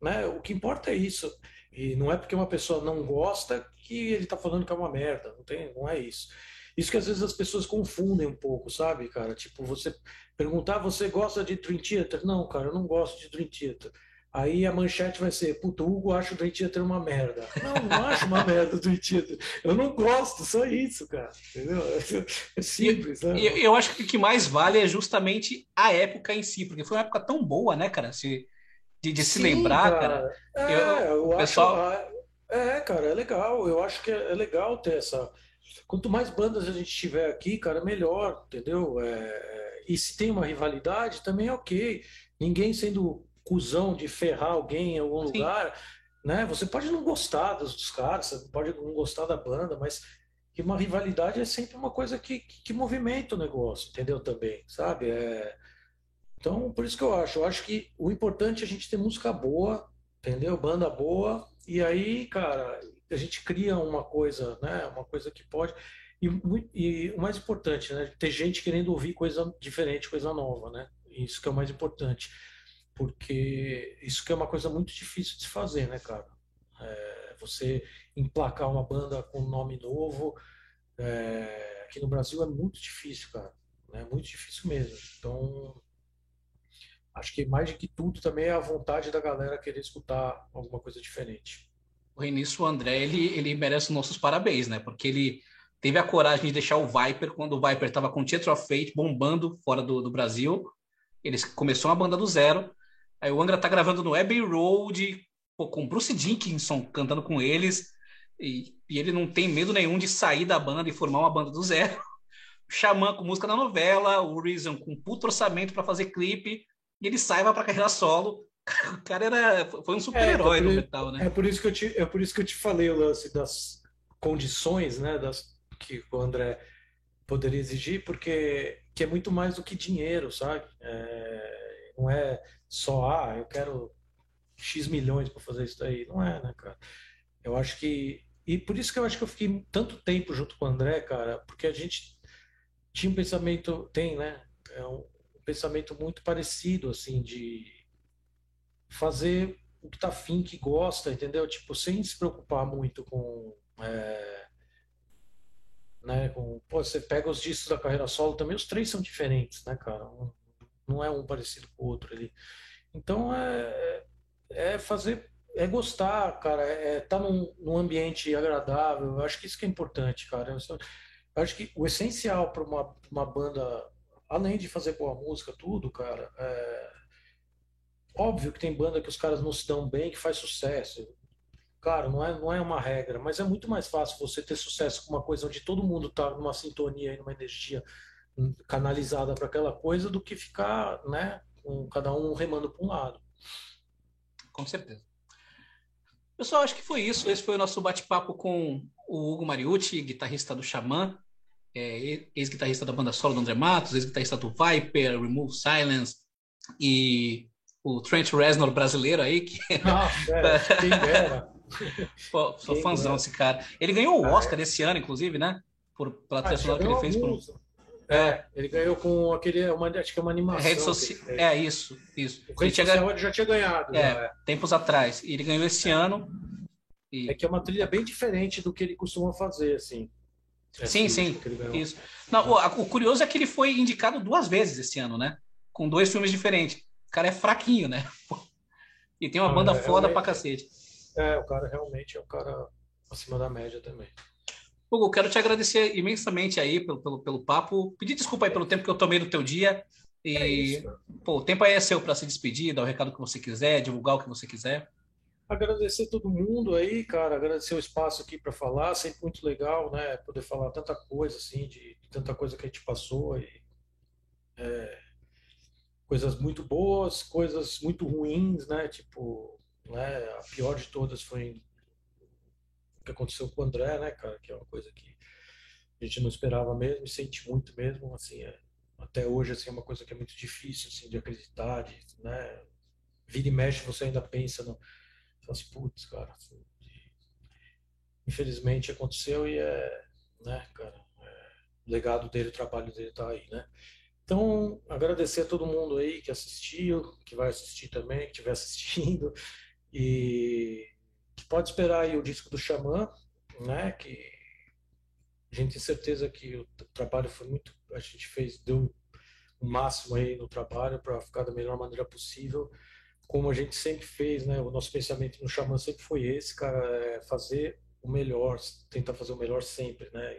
Né? O que importa é isso. E não é porque uma pessoa não gosta que ele tá falando que é uma merda. Não, tem, não é isso. Isso que às vezes as pessoas confundem um pouco, sabe, cara? Tipo, você perguntar, você gosta de Dream Theater? Não, cara, eu não gosto de Dream Theater. Aí a manchete vai ser, puto, Hugo acha o Dream Theater uma merda. Não, não acho uma merda o Dream Theater. Eu não gosto, só isso, cara. Entendeu? É simples, né? Eu, eu acho que o que mais vale é justamente a época em si, porque foi uma época tão boa, né, cara? Se, de, de Sim, se lembrar, cara. cara. É, eu, eu pessoal... acho. É, cara, é legal. Eu acho que é, é legal ter essa Quanto mais bandas a gente tiver aqui, cara, melhor, entendeu? É, e se tem uma rivalidade, também é ok. Ninguém sendo cuzão de ferrar alguém em algum Sim. lugar, né? Você pode não gostar dos, dos caras, você pode não gostar da banda, mas que uma rivalidade é sempre uma coisa que, que, que movimenta o negócio, entendeu? Também, sabe? É... Então, por isso que eu acho. Eu acho que o importante é a gente ter música boa, entendeu? Banda boa. E aí, cara, a gente cria uma coisa, né? Uma coisa que pode. E, e, o mais importante, né? Ter gente querendo ouvir coisa diferente, coisa nova, né? Isso que é o mais importante. Porque isso que é uma coisa muito difícil de se fazer, né, cara? É, você emplacar uma banda com nome novo. É, aqui no Brasil é muito difícil, cara. É muito difícil mesmo. Então, acho que mais do que tudo também é a vontade da galera querer escutar alguma coisa diferente. Nisso, o André, ele, ele merece nossos parabéns, né? Porque ele teve a coragem de deixar o Viper quando o Viper estava com Theatre of Fate bombando fora do, do Brasil. Eles começou uma banda do zero. Aí o Angra tá gravando no Abbey Road pô, com Bruce Dickinson cantando com eles. E, e, ele não tem medo nenhum de sair da banda e formar uma banda do zero. O Xamã com música na novela, o Reason com puto orçamento para fazer clipe. E ele sai vai para carreira solo. O cara era, foi um super-herói é, no metal, né? É por, isso que eu te, é por isso que eu te falei o lance das condições, né? Das, que o André poderia exigir, porque que é muito mais do que dinheiro, sabe? É, não é só, ah, eu quero X milhões para fazer isso daí. Não é, né, cara? Eu acho que. E por isso que eu acho que eu fiquei tanto tempo junto com o André, cara, porque a gente tinha um pensamento, tem, né? É um, pensamento muito parecido, assim, de fazer o que tá afim, que gosta, entendeu? Tipo, sem se preocupar muito com. É, né, com pô, você pega os discos da carreira solo também, os três são diferentes, né, cara? Um, não é um parecido com o outro ali. Então é, é fazer, é gostar, cara, é estar tá num, num ambiente agradável. Eu acho que isso que é importante, cara. Eu acho que o essencial para uma, uma banda, além de fazer boa música, tudo, cara, é Óbvio que tem banda que os caras não se dão bem, que faz sucesso. Claro, não é, não é uma regra, mas é muito mais fácil você ter sucesso com uma coisa onde todo mundo está numa sintonia e numa energia canalizada para aquela coisa do que ficar, né, com cada um remando para um lado. Com certeza. Pessoal, acho que foi isso. Esse foi o nosso bate-papo com o Hugo Mariucci, guitarrista do Xamã, é, ex-guitarrista da banda solo do André Matos, ex-guitarrista do Viper, Remove Silence e o Trent Reznor brasileiro aí. Que... Nossa, é, quem dera. Pô, sou quem fãzão desse cara. Ele ganhou o ah, Oscar ah, é? esse ano, inclusive, né? Por, pela ah, trilha sonora que ele fez. Por... É, ele ganhou com aquele, uma, acho que é uma animação. Rede social, é, isso, isso. O Rede ele social ele já tinha ganhado. É, já, é, tempos atrás. E ele ganhou esse ano. E... É que é uma trilha bem diferente do que ele costuma fazer, assim. Sim, sim, isso. Não, o, o curioso é que ele foi indicado duas vezes esse ano, né? Com dois filmes diferentes cara é fraquinho, né? E tem uma ah, banda é, foda pra cacete. É, o cara realmente é um cara acima da média também. Hugo, quero te agradecer imensamente aí pelo, pelo, pelo papo. Pedir desculpa aí pelo tempo que eu tomei do teu dia. E, é pô, o tempo aí é seu para se despedir, dar o recado que você quiser, divulgar o que você quiser. Agradecer todo mundo aí, cara. Agradecer o espaço aqui para falar. Sempre muito legal, né? Poder falar tanta coisa, assim, de, de tanta coisa que a gente passou. E, é, coisas muito boas, coisas muito ruins, né? Tipo, né? A pior de todas foi que aconteceu com o André, né, cara? Que é uma coisa que a gente não esperava mesmo e sente muito mesmo, assim, é, até hoje, assim, é uma coisa que é muito difícil, assim, de acreditar, de, né? Vira e mexe, você ainda pensa no... Fala assim, putz, cara, assim, infelizmente aconteceu e é, né, cara, é, o legado dele, o trabalho dele tá aí, né? Então, agradecer a todo mundo aí que assistiu, que vai assistir também, que estiver assistindo, e pode esperar aí o disco do Xamã, né? Que a gente tem certeza que o trabalho foi muito. A gente fez, deu o máximo aí no trabalho para ficar da melhor maneira possível, como a gente sempre fez, né? O nosso pensamento no Xamã sempre foi esse, cara, é fazer o melhor, tentar fazer o melhor sempre, né?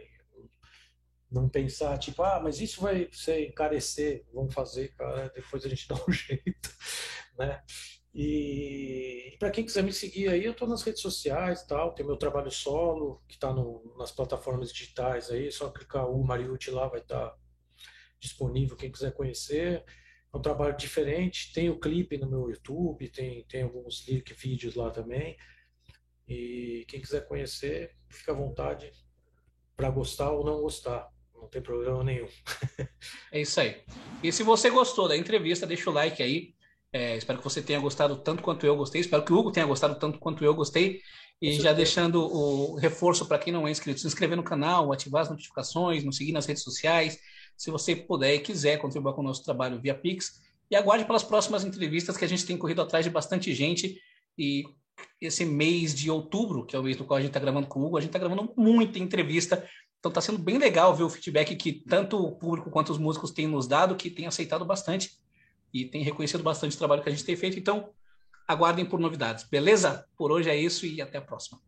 não pensar, tipo, ah, mas isso vai ser encarecer, vamos fazer, cara, depois a gente dá um jeito, né? E para quem quiser me seguir aí, eu estou nas redes sociais tal, tem meu trabalho solo, que está nas plataformas digitais aí, só clicar o Mariucci lá, vai estar tá disponível, quem quiser conhecer. É um trabalho diferente, tem o clipe no meu YouTube, tem, tem alguns vídeos lá também. E quem quiser conhecer, fica à vontade para gostar ou não gostar não tem problema nenhum. é isso aí. E se você gostou da entrevista, deixa o like aí. É, espero que você tenha gostado tanto quanto eu gostei. Espero que o Hugo tenha gostado tanto quanto eu gostei. E já deixando o reforço para quem não é inscrito, se inscrever no canal, ativar as notificações, nos seguir nas redes sociais. Se você puder e quiser contribuir com o nosso trabalho via Pix. E aguarde pelas próximas entrevistas que a gente tem corrido atrás de bastante gente. E esse mês de outubro, que é o mês do qual a gente está gravando com o Hugo, a gente está gravando muita entrevista. Então está sendo bem legal ver o feedback que tanto o público quanto os músicos têm nos dado, que tem aceitado bastante e tem reconhecido bastante o trabalho que a gente tem feito. Então, aguardem por novidades, beleza? Por hoje é isso e até a próxima.